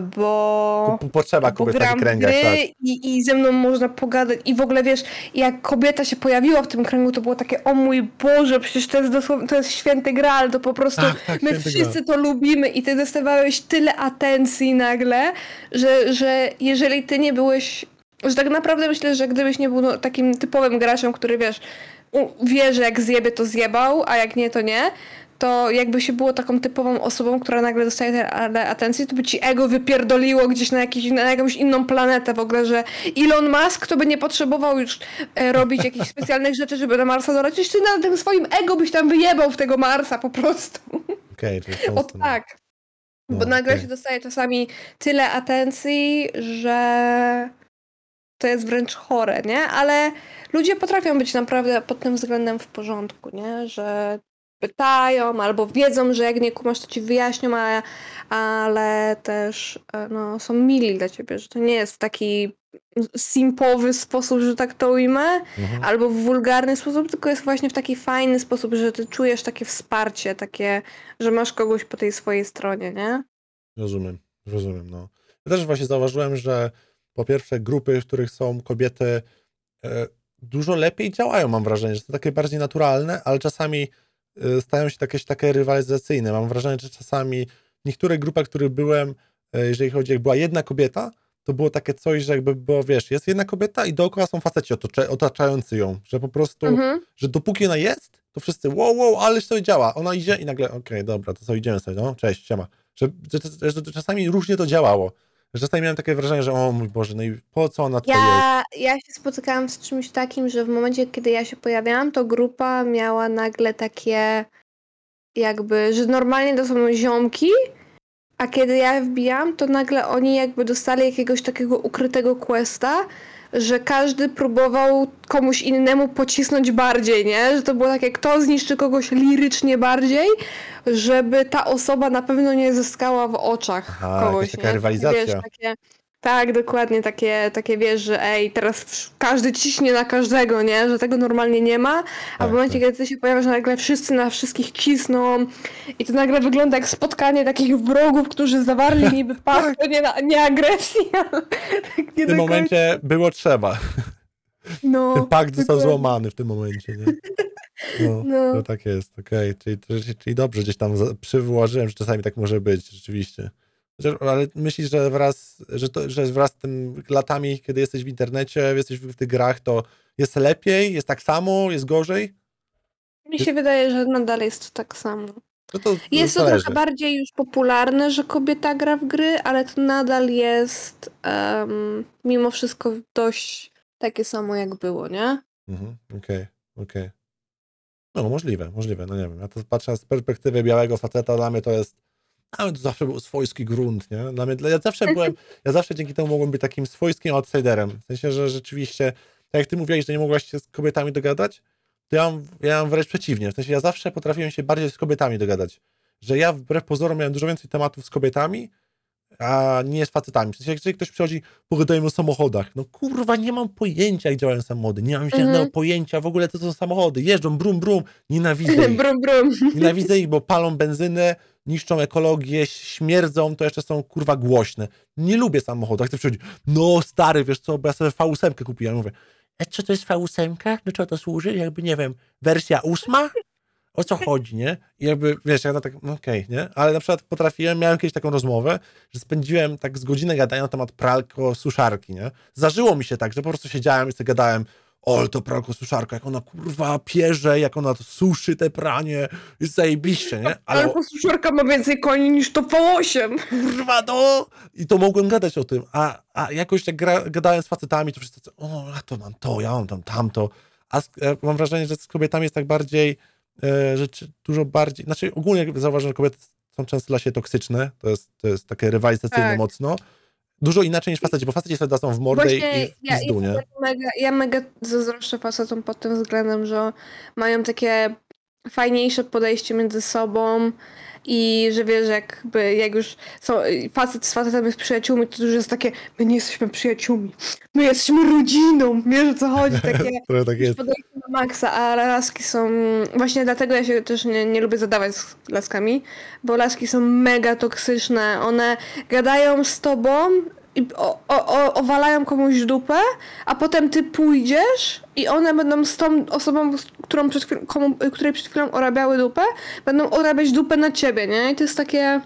bo... Po- Potrzeba takich w kręgach, tak. i, i ze mną można pogadać. I w ogóle wiesz, jak kobieta się pojawiła w tym kręgu, to było takie, o mój Boże, przecież to jest dosłownie, to jest święty graal, to po prostu Tak, tak, my wszyscy to lubimy i ty dostawałeś tyle atencji nagle, że, że jeżeli ty nie byłeś, że tak naprawdę myślę, że gdybyś nie był no, takim typowym graczem, który wiesz, wie, że jak zjebie, to zjebał, a jak nie, to nie, to jakby się było taką typową osobą, która nagle dostaje tyle atencji, to by ci ego wypierdoliło gdzieś na, jakiś, na jakąś inną planetę w ogóle, że Elon Musk to by nie potrzebował już e, robić jakichś specjalnych rzeczy, żeby na Marsa dolecieć, ty na tym swoim ego byś tam wyjebał w tego Marsa po prostu. Okej, tą O stronę. tak. No, Bo nagle okej. się dostaje czasami tyle atencji, że to jest wręcz chore, nie? Ale ludzie potrafią być naprawdę pod tym względem w porządku, nie? Że pytają albo wiedzą, że jak nie kumasz, to ci wyjaśnią, a, ale też e, no, są mili dla ciebie, że to nie jest w taki simpowy sposób, że tak to ujmę, Mhm. albo w wulgarny sposób, tylko jest właśnie w taki fajny sposób, że ty czujesz takie wsparcie, takie, że masz kogoś po tej swojej stronie, nie? Rozumiem, rozumiem, no. Ja też właśnie zauważyłem, że po pierwsze grupy, w których są kobiety e, dużo lepiej działają, mam wrażenie, że to takie bardziej naturalne, ale czasami stają się jakieś takie rywalizacyjne. Mam wrażenie, że czasami w niektórych grupach, w których byłem, e, jeżeli chodzi, jak była jedna kobieta, to było takie coś, że jakby było, wiesz, jest jedna kobieta i dookoła są faceci otaczający ją, że po prostu, Mhm. że dopóki ona jest, to wszyscy wow, wow, ale to działa. Ona idzie i nagle, okej, dobra, to co, idziemy sobie, no, cześć, siema. Że, że, że, że czasami różnie to działało. Że czasami miałem takie wrażenie, że o mój Boże, no i po co ona tutaj jest? Ja, ja się spotykałam z czymś takim, że w momencie, kiedy ja się pojawiałam, to grupa miała nagle takie jakby, że normalnie to są ziomki, a kiedy ja wbijam, to nagle oni jakby dostali jakiegoś takiego ukrytego questa, że każdy próbował komuś innemu pocisnąć bardziej, nie? Że to było takie, kto zniszczy kogoś lirycznie bardziej, żeby ta osoba na pewno nie zyskała w oczach Aha, kogoś, taka nie? rywalizacja. Wiesz, takie, tak, dokładnie, takie, takie wiesz, że ej, teraz każdy ciśnie na każdego, nie? Że tego normalnie nie ma, a Tak, w momencie, tak. kiedy ty się pojawiasz, nagle wszyscy na wszystkich cisną i to nagle wygląda jak spotkanie takich wrogów, którzy zawarli niby pakt, nie, na- nie agresji, tak nie W tym momencie było trzeba. No, Ten pakt został dokładnie. złamany w tym momencie, nie? No, No. to tak jest, okej. Czyli, czyli, czyli dobrze gdzieś tam przywołażyłem, że czasami tak może być, rzeczywiście. Ale myślisz, że wraz, że, to, że wraz z tym latami, kiedy jesteś w internecie, jesteś w, tych grach, to jest lepiej, jest tak samo, jest gorzej? Mi się wydaje, że nadal jest tak samo. No to Jest to trochę bardziej już popularne, że kobieta gra w gry, ale to nadal jest em, mimo wszystko dość takie samo jak było, nie? Mhm, Okej, okej. No, możliwe, możliwe, no nie wiem. Ja to patrzę z perspektywy białego faceta, dla mnie to jest. Mnie to zawsze był swojski grunt, nie? Dla mnie, ja zawsze byłem, ja zawsze dzięki temu mogłem być takim swojskim outsiderem. W sensie, że rzeczywiście, tak jak ty mówiłeś, że nie mogłaś się z kobietami dogadać, to ja mam, ja mam wręcz przeciwnie. W sensie, ja zawsze potrafiłem się bardziej z kobietami dogadać. Że ja wbrew pozorom miałem dużo więcej tematów z kobietami, a nie z facetami. W sensie, jeżeli ktoś przychodzi, pogadajmy o samochodach. No kurwa, nie mam pojęcia, jak działają samochody. Nie mam żadnego Mhm. pojęcia w ogóle, co to są samochody. Jeżdżą brum, brum. Nienawidzę ich. brum, brum. Nienawidzę ich, bo palą benzynę, niszczą ekologię, śmierdzą, to jeszcze są kurwa głośne. Nie lubię samochodów. Ktoś przychodzi, no stary, wiesz co, bo ja sobie V8 kupiłem. Mówię, e, co to jest V8? Do czego to służy? Jakby, nie wiem, wersja ósma? O co chodzi, nie? I jakby, wiesz, ja tak, no okej, nie? Ale na przykład potrafiłem, miałem kiedyś taką rozmowę, że spędziłem tak z godzinę gadania na temat pralko suszarki, nie? Zdarzyło mi się tak, że po prostu siedziałem i sobie gadałem, o, to pralko suszarka, jak ona kurwa pierze, jak ona to suszy te pranie, jest zajebiście, nie? Ale Ale suszarka ma więcej koni niż to V8. kurwa, no! I to mogłem gadać o tym, a, a jakoś jak gra, gadałem z facetami, to wszyscy, o, ja to mam to, ja mam tam tamto, a z, e, mam wrażenie, że z kobietami jest tak bardziej, e, że czy, dużo bardziej, znaczy ogólnie zauważam, że kobiety są często dla siebie toksyczne, to jest, to jest takie rywalizacyjne Tak. mocno, dużo inaczej niż faceci, bo faceci sobie dadzą w mordę Właśnie i, i w ja, pizdu, nie? ja, mega, ja mega zazdroszczę facetom pod tym względem, że mają takie fajniejsze podejście między sobą i że wiesz, jakby jak już są, facet z facetem jest przyjaciółmi, to już jest takie, my nie jesteśmy przyjaciółmi, my jesteśmy rodziną, wiesz o co chodzi, takie tak jest. maksa, a laski są, właśnie dlatego ja się też nie, nie lubię zadawać z laskami, bo laski są mega toksyczne, one gadają z tobą o, o, owalają komuś dupę, a potem ty pójdziesz i one będą z tą osobą, którą przed chwilą, komu, której przed chwilą orabiały dupę, będą orabiać dupę na ciebie, nie? I to jest takie...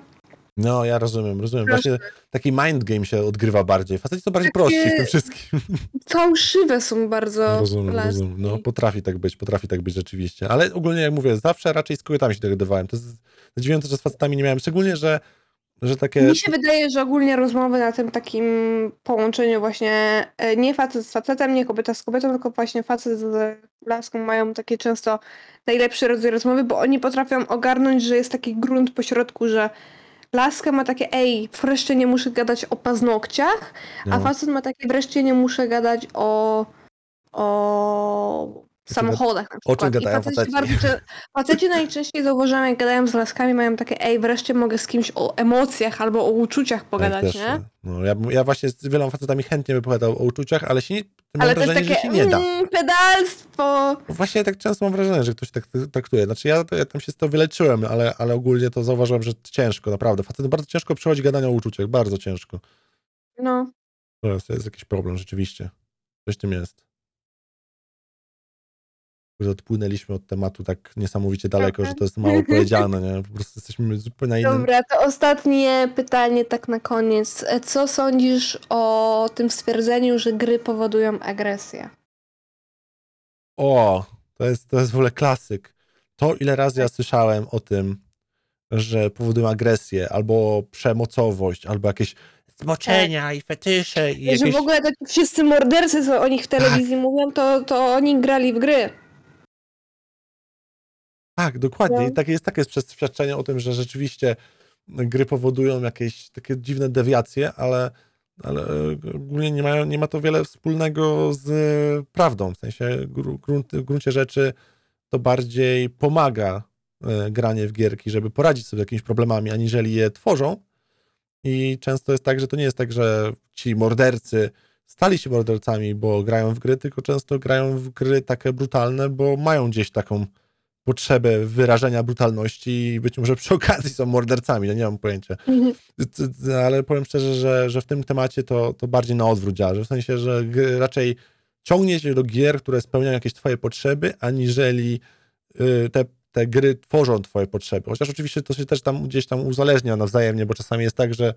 No, ja rozumiem, rozumiem. Właśnie taki mind game się odgrywa bardziej. Faceci są bardziej Takie- prości w tym wszystkim. Fałszywe są bardzo Rozumiem, laski. rozumiem. No, potrafi tak być, potrafi tak być rzeczywiście. Ale ogólnie, jak mówię, zawsze raczej z kobietami się dogadywałem. To jest zadziwiające, że z facetami nie miałem. Szczególnie, że, że takie... Mi się wydaje, że ogólnie rozmowy na tym takim połączeniu właśnie e, nie facet z facetem, nie kobieta z kobietą, tylko właśnie facet z laską mają takie często najlepszy rodzaj rozmowy, bo oni potrafią ogarnąć, że jest taki grunt pośrodku, że laska ma takie, ej, wreszcie nie muszę gadać o paznokciach, a No. facet ma takie, wreszcie nie muszę gadać o, o samochodach na o czym przykład. I gadają faceci, faceci? bardzo, faceci najczęściej zauważają, jak gadają z laskami, mają takie, ej, wreszcie mogę z kimś o emocjach albo o uczuciach pogadać, też, nie? No, ja, ja właśnie z wieloma facetami chętnie bym pogadał o uczuciach, ale się nie, mam Ale jest wrażenie, takie, że się nie da. mm, pedalstwo. Właśnie tak często mam wrażenie, że ktoś tak traktuje. Znaczy ja, ja tam się z tego wyleczyłem, ale, ale ogólnie to zauważyłem, że ciężko, naprawdę. Facet bardzo ciężko przechodzi gadanie o uczuciach, bardzo ciężko. No. To jest, to jest jakiś problem rzeczywiście. Coś w tym jest. Że Odpłynęliśmy od tematu tak niesamowicie daleko, że to jest mało powiedziane, nie? Po prostu jesteśmy zupełnie na innym... Dobra, to ostatnie pytanie tak na koniec. Co sądzisz o tym stwierdzeniu, że gry powodują agresję? O, to jest, to jest w ogóle klasyk. To, ile razy ja słyszałem o tym, że powodują agresję, albo przemocowość, albo jakieś zmoczenia i fetysze i Że jakieś... w ogóle wszyscy mordercy, co o nich w telewizji mówią, to, to oni grali w gry. Tak, dokładnie. No. I takie jest takie jest przeświadczenie o tym, że rzeczywiście gry powodują jakieś takie dziwne dewiacje, ale, ale ogólnie nie, mają, nie ma to wiele wspólnego z prawdą. W sensie gru- grunt, w gruncie rzeczy to bardziej pomaga e, granie w gierki, żeby poradzić sobie z jakimiś problemami, aniżeli je tworzą. I często jest tak, że to nie jest tak, że ci mordercy stali się mordercami, bo grają w gry, tylko często grają w gry takie brutalne, bo mają gdzieś taką potrzebę wyrażenia brutalności i być może przy okazji są mordercami, ja nie mam pojęcia. C- Ale powiem szczerze, że, że w tym temacie to, to bardziej na odwrót działa, że w sensie, że raczej ciągnie się do gier, które spełniają jakieś twoje potrzeby, aniżeli y, te, te gry tworzą twoje potrzeby. Chociaż oczywiście to się też tam gdzieś tam uzależnia nawzajemnie, bo czasami jest tak, że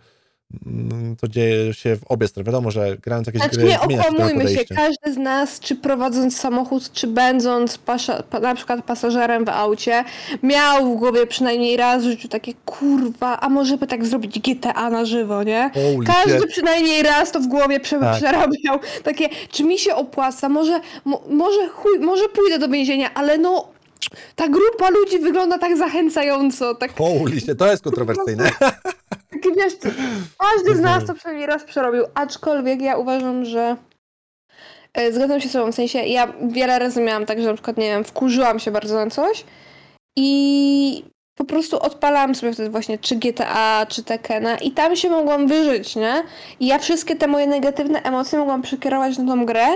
to dzieje się w obie strony. Wiadomo, że grając jakieś Znaczy gry nie okłamujmy się, każdy z nas, czy prowadząc samochód, czy będąc pasza, pa, na przykład pasażerem w aucie, miał w głowie przynajmniej raz w życiu takie kurwa, a może by tak zrobić GTA na żywo, nie? Holy Każdy shit. przynajmniej raz to w głowie prze, Tak. przerabiał. Takie, czy mi się opłaca, może, mo, może, chuj, może pójdę do więzienia, ale no ta grupa ludzi wygląda tak zachęcająco, tak Holy to jest kontrowersyjne. Taki wiesz, każdy z nas to przynajmniej raz przerobił, aczkolwiek ja uważam, że e, zgadzam się z tobą, w sensie ja wiele razy miałam tak, że na przykład, nie wiem, wkurzyłam się bardzo na coś i po prostu odpalałam sobie wtedy właśnie czy GTA, czy Tekena i tam się mogłam wyżyć, nie? I ja wszystkie te moje negatywne emocje mogłam przekierować na tą grę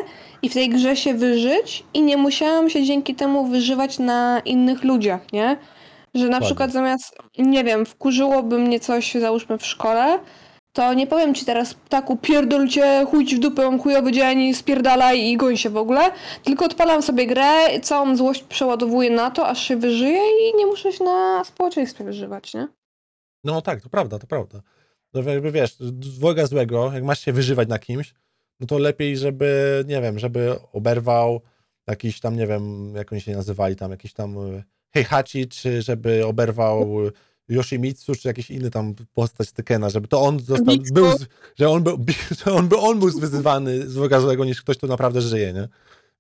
i w tej grze się wyżyć i nie musiałam się dzięki temu wyżywać na innych ludziach, nie? Że na Dokładnie. przykład zamiast, nie wiem, wkurzyłoby mnie coś, załóżmy w szkole, to nie powiem ci teraz taku pierdol cię, chuj ci w dupę, chujowy dzień, spierdalaj i goń się w ogóle, tylko odpalam sobie grę, całą złość przeładowuję na to, aż się wyżyję i nie muszę się na społeczeństwie wyżywać, nie? No tak, to prawda, to prawda. No jakby wiesz, dwojga złego, jak masz się wyżywać na kimś, no to lepiej, żeby, nie wiem, żeby oberwał jakiś tam, nie wiem, jak oni się nazywali tam, jakiś tam e, Heihachi, czy żeby oberwał Yoshimitsu, czy jakiś inny tam postać Tekena, żeby to on został, był, że on był, że on, by, on był wyzywany z dwojga złego, niż ktoś, kto naprawdę żyje, nie?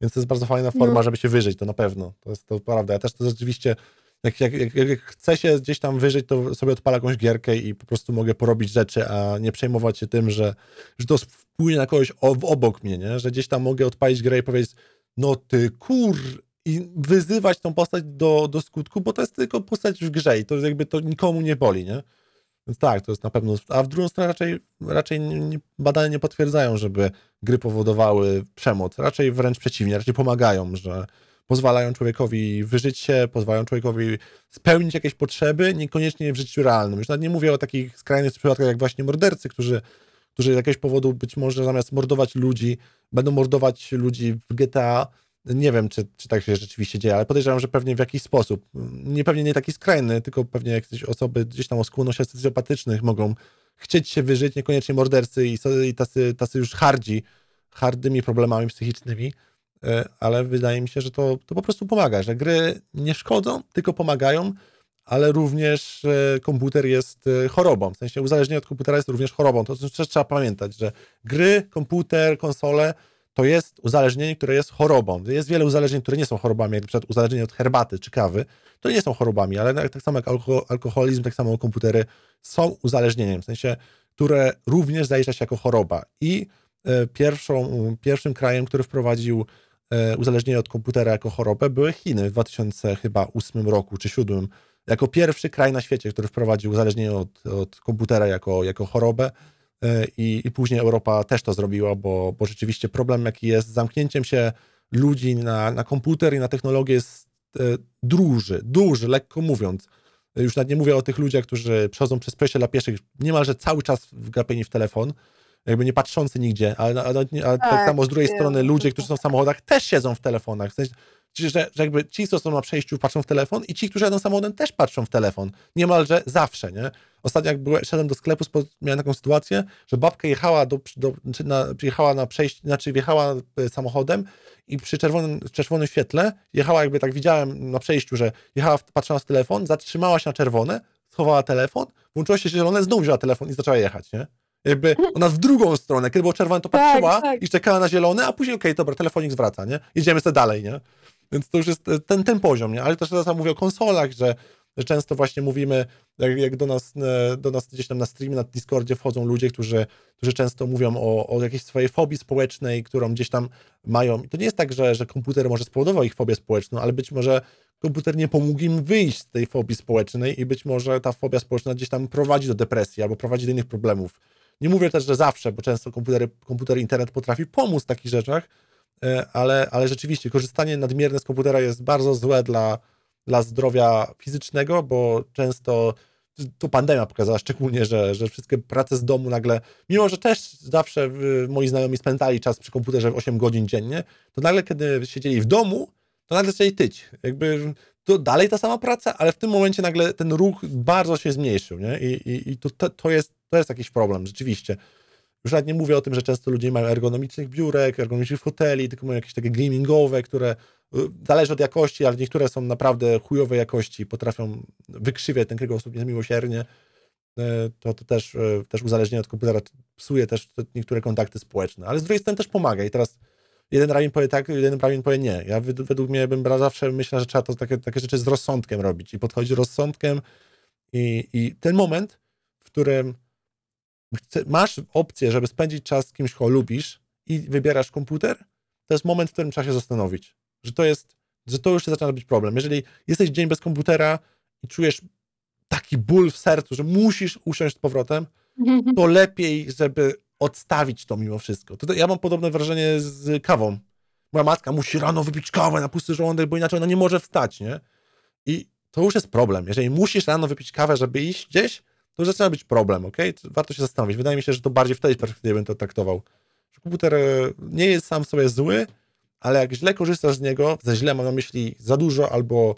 Więc to jest bardzo fajna forma, No. żeby się wyżyć, to na pewno. To jest to prawda. Ja też to rzeczywiście jak, jak, jak, jak chcę się gdzieś tam wyżyć, to sobie odpalę jakąś gierkę i po prostu mogę porobić rzeczy, a nie przejmować się tym, że, że to wpłynie na kogoś ob- obok mnie, nie? Że gdzieś tam mogę odpalić grę i powiedzieć, no ty kur... I wyzywać tą postać do, do skutku, bo to jest tylko postać w grze i to jakby to nikomu nie boli, nie? Więc tak, to jest na pewno. A w drugą stronę raczej, raczej nie, badania nie potwierdzają, żeby gry powodowały przemoc. Raczej wręcz przeciwnie, raczej pomagają, że pozwalają człowiekowi wyżyć się, pozwalają człowiekowi spełnić jakieś potrzeby, niekoniecznie w życiu realnym. Już nawet nie mówię o takich skrajnych przypadkach jak właśnie mordercy, którzy, którzy z jakiegoś powodu być może zamiast mordować ludzi, będą mordować ludzi w GTA. Nie wiem, czy, czy tak się rzeczywiście dzieje, ale podejrzewam, że pewnie w jakiś sposób. Nie pewnie nie taki skrajny, tylko pewnie jakieś osoby gdzieś tam o skłonnościach socjopatycznych mogą chcieć się wyżyć, niekoniecznie mordercy i, i tacy, tacy już hardzi, hardymi problemami psychicznymi, e, ale wydaje mi się, że to, to po prostu pomaga, że gry nie szkodzą, tylko pomagają, ale również e, komputer jest e, chorobą. W sensie uzależnienie od komputera jest również chorobą. To też trzeba pamiętać, że gry, komputer, konsole to jest uzależnienie, które jest chorobą. Jest wiele uzależnień, które nie są chorobami, jak przykład uzależnienie od herbaty czy kawy, to nie są chorobami, ale tak samo jak alkoholizm, tak samo komputery są uzależnieniem, w sensie, które również zalicza się jako choroba. I e, pierwszą, pierwszym krajem, który wprowadził e, uzależnienie od komputera jako chorobę były Chiny w 2008 roku czy 2007 jako pierwszy kraj na świecie, który wprowadził uzależnienie od, od komputera jako, jako chorobę. E, I, I później Europa też to zrobiła, bo, bo rzeczywiście problem, jaki jest z zamknięciem się ludzi na, na komputer i na technologię jest e, duży, duży, lekko mówiąc. Już nawet nie mówię o tych ludziach, którzy przechodzą przez przejście dla pieszych niemalże cały czas wgapieni w telefon, jakby nie patrzący nigdzie, ale, ale, ale tak, tak, samo z drugiej strony ludzie, którzy są w samochodach, też siedzą w telefonach. W sensie, że, że jakby ci, co są na przejściu, patrzą w telefon i ci, którzy jadą samochodem, też patrzą w telefon. Niemalże zawsze, nie? Ostatnio jak byłem, szedłem do sklepu, miałem taką sytuację, że babka jechała, do, do, na, przyjechała na przejście, znaczy wjechała e, samochodem i przy czerwonym, czerwonym świetle jechała, jakby tak widziałem na przejściu, że jechała, patrzyła w telefon, zatrzymała się na czerwone, schowała telefon, włączyło się zielone, znów wzięła telefon i zaczęła jechać, nie? Jakby ona w drugą stronę, kiedy było czerwone, to tak, patrzyła tak, tak. i czekała na zielone, a później okej, okay, dobra, telefonik zwraca, nie? Jedziemy sobie dalej, nie? Więc to już jest ten, ten poziom, nie? Ale też teraz mówię o konsolach, że, często właśnie mówimy, jak, jak, do, nas, e, do nas gdzieś tam na streamie, na Discordzie wchodzą ludzie, którzy, którzy często mówią o, o jakiejś swojej fobii społecznej, którą gdzieś tam mają. I to nie jest tak, że, że komputer może spowodował ich fobię społeczną, ale być może komputer nie pomógł im wyjść z tej fobii społecznej i być może ta fobia społeczna gdzieś tam prowadzi do depresji albo prowadzi do innych problemów. Nie mówię też, że zawsze, bo często komputer, komputer internet potrafi pomóc w takich rzeczach, E, ale, ale rzeczywiście korzystanie nadmierne z komputera jest bardzo złe dla, dla zdrowia fizycznego, bo często to pandemia pokazała szczególnie, że, że wszystkie prace z domu nagle, mimo że też zawsze moi znajomi spędzali czas przy komputerze 8 godzin dziennie, to nagle, kiedy siedzieli w domu, to nagle zaczęli tyć. Jakby to dalej ta sama praca, ale w tym momencie nagle ten ruch bardzo się zmniejszył, nie? I, i, i to, to, jest, to jest jakiś problem, rzeczywiście. Już nawet nie mówię o tym, że często ludzie mają ergonomicznych biurek, ergonomicznych foteli, tylko mają jakieś takie gamingowe, które y, zależy od jakości, ale niektóre są naprawdę chujowej jakości, potrafią wykrzywiać ten kręgosłup niemiłosiernie. Y, to, to też, y, też uzależnienie od komputera psuje też niektóre kontakty społeczne, ale z drugiej strony też pomaga i teraz jeden rabin powie tak, jeden rabin powie nie. Ja według mnie bym zawsze myślał, że trzeba to takie, takie rzeczy z rozsądkiem robić i podchodzić rozsądkiem i, i ten moment, w którym masz opcję, żeby spędzić czas z kimś, kogo lubisz i wybierasz komputer, to jest moment, w którym trzeba się zastanowić, że to jest, że to już się zaczyna być problem. Jeżeli jesteś dzień bez komputera i czujesz taki ból w sercu, że musisz usiąść z powrotem, to lepiej, żeby odstawić to mimo wszystko. To, to ja mam podobne wrażenie z kawą. Moja matka musi rano wypić kawę na pusty żołądek, bo inaczej ona nie może wstać, nie? I to już jest problem. Jeżeli musisz rano wypić kawę, żeby iść gdzieś, to zaczyna być problem, ok? Warto się zastanowić. Wydaje mi się, że to bardziej w tej perspektywie bym to traktował. Że komputer e, nie jest sam sobie zły, ale jak źle korzystasz z niego, za źle mam na myśli za dużo albo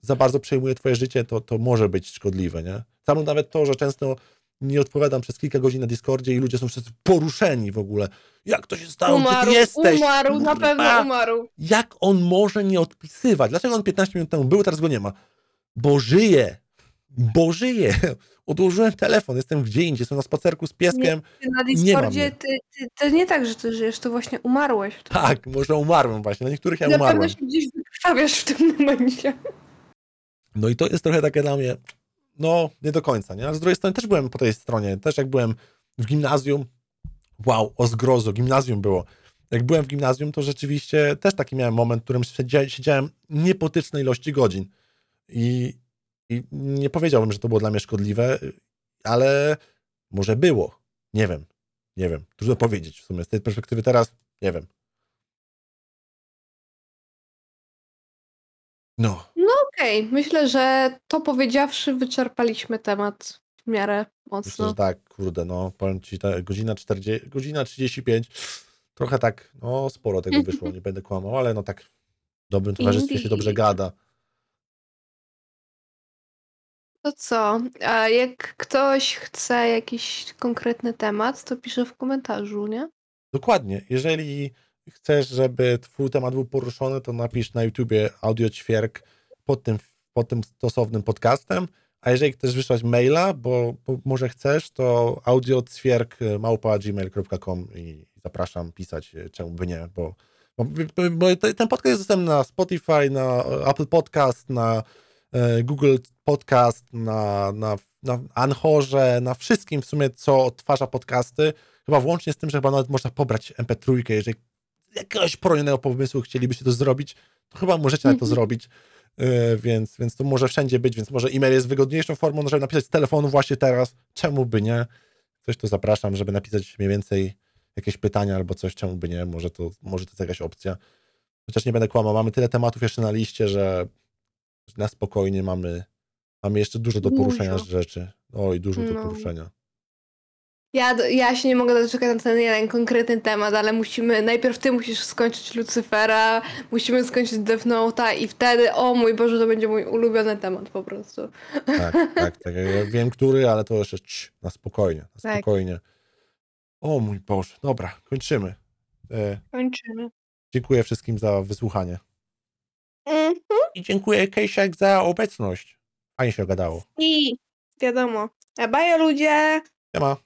za bardzo przejmuje twoje życie, to, to może być szkodliwe, nie? Samo nawet to, że często nie odpowiadam przez kilka godzin na Discordzie i ludzie są wszyscy poruszeni w ogóle. Jak to się stało? Umarł, ty jesteś? Umarł, na pewno umarł. Jak on może nie odpisywać? Dlaczego on 15 minut temu był, teraz go nie ma? Bo żyje bo żyję. Odłożyłem telefon, jestem gdzie indziej, jestem na spacerku z pieskiem. Nie, na Discordzie ty, ty, to nie tak, że ty żyjesz, to właśnie umarłeś. Tak, może umarłem właśnie, na niektórych ja na umarłem. Na pewno się gdzieś wykrwawiasz w tym momencie. No i to jest trochę takie dla mnie, no nie do końca, nie? Ale z drugiej strony też byłem po tej stronie, też jak byłem w gimnazjum, wow, o zgrozo, gimnazjum było. Jak byłem w gimnazjum, to rzeczywiście też taki miałem moment, w którym siedziałem niepotyczne ilości godzin. I, i nie powiedziałbym, że to było dla mnie szkodliwe, ale może było. Nie wiem. Nie wiem. Trudno powiedzieć w sumie. Z tej perspektywy teraz nie wiem. No. No okej. Okay. Myślę, że to powiedziawszy, wyczerpaliśmy temat w miarę mocno. Myślę, że tak, kurde, no powiem ci, ta godzina 40, godzina 35, trochę tak, no sporo tego wyszło, nie będę kłamał, ale no tak w dobrym towarzystwie się dobrze gada. To co? A jak ktoś chce jakiś konkretny temat, to pisze w komentarzu, nie? Dokładnie. Jeżeli chcesz, żeby twój temat był poruszony, to napisz na YouTubie audio ćwierk pod tym, pod tym stosownym podcastem. A jeżeli chcesz wysłać maila, bo, bo może chcesz, to audio ćwierk małpa gmail.com i zapraszam pisać, e, czemu by nie, bo, bo, bo te- ten podcast jest dostępny na Spotify, na Apple Podcast, na e, Google Podcast, na, na, na Anchorze, na wszystkim w sumie, co odtwarza podcasty, chyba włącznie z tym, że chyba nawet można pobrać MP3, jeżeli jakiegoś porojnego pomysłu chcielibyście to zrobić, to chyba możecie nawet to Mhm. zrobić, Yy, więc, więc to może wszędzie być, więc może e-mail jest wygodniejszą formą, żeby napisać z telefonu właśnie teraz, czemu by nie? Coś to zapraszam, żeby napisać mniej więcej jakieś pytania albo coś, czemu by nie? Może to, może to jest jakaś opcja. Chociaż nie będę kłamał, mamy tyle tematów jeszcze na liście, że na spokojnie mamy, mamy jeszcze dużo do poruszenia Dużo. rzeczy. Oj, dużo do No. poruszenia. Ja, do- ja się nie mogę doczekać na ten jeden konkretny temat, ale musimy, najpierw ty musisz skończyć Lucyfera, musimy skończyć Death Note'a i wtedy, o mój Boże, to będzie mój ulubiony temat po prostu. Tak, tak, tak. Ja wiem, który, ale to jeszcze cii, na spokojnie, na Tak. spokojnie. O mój Boże, dobra, kończymy. E, Kończymy. dziękuję wszystkim za wysłuchanie. Mhm. I dziękuję Kejsiak za obecność. Fajnie się gadało. I wiadomo. A baja ludzie! Nie ma.